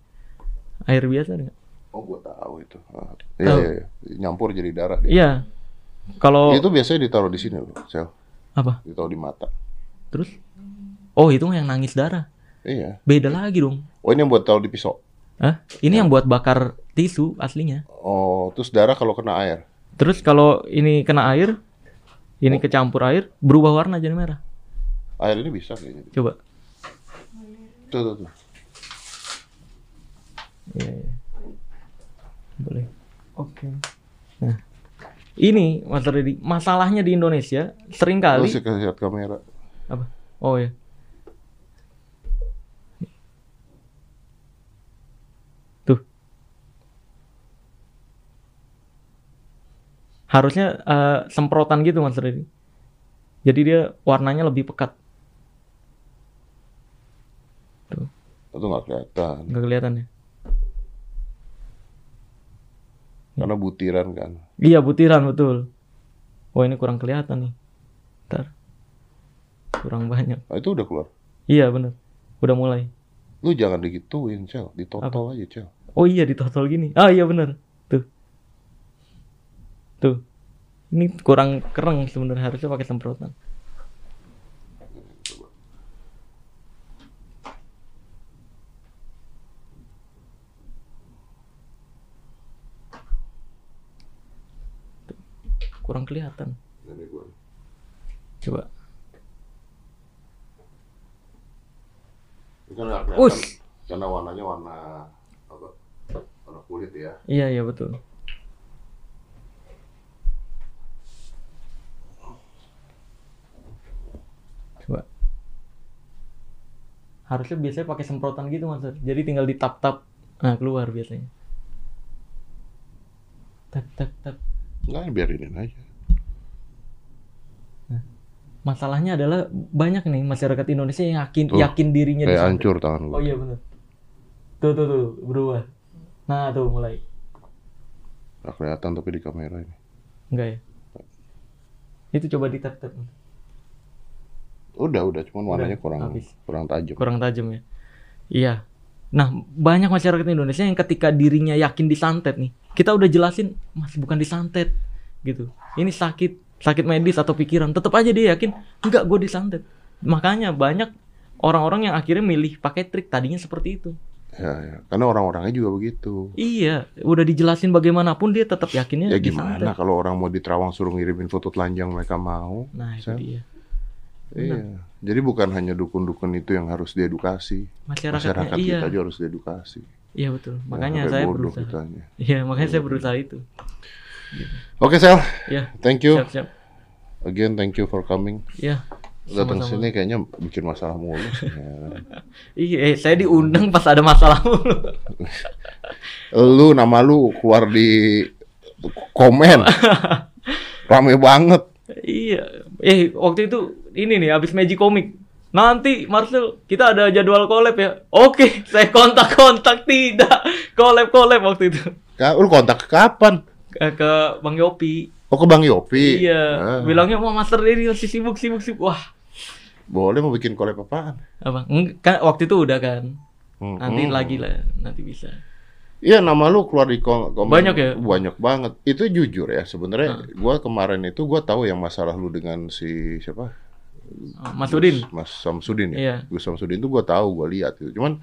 S1: Air biasa enggak?
S2: Oh, gua tahu itu. Ah, Iya, iya, iya. Nyampur jadi darah dia.
S1: Iya. Kalau
S2: Itu biasanya ditaruh di sini loh, sel.
S1: apa?
S2: Ditaruh di mata.
S1: Terus? Oh itu yang nangis darah.
S2: Iya.
S1: Beda lagi dong.
S2: Oh, ini yang buat taruh di pisau.
S1: Hah? Ini yang buat bakar tisu aslinya.
S2: Oh, terus darah kalau kena air.
S1: Terus kalau ini kena air, ini kecampur air, berubah warna jadi merah.
S2: Air ini bisa kayaknya.
S1: Coba.
S2: Tuh, tuh, tuh.
S1: Iya, iya. Boleh. Oke. Nah, ini Mas Reddy, masalahnya di Indonesia
S2: Lu
S1: sering kali
S2: sih kasih lihat kamera.
S1: apa? Oh ya. Tuh. Harusnya eh, semprotan gitu Mas Reddy. Jadi dia warnanya lebih pekat. Tuh,
S2: Itu nggak kelihatan.
S1: nggak kelihatan ya.
S2: Karena butiran kan.
S1: Iya butiran betul. Oh ini kurang kelihatan nih. Ntar. Kurang banyak.
S2: Nah, itu udah keluar.
S1: Iya bener. Udah mulai.
S2: Lu jangan digituin, Cel. Ditotol aja, Cel.
S1: Oh iya ditotol gini. Ah iya bener. Tuh. Tuh. Ini kurang kereng sebenarnya harusnya pakai semprotan. Tuh. Kurang kelihatan.
S2: Ini gua.
S1: Coba.
S2: Ini kan nggak kelihatan.
S1: Us.
S2: Karena warnanya warna apa? Warna kulit ya.
S1: Iya iya betul. Coba. Harusnya biasanya pakai semprotan gitu mas. Jadi tinggal ditap-tap, nah keluar biasanya. Tap tap tap.
S2: Enggak, biarinin aja.
S1: Masalahnya adalah banyak nih masyarakat Indonesia yang yakin
S2: Tuh,
S1: yakin dirinya
S2: Kayak hancur tangan
S1: Oh
S2: gua.
S1: iya benar. Tuh tuh tuh berubah. Nah tuh mulai.
S2: Nggak kelihatan tapi di kamera ini.
S1: Enggak ya? Itu coba ditap-tap.
S2: Udah, udah, cuman warnanya
S1: Udah,
S2: kurang
S1: habis.
S2: kurang tajam.
S1: kurang tajam ya. Iya. Nah, banyak masyarakat Indonesia yang ketika dirinya yakin disantet nih, kita udah jelasin, Mas bukan disantet gitu. Ini sakit, sakit medis atau pikiran. Tetap aja dia yakin, enggak gue disantet. Makanya banyak orang-orang yang akhirnya milih pakai trik tadinya seperti itu.
S2: Ya, ya. Karena orang-orangnya juga begitu.
S1: Iya, udah dijelasin bagaimanapun dia tetap yakinnya
S2: Ya gimana
S1: disantet.
S2: kalau orang mau di Terawang suruh ngirimin foto telanjang mereka mau?
S1: Nah, itu
S2: Sam.
S1: dia.
S2: Iya. Jadi bukan hanya dukun-dukun itu yang harus diedukasi. Masyarakat
S1: iya.
S2: kita juga harus diedukasi.
S1: Iya betul. Makanya saya berusaha. Iya, makanya saya berusaha itu.
S2: Oke, Sel.
S1: Ya,
S2: Thank you.
S1: siap-siap.
S2: Again, thank you for coming.
S1: Ya,
S2: Datang sini kayaknya bikin masalah mulu. sih, ya.
S1: Iya, eh, saya diundang pas ada masalah mulu.
S2: Lu nama lu keluar di komen. Rame banget.
S1: iya. Eh, waktu itu ini nih habis Magic Comic. Nanti Marcel, kita ada jadwal collab ya. Oke, saya kontak-kontak tidak. Collab-collab waktu itu.
S2: Ka- Lu kontak kapan?
S1: Ke, ke Bang Yopi.
S2: Oh ke Bang Yopi.
S1: Iya,
S2: Ah,
S1: bilangnya mau master ini masih sibuk sibuk sibuk. Wah,
S2: boleh mau bikin collab apaan?
S1: apa? Kan waktu itu udah kan.
S2: Hmm,
S1: Nanti
S2: hmm.
S1: lagi lah, nanti bisa.
S2: Iya nama lu keluar di kom komen
S1: Banyak ya?
S2: Banyak banget. Itu jujur ya sebenarnya. Gua kemarin itu gua tahu yang masalah lu dengan si siapa?
S1: Mas Udin.
S2: Mas Samsudin ya.
S1: Iya.
S2: Gus Samsudin itu gua tahu, gua lihat gitu. Cuman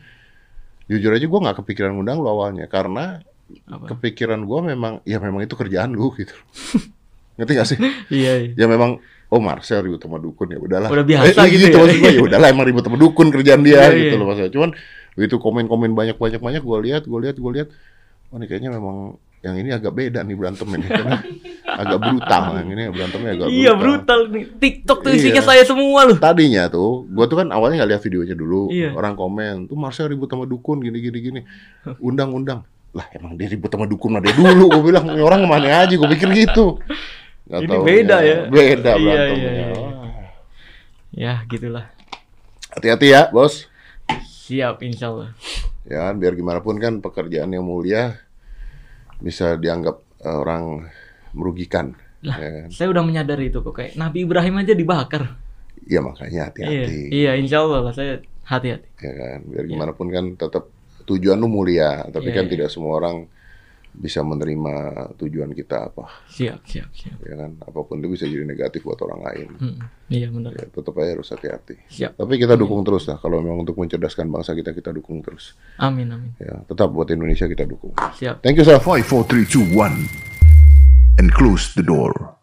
S2: jujur aja gua nggak kepikiran ngundang lu awalnya karena
S1: Apa?
S2: kepikiran gua memang ya memang itu kerjaan lu gitu. Ngerti gak sih?
S1: Iya, iya.
S2: Ya memang oh Marcel ribut sama dukun ya udahlah.
S1: Udah biasa
S2: Eh,
S1: gitu ya.
S2: maksud ya udahlah emang ribut sama dukun kerjaan dia
S1: Iya,
S2: gitu
S1: iya.
S2: loh maksudnya. Cuman begitu komen-komen banyak-banyak banyak gua lihat, gua lihat, gua lihat oh ini kayaknya memang yang ini agak beda nih berantem ini karena agak brutal ini berantemnya agak
S1: Iya, brutal nih. TikTok tuh isinya
S2: Iya.
S1: saya semua loh.
S2: Tadinya tuh, gua tuh kan awalnya nggak lihat videonya dulu.
S1: Iya.
S2: Orang komen, tuh Marcel ribut sama dukun gini gini gini. Undang-undang. Lah emang dia ribut sama dukun mah dia dulu. Gua bilang orang ke mana aja. Gua pikir gitu. Nggak
S1: Ini
S2: taunya
S1: beda ya.
S2: Beda
S1: Iya,
S2: berantemnya.
S1: iya, iya.
S2: Wah.
S1: Ya, gitulah.
S2: Hati-hati ya, bos.
S1: Siap, insya Allah.
S2: Ya, biar gimana pun kan pekerjaan yang mulia bisa dianggap eh, orang merugikan.
S1: Lah,
S2: Ya kan?
S1: saya udah menyadari itu kok. Kayak Nabi Ibrahim aja dibakar.
S2: Iya makanya
S1: Iya,
S2: hati-hati.
S1: iya, insya Allah lah saya hati-hati.
S2: Ya kan, biar gimana pun kan tetap tujuan lu mulia, tapi
S1: Iya,
S2: kan
S1: iya.
S2: tidak semua orang bisa menerima tujuan kita apa,
S1: Siap, siap, siap.
S2: ya kan? Apa pun itu bisa jadi negatif buat orang lain.
S1: Hmm, iya benar.
S2: Ya, tetap aja harus hati-hati.
S1: Siap.
S2: Tapi kita dukung terus lah. Kalau memang untuk mencerdaskan bangsa kita, kita dukung terus.
S1: Amin, amin.
S2: Ya, tetap buat Indonesia kita dukung.
S1: Siap.
S2: Thank you, sir. 5, 4, 3, 2, 1. And closed the door.